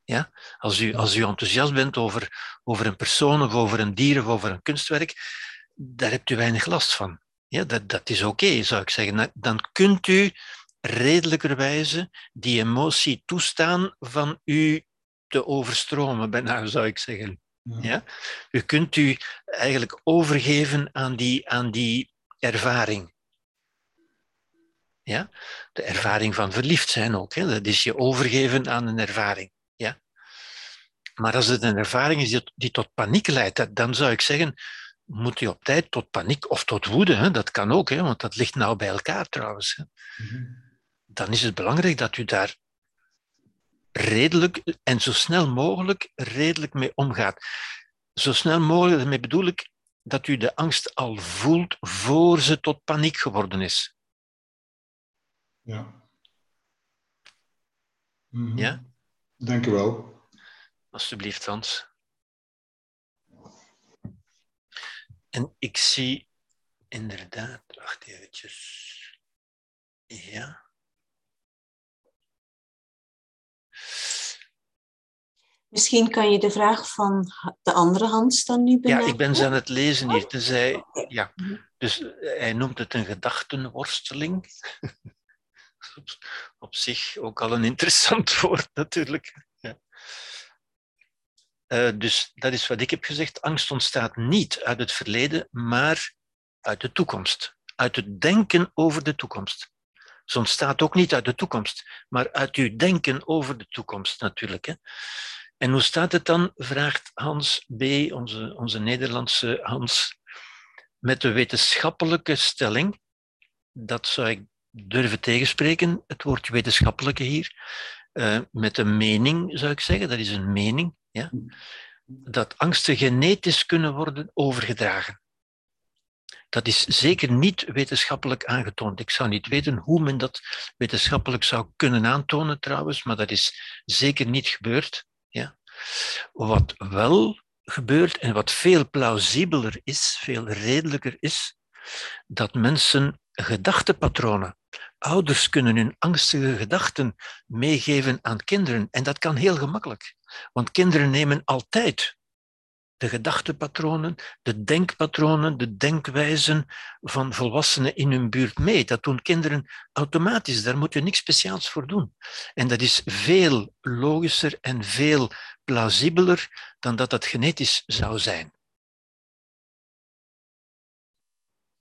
Ja? Als, u, als u enthousiast bent over, over een persoon of over een dier of over een kunstwerk, daar hebt u weinig last van. Ja, dat, dat is oké, zou ik zeggen. Dan kunt u redelijkerwijze die emotie toestaan van u te overstromen, bijna zou ik zeggen. Ja. U kunt u eigenlijk overgeven aan die, aan die ervaring. Ja? De ervaring van verliefd zijn ook. Hè? Dat is je overgeven aan een ervaring. Ja? Maar als het een ervaring is die, die tot paniek leidt, dan zou ik zeggen, moet je op tijd tot paniek of tot woede, hè? dat kan ook, hè? want dat ligt nou bij elkaar trouwens. Hè? Mhm. Dan is het belangrijk dat u daar redelijk en zo snel mogelijk redelijk mee omgaat. Zo snel mogelijk, daarmee bedoel ik dat u de angst al voelt voor ze tot paniek geworden is. Ja. Mm Ja? Dank u wel. Alsjeblieft, Hans. En ik zie inderdaad, wacht eventjes. Ja. Misschien kan je de vraag van de andere Hans dan nu benaderen. Ja, ik ben ze aan het lezen hier. Dus hij, ja, dus hij noemt het een gedachtenworsteling. [laughs] Op zich ook al een interessant [laughs] woord natuurlijk. Ja. Uh, dus dat is wat ik heb gezegd. Angst ontstaat niet uit het verleden, maar uit de toekomst. Uit het denken over de toekomst. Ze ontstaat ook niet uit de toekomst, maar uit uw denken over de toekomst natuurlijk. Hè. En hoe staat het dan, vraagt Hans B., onze, onze Nederlandse Hans, met de wetenschappelijke stelling, dat zou ik durven tegenspreken, het woord wetenschappelijke hier, uh, met een mening zou ik zeggen, dat is een mening, ja, dat angsten genetisch kunnen worden overgedragen. Dat is zeker niet wetenschappelijk aangetoond. Ik zou niet weten hoe men dat wetenschappelijk zou kunnen aantonen trouwens, maar dat is zeker niet gebeurd. Wat wel gebeurt en wat veel plausibeler is, veel redelijker is, dat mensen gedachtepatronen, ouders kunnen hun angstige gedachten meegeven aan kinderen. En dat kan heel gemakkelijk, want kinderen nemen altijd de gedachtepatronen, de denkpatronen, de denkwijzen van volwassenen in hun buurt mee. Dat doen kinderen automatisch, daar moet je niks speciaals voor doen. En dat is veel logischer en veel plausibeler dan dat dat genetisch zou zijn.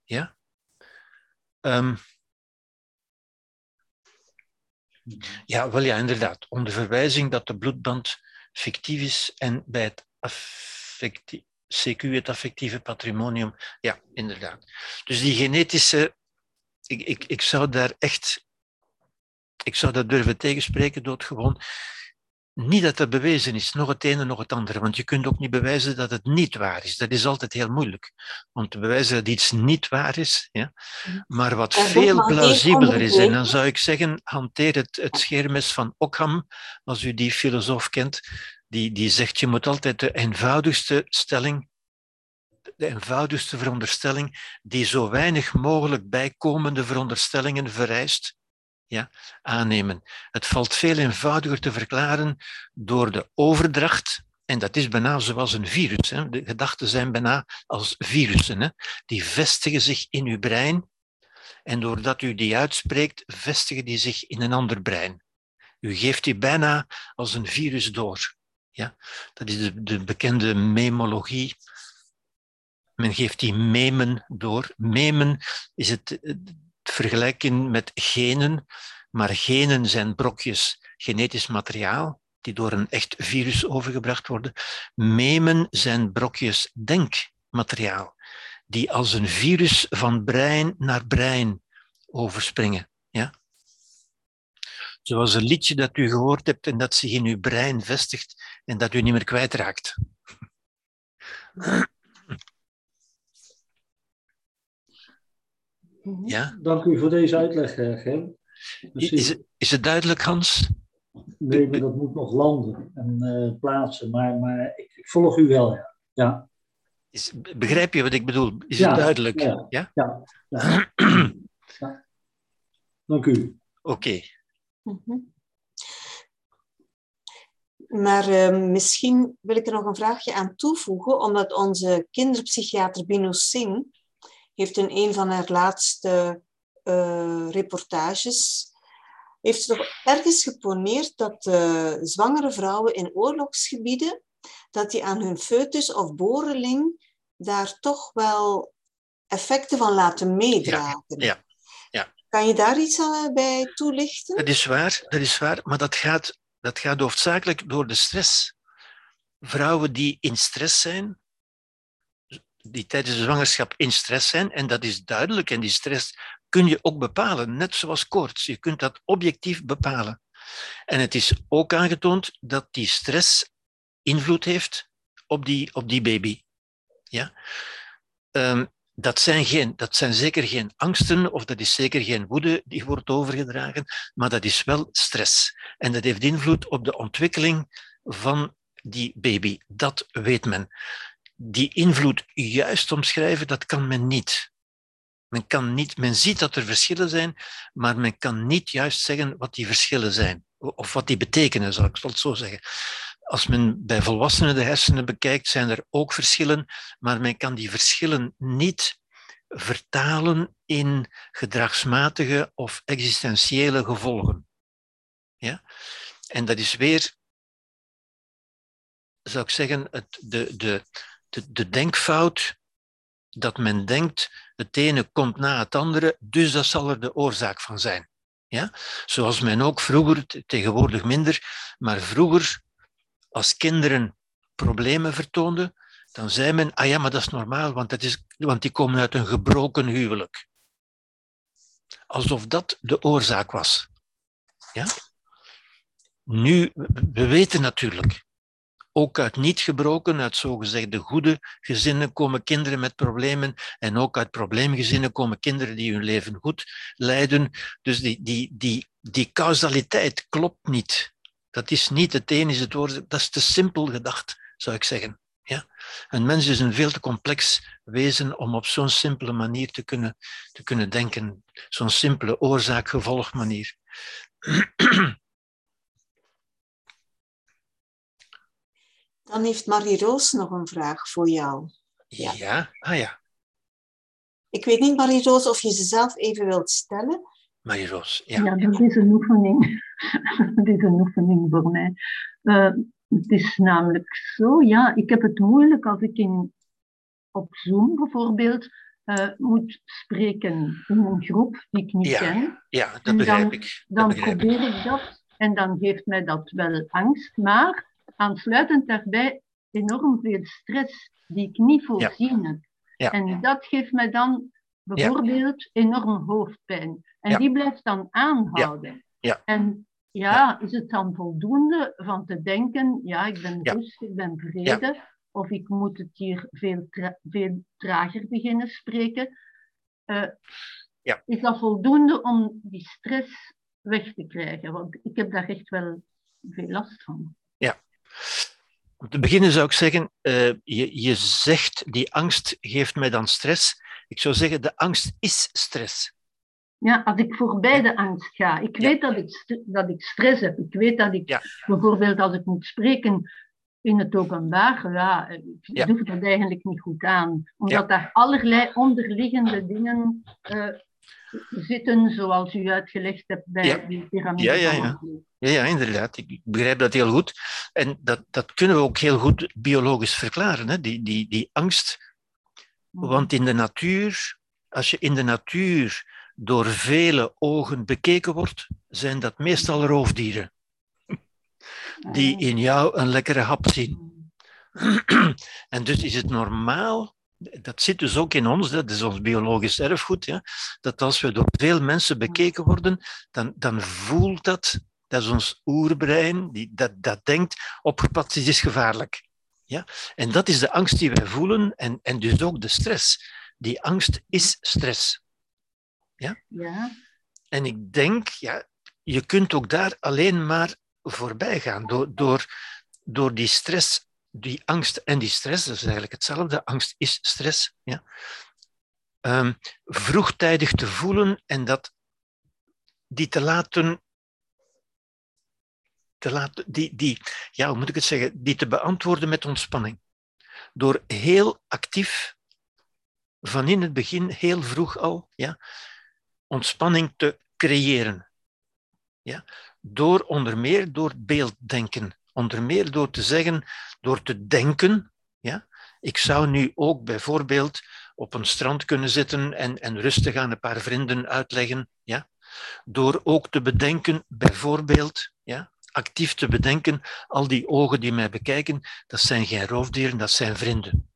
Ja? Um, ja, wel ja, inderdaad. Onder verwijzing dat de bloedband fictief is en bij het CQ, het affectieve patrimonium, ja, inderdaad. Dus die genetische, ik, ik, ik zou daar echt, ik zou dat durven tegenspreken, doodgewoon. Niet dat dat bewezen is, nog het ene, nog het andere. Want je kunt ook niet bewijzen dat het niet waar is. Dat is altijd heel moeilijk. Om te bewijzen dat iets niet waar is. Ja? Maar wat veel plausibeler is, en dan zou ik zeggen, hanteer het, het scheermes van Ockham, als u die filosoof kent, die, die zegt, je moet altijd de eenvoudigste stelling, de eenvoudigste veronderstelling, die zo weinig mogelijk bijkomende veronderstellingen vereist, ja, aannemen. Het valt veel eenvoudiger te verklaren door de overdracht, en dat is bijna zoals een virus. Hè. De gedachten zijn bijna als virussen. Hè. Die vestigen zich in uw brein, en doordat u die uitspreekt, vestigen die zich in een ander brein. U geeft die bijna als een virus door. Ja? Dat is de, de bekende memologie. Men geeft die memen door. Memen is het, vergelijken met genen, maar genen zijn brokjes genetisch materiaal die door een echt virus overgebracht worden. Memen zijn brokjes denkmateriaal die als een virus van brein naar brein overspringen. Ja? Zoals een liedje dat u gehoord hebt en dat zich in uw brein vestigt en dat u niet meer kwijtraakt. Ja? Dank u voor deze uitleg, eh, Gem. Is, het, is het duidelijk, Hans? Nee, maar dat moet nog landen en uh, plaatsen. Maar, maar ik, ik, volg u wel, ja. ja. Is, begrijp je wat ik bedoel? Is het duidelijk? Ja. ja? ja, ja. [clears throat] Dank u. Oké. Mhm. Maar uh, misschien wil ik er nog een vraagje aan toevoegen, omdat onze kinderpsychiater Bino Singh heeft in een van haar laatste uh, reportages heeft ze toch ergens geponeerd dat uh, zwangere vrouwen in oorlogsgebieden, dat die aan hun foetus of boreling daar toch wel effecten van laten meedragen. ja. Kan je daar iets eh, bij toelichten? Dat is waar, dat is waar, maar dat gaat, dat gaat hoofdzakelijk door de stress. Vrouwen die in stress zijn, die tijdens de zwangerschap in stress zijn, en dat is duidelijk, en die stress kun je ook bepalen, net zoals koorts. Je kunt dat objectief bepalen. En het is ook aangetoond dat die stress invloed heeft op die, op die baby. Ja? Um, dat zijn, geen, dat zijn zeker geen angsten of dat is zeker geen woede die wordt overgedragen, maar dat is wel stress. En dat heeft invloed op de ontwikkeling van die baby. Dat weet men. Die invloed juist omschrijven, dat kan men niet. Men, kan niet. men ziet dat er verschillen zijn, maar men kan niet juist zeggen wat die verschillen zijn. Of wat die betekenen, zal ik het zo zeggen. Als men bij volwassenen de hersenen bekijkt, zijn er ook verschillen, maar men kan die verschillen niet vertalen in gedragsmatige of existentiële gevolgen. Ja? En dat is weer, zou ik zeggen, het, de, de, de, de denkfout dat men denkt, het ene komt na het andere, dus dat zal er de oorzaak van zijn. Ja? Zoals men ook vroeger, tegenwoordig minder, maar vroeger als kinderen problemen vertoonden, dan zei men, ah ja, maar dat is normaal, want, dat is, want die komen uit een gebroken huwelijk. Alsof dat de oorzaak was. Ja? Nu, we weten natuurlijk, ook uit niet gebroken, uit zogezegde goede gezinnen komen kinderen met problemen en ook uit probleemgezinnen komen kinderen die hun leven goed leiden. Dus die, die, die, die causaliteit klopt niet. Dat is niet het een is het woord, dat is te simpel gedacht, zou ik zeggen. Ja? Een mens is een veel te complex wezen om op zo'n simpele manier te kunnen, te kunnen denken. Zo'n simpele oorzaak-gevolg manier. [clears throat] Dan heeft Marie-Roos nog een vraag voor jou. Ja. ja, ah ja. Ik weet niet, Marie-Roos, of je ze zelf even wilt stellen. Marie-Roos, ja. Ja, dat is een oefening. [laughs] dat is een oefening voor mij. Uh, het is namelijk zo, ja, ik heb het moeilijk als ik in, op Zoom bijvoorbeeld uh, moet spreken in een groep die ik niet ja, ken. Ja, dat begrijp ik. dan begrijp probeer ik dat en dan geeft mij dat wel angst, maar aansluitend daarbij enorm veel stress die ik niet voorzien heb. Ja. En dat geeft mij dan bijvoorbeeld enorm hoofdpijn. En die blijft dan aanhouden. Ja. En ja, is het dan voldoende van te denken, ja, ik ben rustig, ik ben vrede, of ik moet het hier veel, tra veel trager beginnen spreken. Uh, ja. Is dat voldoende om die stress weg te krijgen? Want ik heb daar echt wel veel last van. Ja. Om te beginnen zou ik zeggen, uh, je, je zegt die angst geeft mij dan stress. Ik zou zeggen, de angst is stress. Ja, als ik voorbij de angst ga. Ik weet dat ik, dat ik stress heb. Ik weet dat ik bijvoorbeeld als ik moet spreken in het openbaar, ja, ik ja. doe dat eigenlijk niet goed aan. Omdat daar allerlei onderliggende dingen uh, zitten, zoals u uitgelegd hebt bij die piramide. Ja, ja, ja. Ja, ja, inderdaad. Ik begrijp dat heel goed. En dat, dat kunnen we ook heel goed biologisch verklaren, hè? Die, die, die angst. Want in de natuur, als je in de natuur door vele ogen bekeken wordt, zijn dat meestal roofdieren. Die in jou een lekkere hap zien. [clears throat] En dus is het normaal, dat zit dus ook in ons, dat is ons biologisch erfgoed, ja, dat als we door veel mensen bekeken worden, dan, dan voelt dat, dat is ons oerbrein, die, dat, dat denkt, opgepakt is, is gevaarlijk. Ja? En dat is de angst die wij voelen en, en dus ook de stress. Die angst is stress. Ja? ja. En ik denk, ja, je kunt ook daar alleen maar voorbij gaan door, door, door die stress, die angst en die stress, dat is eigenlijk hetzelfde, angst is stress, ja. Um, vroegtijdig te voelen en dat die te laten, te laten die, die, ja, hoe moet ik het zeggen, die te beantwoorden met ontspanning. Door heel actief, van in het begin, heel vroeg al, ja, ontspanning te creëren. Ja? Door onder meer door beelddenken. Onder meer door te zeggen, door te denken. Ja? Ik zou nu ook bijvoorbeeld op een strand kunnen zitten en, en rustig aan een paar vrienden uitleggen. Ja? Door ook te bedenken, bijvoorbeeld, ja? actief te bedenken, al die ogen die mij bekijken, dat zijn geen roofdieren, dat zijn vrienden.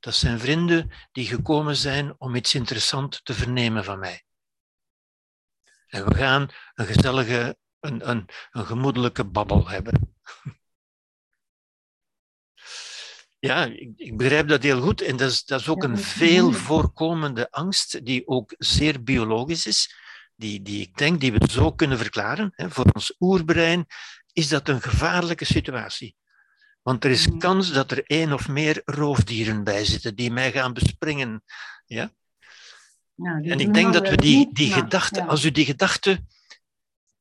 Dat zijn vrienden die gekomen zijn om iets interessants te vernemen van mij. En we gaan een gezellige, een, een, een gemoedelijke babbel hebben. [laughs] Ja, ik, ik, begrijp dat heel goed. En dat is, dat is ook een veel voorkomende angst, die ook zeer biologisch is, die, die ik denk die we zo kunnen verklaren. Hè. Voor ons oerbrein is dat een gevaarlijke situatie. Want er is mm. kans dat er één of meer roofdieren bij zitten die mij gaan bespringen. Ja? en ik denk dat we die, die gedachte, als u die gedachte,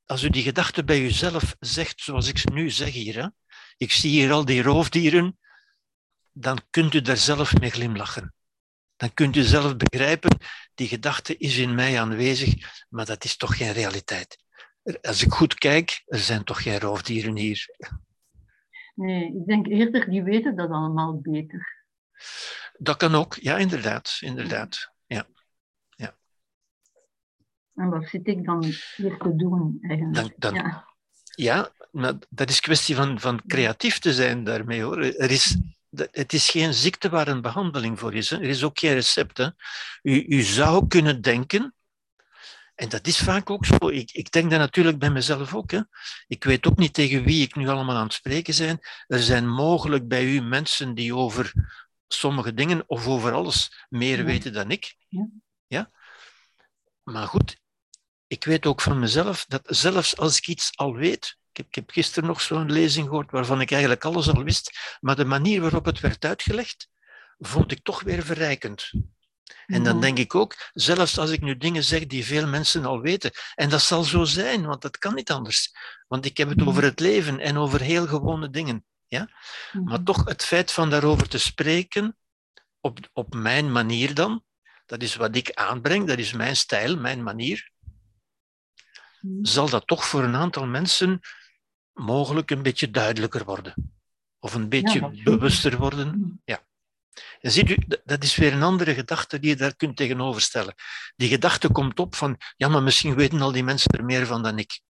als u die gedachte bij uzelf zegt, zoals ik ze nu zeg hier, hè, ik zie hier al die roofdieren, dan kunt u daar zelf mee glimlachen. Dan kunt u zelf begrijpen, die gedachte is in mij aanwezig, maar dat is toch geen realiteit. Als ik goed kijk, er zijn toch geen roofdieren hier. Nee, ik denk eerder, die weten dat allemaal beter. Dat kan ook, ja, inderdaad. inderdaad. En wat zit ik dan hier te doen eigenlijk? Dan, dan, ja. ja, maar dat is kwestie van, van creatief te zijn daarmee hoor. Er is, het is geen ziekte waar een behandeling voor is. Hè. Er is ook geen recept. Hè. U, u zou kunnen denken, en dat is vaak ook zo. Ik, ik denk dat natuurlijk bij mezelf ook. Hè. Ik weet ook niet tegen wie ik nu allemaal aan het spreken zijn. Er zijn mogelijk bij u mensen die over sommige dingen of over alles meer weten dan ik. Ja. ja? Maar goed, ik weet ook van mezelf dat zelfs als ik iets al weet, Ik heb, ik heb gisteren nog zo'n lezing gehoord waarvan ik eigenlijk alles al wist, maar de manier waarop het werd uitgelegd, vond ik toch weer verrijkend. En dan denk ik ook, zelfs als ik nu dingen zeg die veel mensen al weten, en dat zal zo zijn, want dat kan niet anders. Want ik heb het over het leven en over heel gewone dingen. Ja? Maar toch het feit van daarover te spreken, op, op mijn manier dan, dat is wat ik aanbreng, dat is mijn stijl, mijn manier, zal dat toch voor een aantal mensen mogelijk een beetje duidelijker worden. Of een beetje bewuster worden. Ja. En ziet u, dat is weer een andere gedachte die je daar kunt tegenoverstellen. Die gedachte komt op van, ja, maar misschien weten al die mensen er meer van dan ik.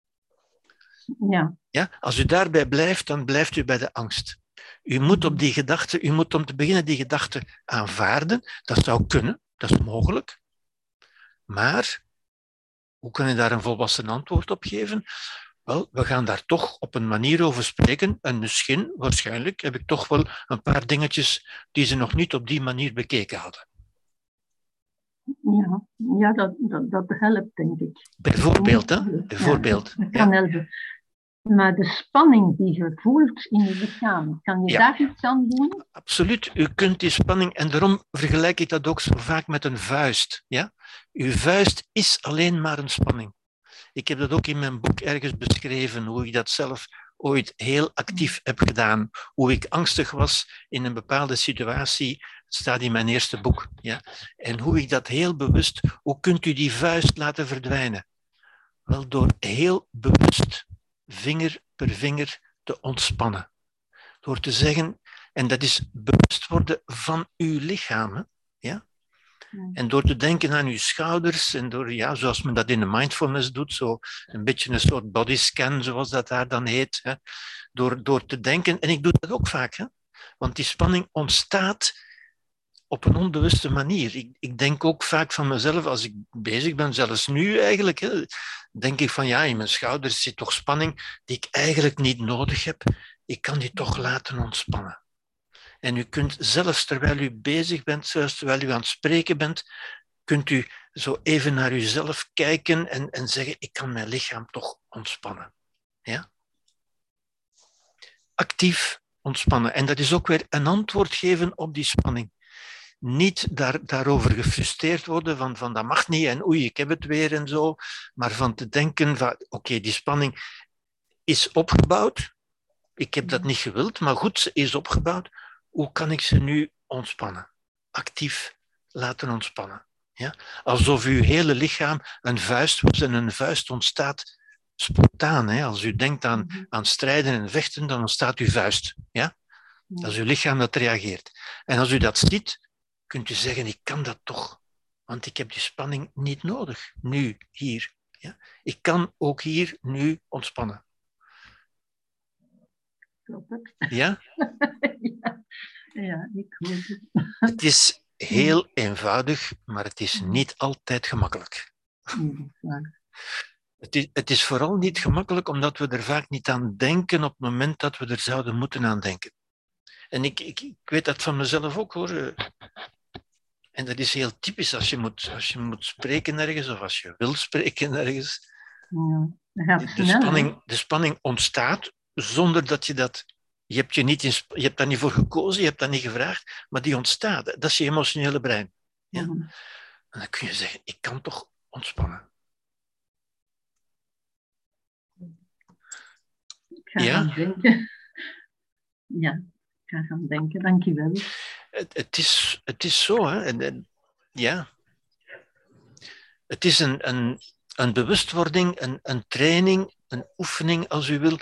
Ja. Ja? Als u daarbij blijft, dan blijft u bij de angst. U moet op die gedachte, u moet om te beginnen die gedachte aanvaarden. Dat zou kunnen, dat is mogelijk. Maar hoe kan je daar een volwassen antwoord op geven? Wel, we gaan daar toch op een manier over spreken. En misschien, waarschijnlijk, heb ik toch wel een paar dingetjes die ze nog niet op die manier bekeken hadden. Ja, ja dat, dat, dat helpt, denk ik. Bijvoorbeeld, hè? Bijvoorbeeld. Ja, dat kan helpen. Maar de spanning die je voelt in je lichaam, kan je daar iets aan doen? Absoluut. U kunt die spanning, en daarom vergelijk ik dat ook zo vaak met een vuist. Ja? Uw vuist is alleen maar een spanning. Ik heb dat ook in mijn boek ergens beschreven, hoe ik dat zelf ooit heel actief heb gedaan. Hoe ik angstig was in een bepaalde situatie. Staat in mijn eerste boek. Ja? En hoe ik dat heel bewust, hoe kunt u die vuist laten verdwijnen? Wel door heel bewust, vinger per vinger, te ontspannen. Door te zeggen, en dat is bewust worden van uw lichaam. Ja? En door te denken aan uw schouders en door, ja, zoals men dat in de mindfulness doet, zo een beetje een soort bodyscan, zoals dat daar dan heet, hè, door, door te denken, en ik doe dat ook vaak, hè, want die spanning ontstaat op een onbewuste manier. Ik, ik denk ook vaak van mezelf, als ik bezig ben, zelfs nu eigenlijk, hè, denk ik van ja, in mijn schouders zit toch spanning die ik eigenlijk niet nodig heb. Ik kan die toch laten ontspannen. En u kunt zelfs terwijl u bezig bent, zelfs terwijl u aan het spreken bent, kunt u zo even naar uzelf kijken en, en zeggen, ik kan mijn lichaam toch ontspannen. Ja? Actief ontspannen. En dat is ook weer een antwoord geven op die spanning. Niet daar, daarover gefrustreerd worden van, van dat mag niet en oei, ik heb het weer en zo. Maar van te denken van oké, die spanning is opgebouwd. Ik heb dat niet gewild, maar goed, ze is opgebouwd hoe kan ik ze nu ontspannen? Actief laten ontspannen. Ja? Alsof uw hele lichaam een vuist was en een vuist ontstaat spontaan. Hè? Als u denkt aan, mhm. aan strijden en vechten, dan ontstaat uw vuist. Ja? Dat is uw lichaam dat reageert. En als u dat ziet, kunt u zeggen, ik kan dat toch. Want ik heb die spanning niet nodig, nu, hier. Ja? Ik kan ook hier, nu ontspannen. Ja? [laughs] ja? Ja, ik hoor het. Het is heel eenvoudig, maar het is niet altijd gemakkelijk. Het is, het is vooral niet gemakkelijk omdat we er vaak niet aan denken op het moment dat we er zouden moeten aan denken. En ik, ik, ik weet dat van mezelf ook hoor. En dat is heel typisch als je moet, als je moet spreken ergens of als je wil spreken ergens. Ja, de, spanning, de spanning ontstaat zonder dat je dat je hebt, je, niet je hebt daar niet voor gekozen, je hebt dat niet gevraagd, maar die ontstaat. Dat is je emotionele brein. Ja? Mhm. En dan kun je zeggen, ik kan toch ontspannen. Ik ga ja? gaan denken. [laughs] Ja, ik ga gaan denken, dankjewel. Het, is, het is zo, hè. En, ja. Het is een, een, een bewustwording, een, een training, een oefening, als u wil,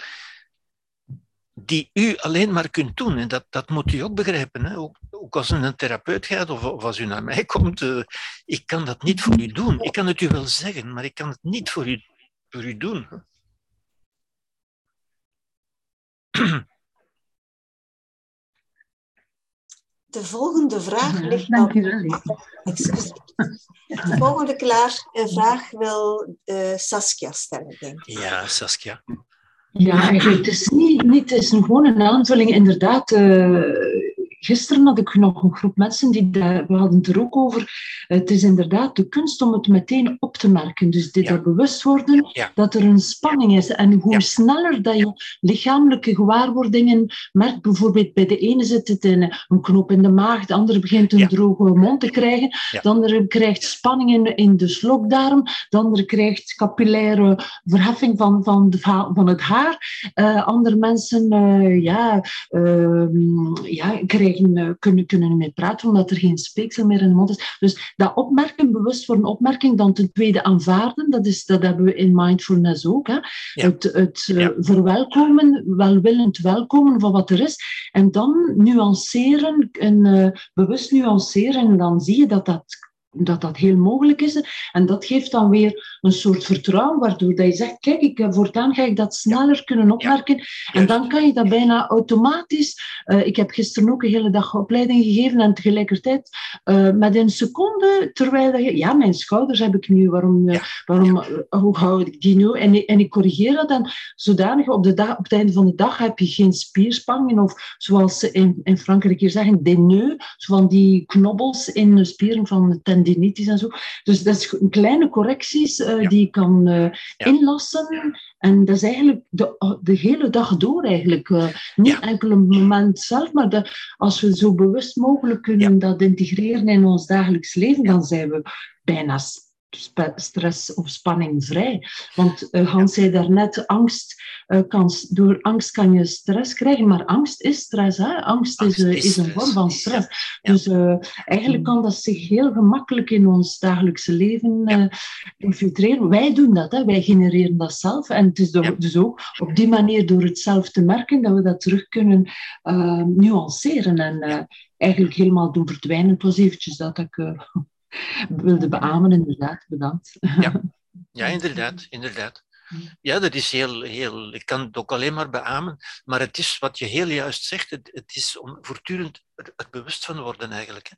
die u alleen maar kunt doen. En dat, dat moet u ook begrijpen. Hè? Ook, als u een therapeut gaat of, als u naar mij [laughs] komt, uh, ik kan dat niet voor u doen. Ik kan het u wel zeggen, maar ik kan het niet voor u, voor u doen. [clears throat] De volgende vraag ligt Dank u wel. De volgende klaar, vraag wil uh, Saskia stellen, denk ik. Ja, Saskia. Ja, eigenlijk, het is niet, niet het is een, gewoon een aanvulling. Inderdaad, uh, gisteren had ik nog een groep mensen die daar, we hadden het er ook over. Het is inderdaad de kunst om het meteen op te merken. Dus dit er bewust worden dat er een spanning is. En hoe sneller dat je lichamelijke gewaarwordingen merkt, bijvoorbeeld bij de ene zit het in een knoop in de maag, de andere begint een droge mond te krijgen, de andere krijgt spanning in, in de slokdarm, de andere krijgt capillaire verheffing van, van, de, van het haar. Uh, andere mensen uh, ja, uh, ja, krijgen, kunnen, kunnen niet meer praten omdat er geen speeksel meer in de mond is. Dus dat opmerken, bewust voor een opmerking, dan ten tweede aanvaarden, dat, is, dat hebben we in mindfulness ook. Hè? Het, het verwelkomen, welwillend welkomen van wat er is. En dan nuanceren, en, bewust nuanceren, en dan zie je dat dat dat dat heel mogelijk is. En dat geeft dan weer een soort vertrouwen, waardoor dat je zegt, kijk, ik, eh, voortaan ga ik dat sneller kunnen opmerken. En dan kan je dat bijna automatisch... Uh, ik heb gisteren ook een hele dag opleiding gegeven en tegelijkertijd uh, met een seconde, terwijl je... Ja, mijn schouders heb ik nu, waarom, uh, waarom hoe hou ik die nu? En, en ik corrigeer dat dan zodanig, op, de dag, op het einde van de dag heb je geen spierspanningen of zoals ze in, in Frankrijk hier zeggen, des nœuds, van die knobbels in de spieren van de tendinitis en zo. Dus dat is een kleine correcties uh, die je kan uh, inlassen. En dat is eigenlijk de, de hele dag door eigenlijk. Uh, niet ja. enkel een moment zelf, maar de, als we zo bewust mogelijk kunnen dat integreren in ons dagelijks leven, dan zijn we bijna stress of spanning vrij. Want uh, Hans zei daarnet, angst, uh, kan, door angst kan je stress krijgen, maar angst is stress. Hè? Angst, angst is, uh, is, is, een vorm van stress. Ja. Dus eigenlijk kan dat zich heel gemakkelijk in ons dagelijkse leven ja. infiltreren. Wij doen dat, hè? wij genereren dat zelf. En het is ja. dus ook op die manier, door het zelf te merken, dat we dat terug kunnen nuanceren en eigenlijk helemaal doen verdwijnen. Het was eventjes dat ik wilde beamen, inderdaad. Bedankt. Ja, ja [laughs] inderdaad, inderdaad. Ja, dat is heel, heel... Ik kan het ook alleen maar beamen, maar het is wat je heel juist zegt, het, het is om voortdurend er bewust van worden eigenlijk. Hè.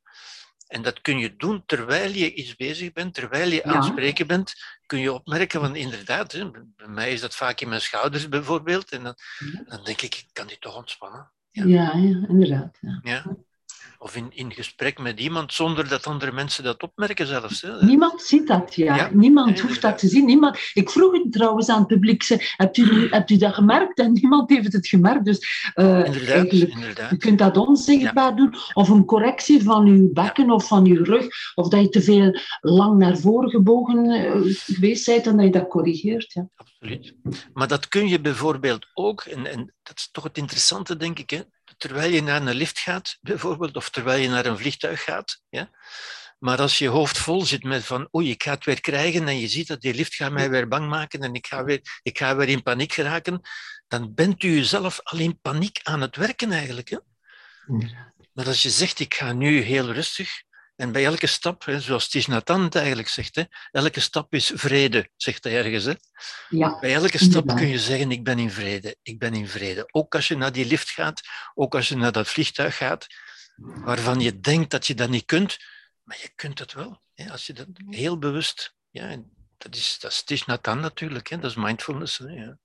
En dat kun je doen terwijl je iets bezig bent, terwijl je aan het spreken bent, kun je opmerken van inderdaad, hè, bij mij is dat vaak in mijn schouders bijvoorbeeld, en dan, dan denk ik, ik kan die toch ontspannen. Ja, ja, ja inderdaad. Ja. ja of in, in gesprek met iemand zonder dat andere mensen dat opmerken zelfs. Hè. Niemand ziet dat, ja. ja niemand hoeft dat te zien. Niemand... Ik vroeg het trouwens aan het publiek, hebt u, hebt u dat gemerkt? En niemand heeft het gemerkt. Dus uh, inderdaad, inderdaad. je kunt dat onzichtbaar ja. doen. Of een correctie van uw bekken of van uw rug. Of dat je te veel lang naar voren gebogen uh, geweest bent en dat je dat corrigeert. Ja. Absoluut. Maar dat kun je bijvoorbeeld ook, en, en dat is toch het interessante, denk ik, hè, terwijl je naar een lift gaat, bijvoorbeeld, of terwijl je naar een vliegtuig gaat. Ja? Maar als je hoofd vol zit met van, oei, ik ga het weer krijgen en je ziet dat die lift gaat mij weer bang maken en ik ga weer, ik ga weer in paniek geraken, dan bent u jezelf al in paniek aan het werken eigenlijk. Hè? Maar als je zegt, ik ga nu heel rustig, en bij elke stap, hè, zoals het eigenlijk zegt, hè, elke stap is vrede, zegt hij ergens. Hè. Ja, bij elke stap kun je zeggen, ik ben in vrede, ik ben in vrede. Ook als je naar die lift gaat, ook als je naar dat vliegtuig gaat, waarvan je denkt dat je dat niet kunt, maar je kunt het wel. Hè, als je dat heel bewust... Ja, dat is, dat is Thich natuurlijk, hè, dat is mindfulness. Hè, ja.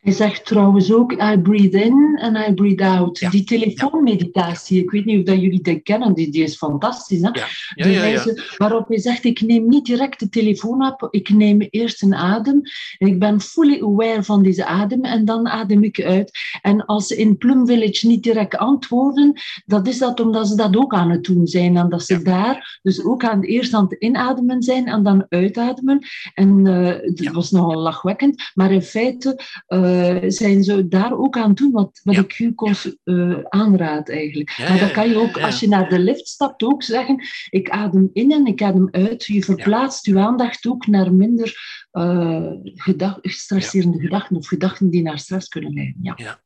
Hij zegt trouwens ook, I breathe in en I breathe out. Ja. Die telefoonmeditatie, ik weet niet of dat jullie dat kennen, die, die is fantastisch. Hè? Ja. Ja, de wijze waarop hij zegt, ik neem niet direct de telefoon op, ik neem eerst een adem. En ik ben fully aware van deze adem en dan adem ik uit. En als ze in Plum Village niet direct antwoorden, dat is dat omdat ze dat ook aan het doen zijn. En dat ze daar dus ook aan, eerst aan het inademen zijn en dan uitademen. En uh, dat was nogal lachwekkend, maar in feite... Uh, uh, zijn ze daar ook aan doen wat, wat ja. ik u uh, aanraad eigenlijk. Ja, maar dat kan je ook, als je naar de lift stapt, ook zeggen, ik adem in en ik adem uit. Je verplaatst je aandacht ook naar minder uh, gestresserende gedachten of gedachten die naar stress kunnen leiden. Ja.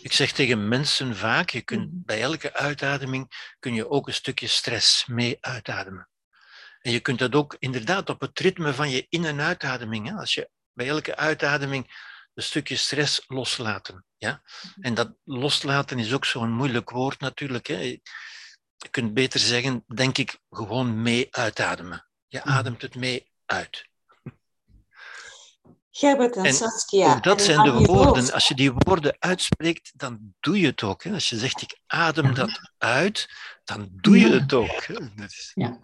Ik zeg tegen mensen vaak, je kunt, mm. bij elke uitademing kun je ook een stukje stress mee uitademen. En je kunt dat ook inderdaad op het ritme van je in- en uitademing. Hè? Als je bij elke uitademing een stukje stress loslaten. Ja? En dat loslaten is ook zo'n moeilijk woord natuurlijk. Hè? Je kunt beter zeggen, denk ik, gewoon mee uitademen. Je ademt het mee uit. Gerbert en, Saskia. dat zijn de woorden. Als je die woorden uitspreekt, dan doe je het ook. Hè. Als je zegt, ik adem dat uit, dan doe je het ook. Ja.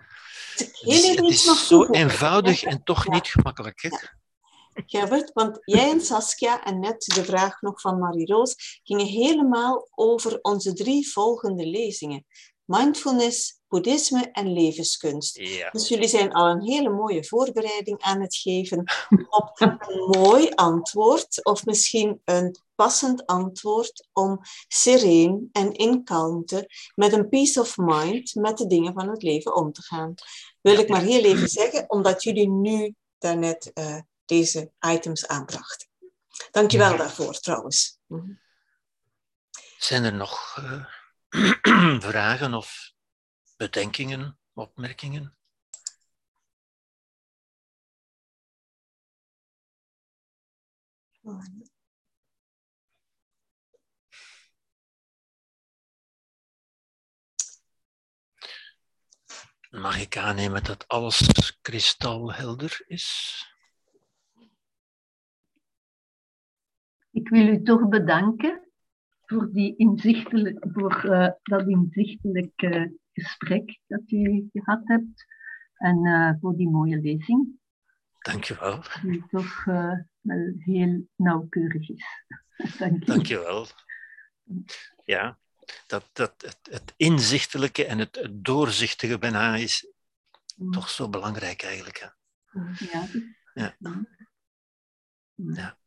Het is, het is zo eenvoudig en toch niet gemakkelijk. Hè? Gerbert, want jij en Saskia en net de vraag nog van Marie-Roos gingen helemaal over onze drie volgende lezingen. Mindfulness, boeddhisme en levenskunst. Dus jullie zijn al een hele mooie voorbereiding aan het geven op een [laughs] mooi antwoord of misschien een passend antwoord om sereen en in kalmte met een peace of mind met de dingen van het leven om te gaan. Wil ik maar heel even zeggen, omdat jullie nu daarnet uh, deze items aanbrachten. Dankjewel daarvoor trouwens. Mhm. Zijn er nog uh, [clears throat] vragen of bedenkingen, opmerkingen? Mag ik aannemen dat alles kristalhelder is? Ik wil u toch bedanken voor, die inzichtelijk, voor uh, dat inzichtelijk uh, gesprek dat u gehad hebt en uh, voor die mooie lezing. Dankjewel. Die toch wel heel nauwkeurig is. [laughs] Dank je. Dankjewel. Ja, dat, dat, het, het inzichtelijke en het, het doorzichtige bijna is mm. toch zo belangrijk eigenlijk. Hè? Ja. Ja. ja.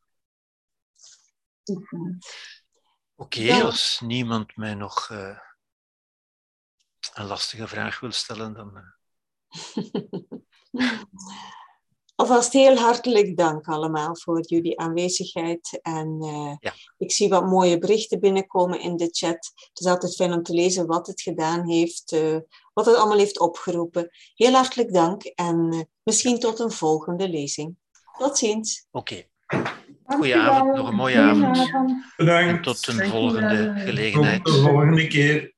Oké, als niemand mij nog uh, een lastige vraag wil stellen, dan. Uh... [laughs] Alvast heel hartelijk dank allemaal voor jullie aanwezigheid. En uh, ja. ik zie wat mooie berichten binnenkomen in de chat. Het is altijd fijn om te lezen wat het gedaan heeft, uh, wat het allemaal heeft opgeroepen. Heel hartelijk dank en uh, misschien tot een volgende lezing. Tot ziens. Oké. Okay. Goedenavond, nog een mooie avond. Bedankt. En tot een volgende gelegenheid. Tot de volgende keer.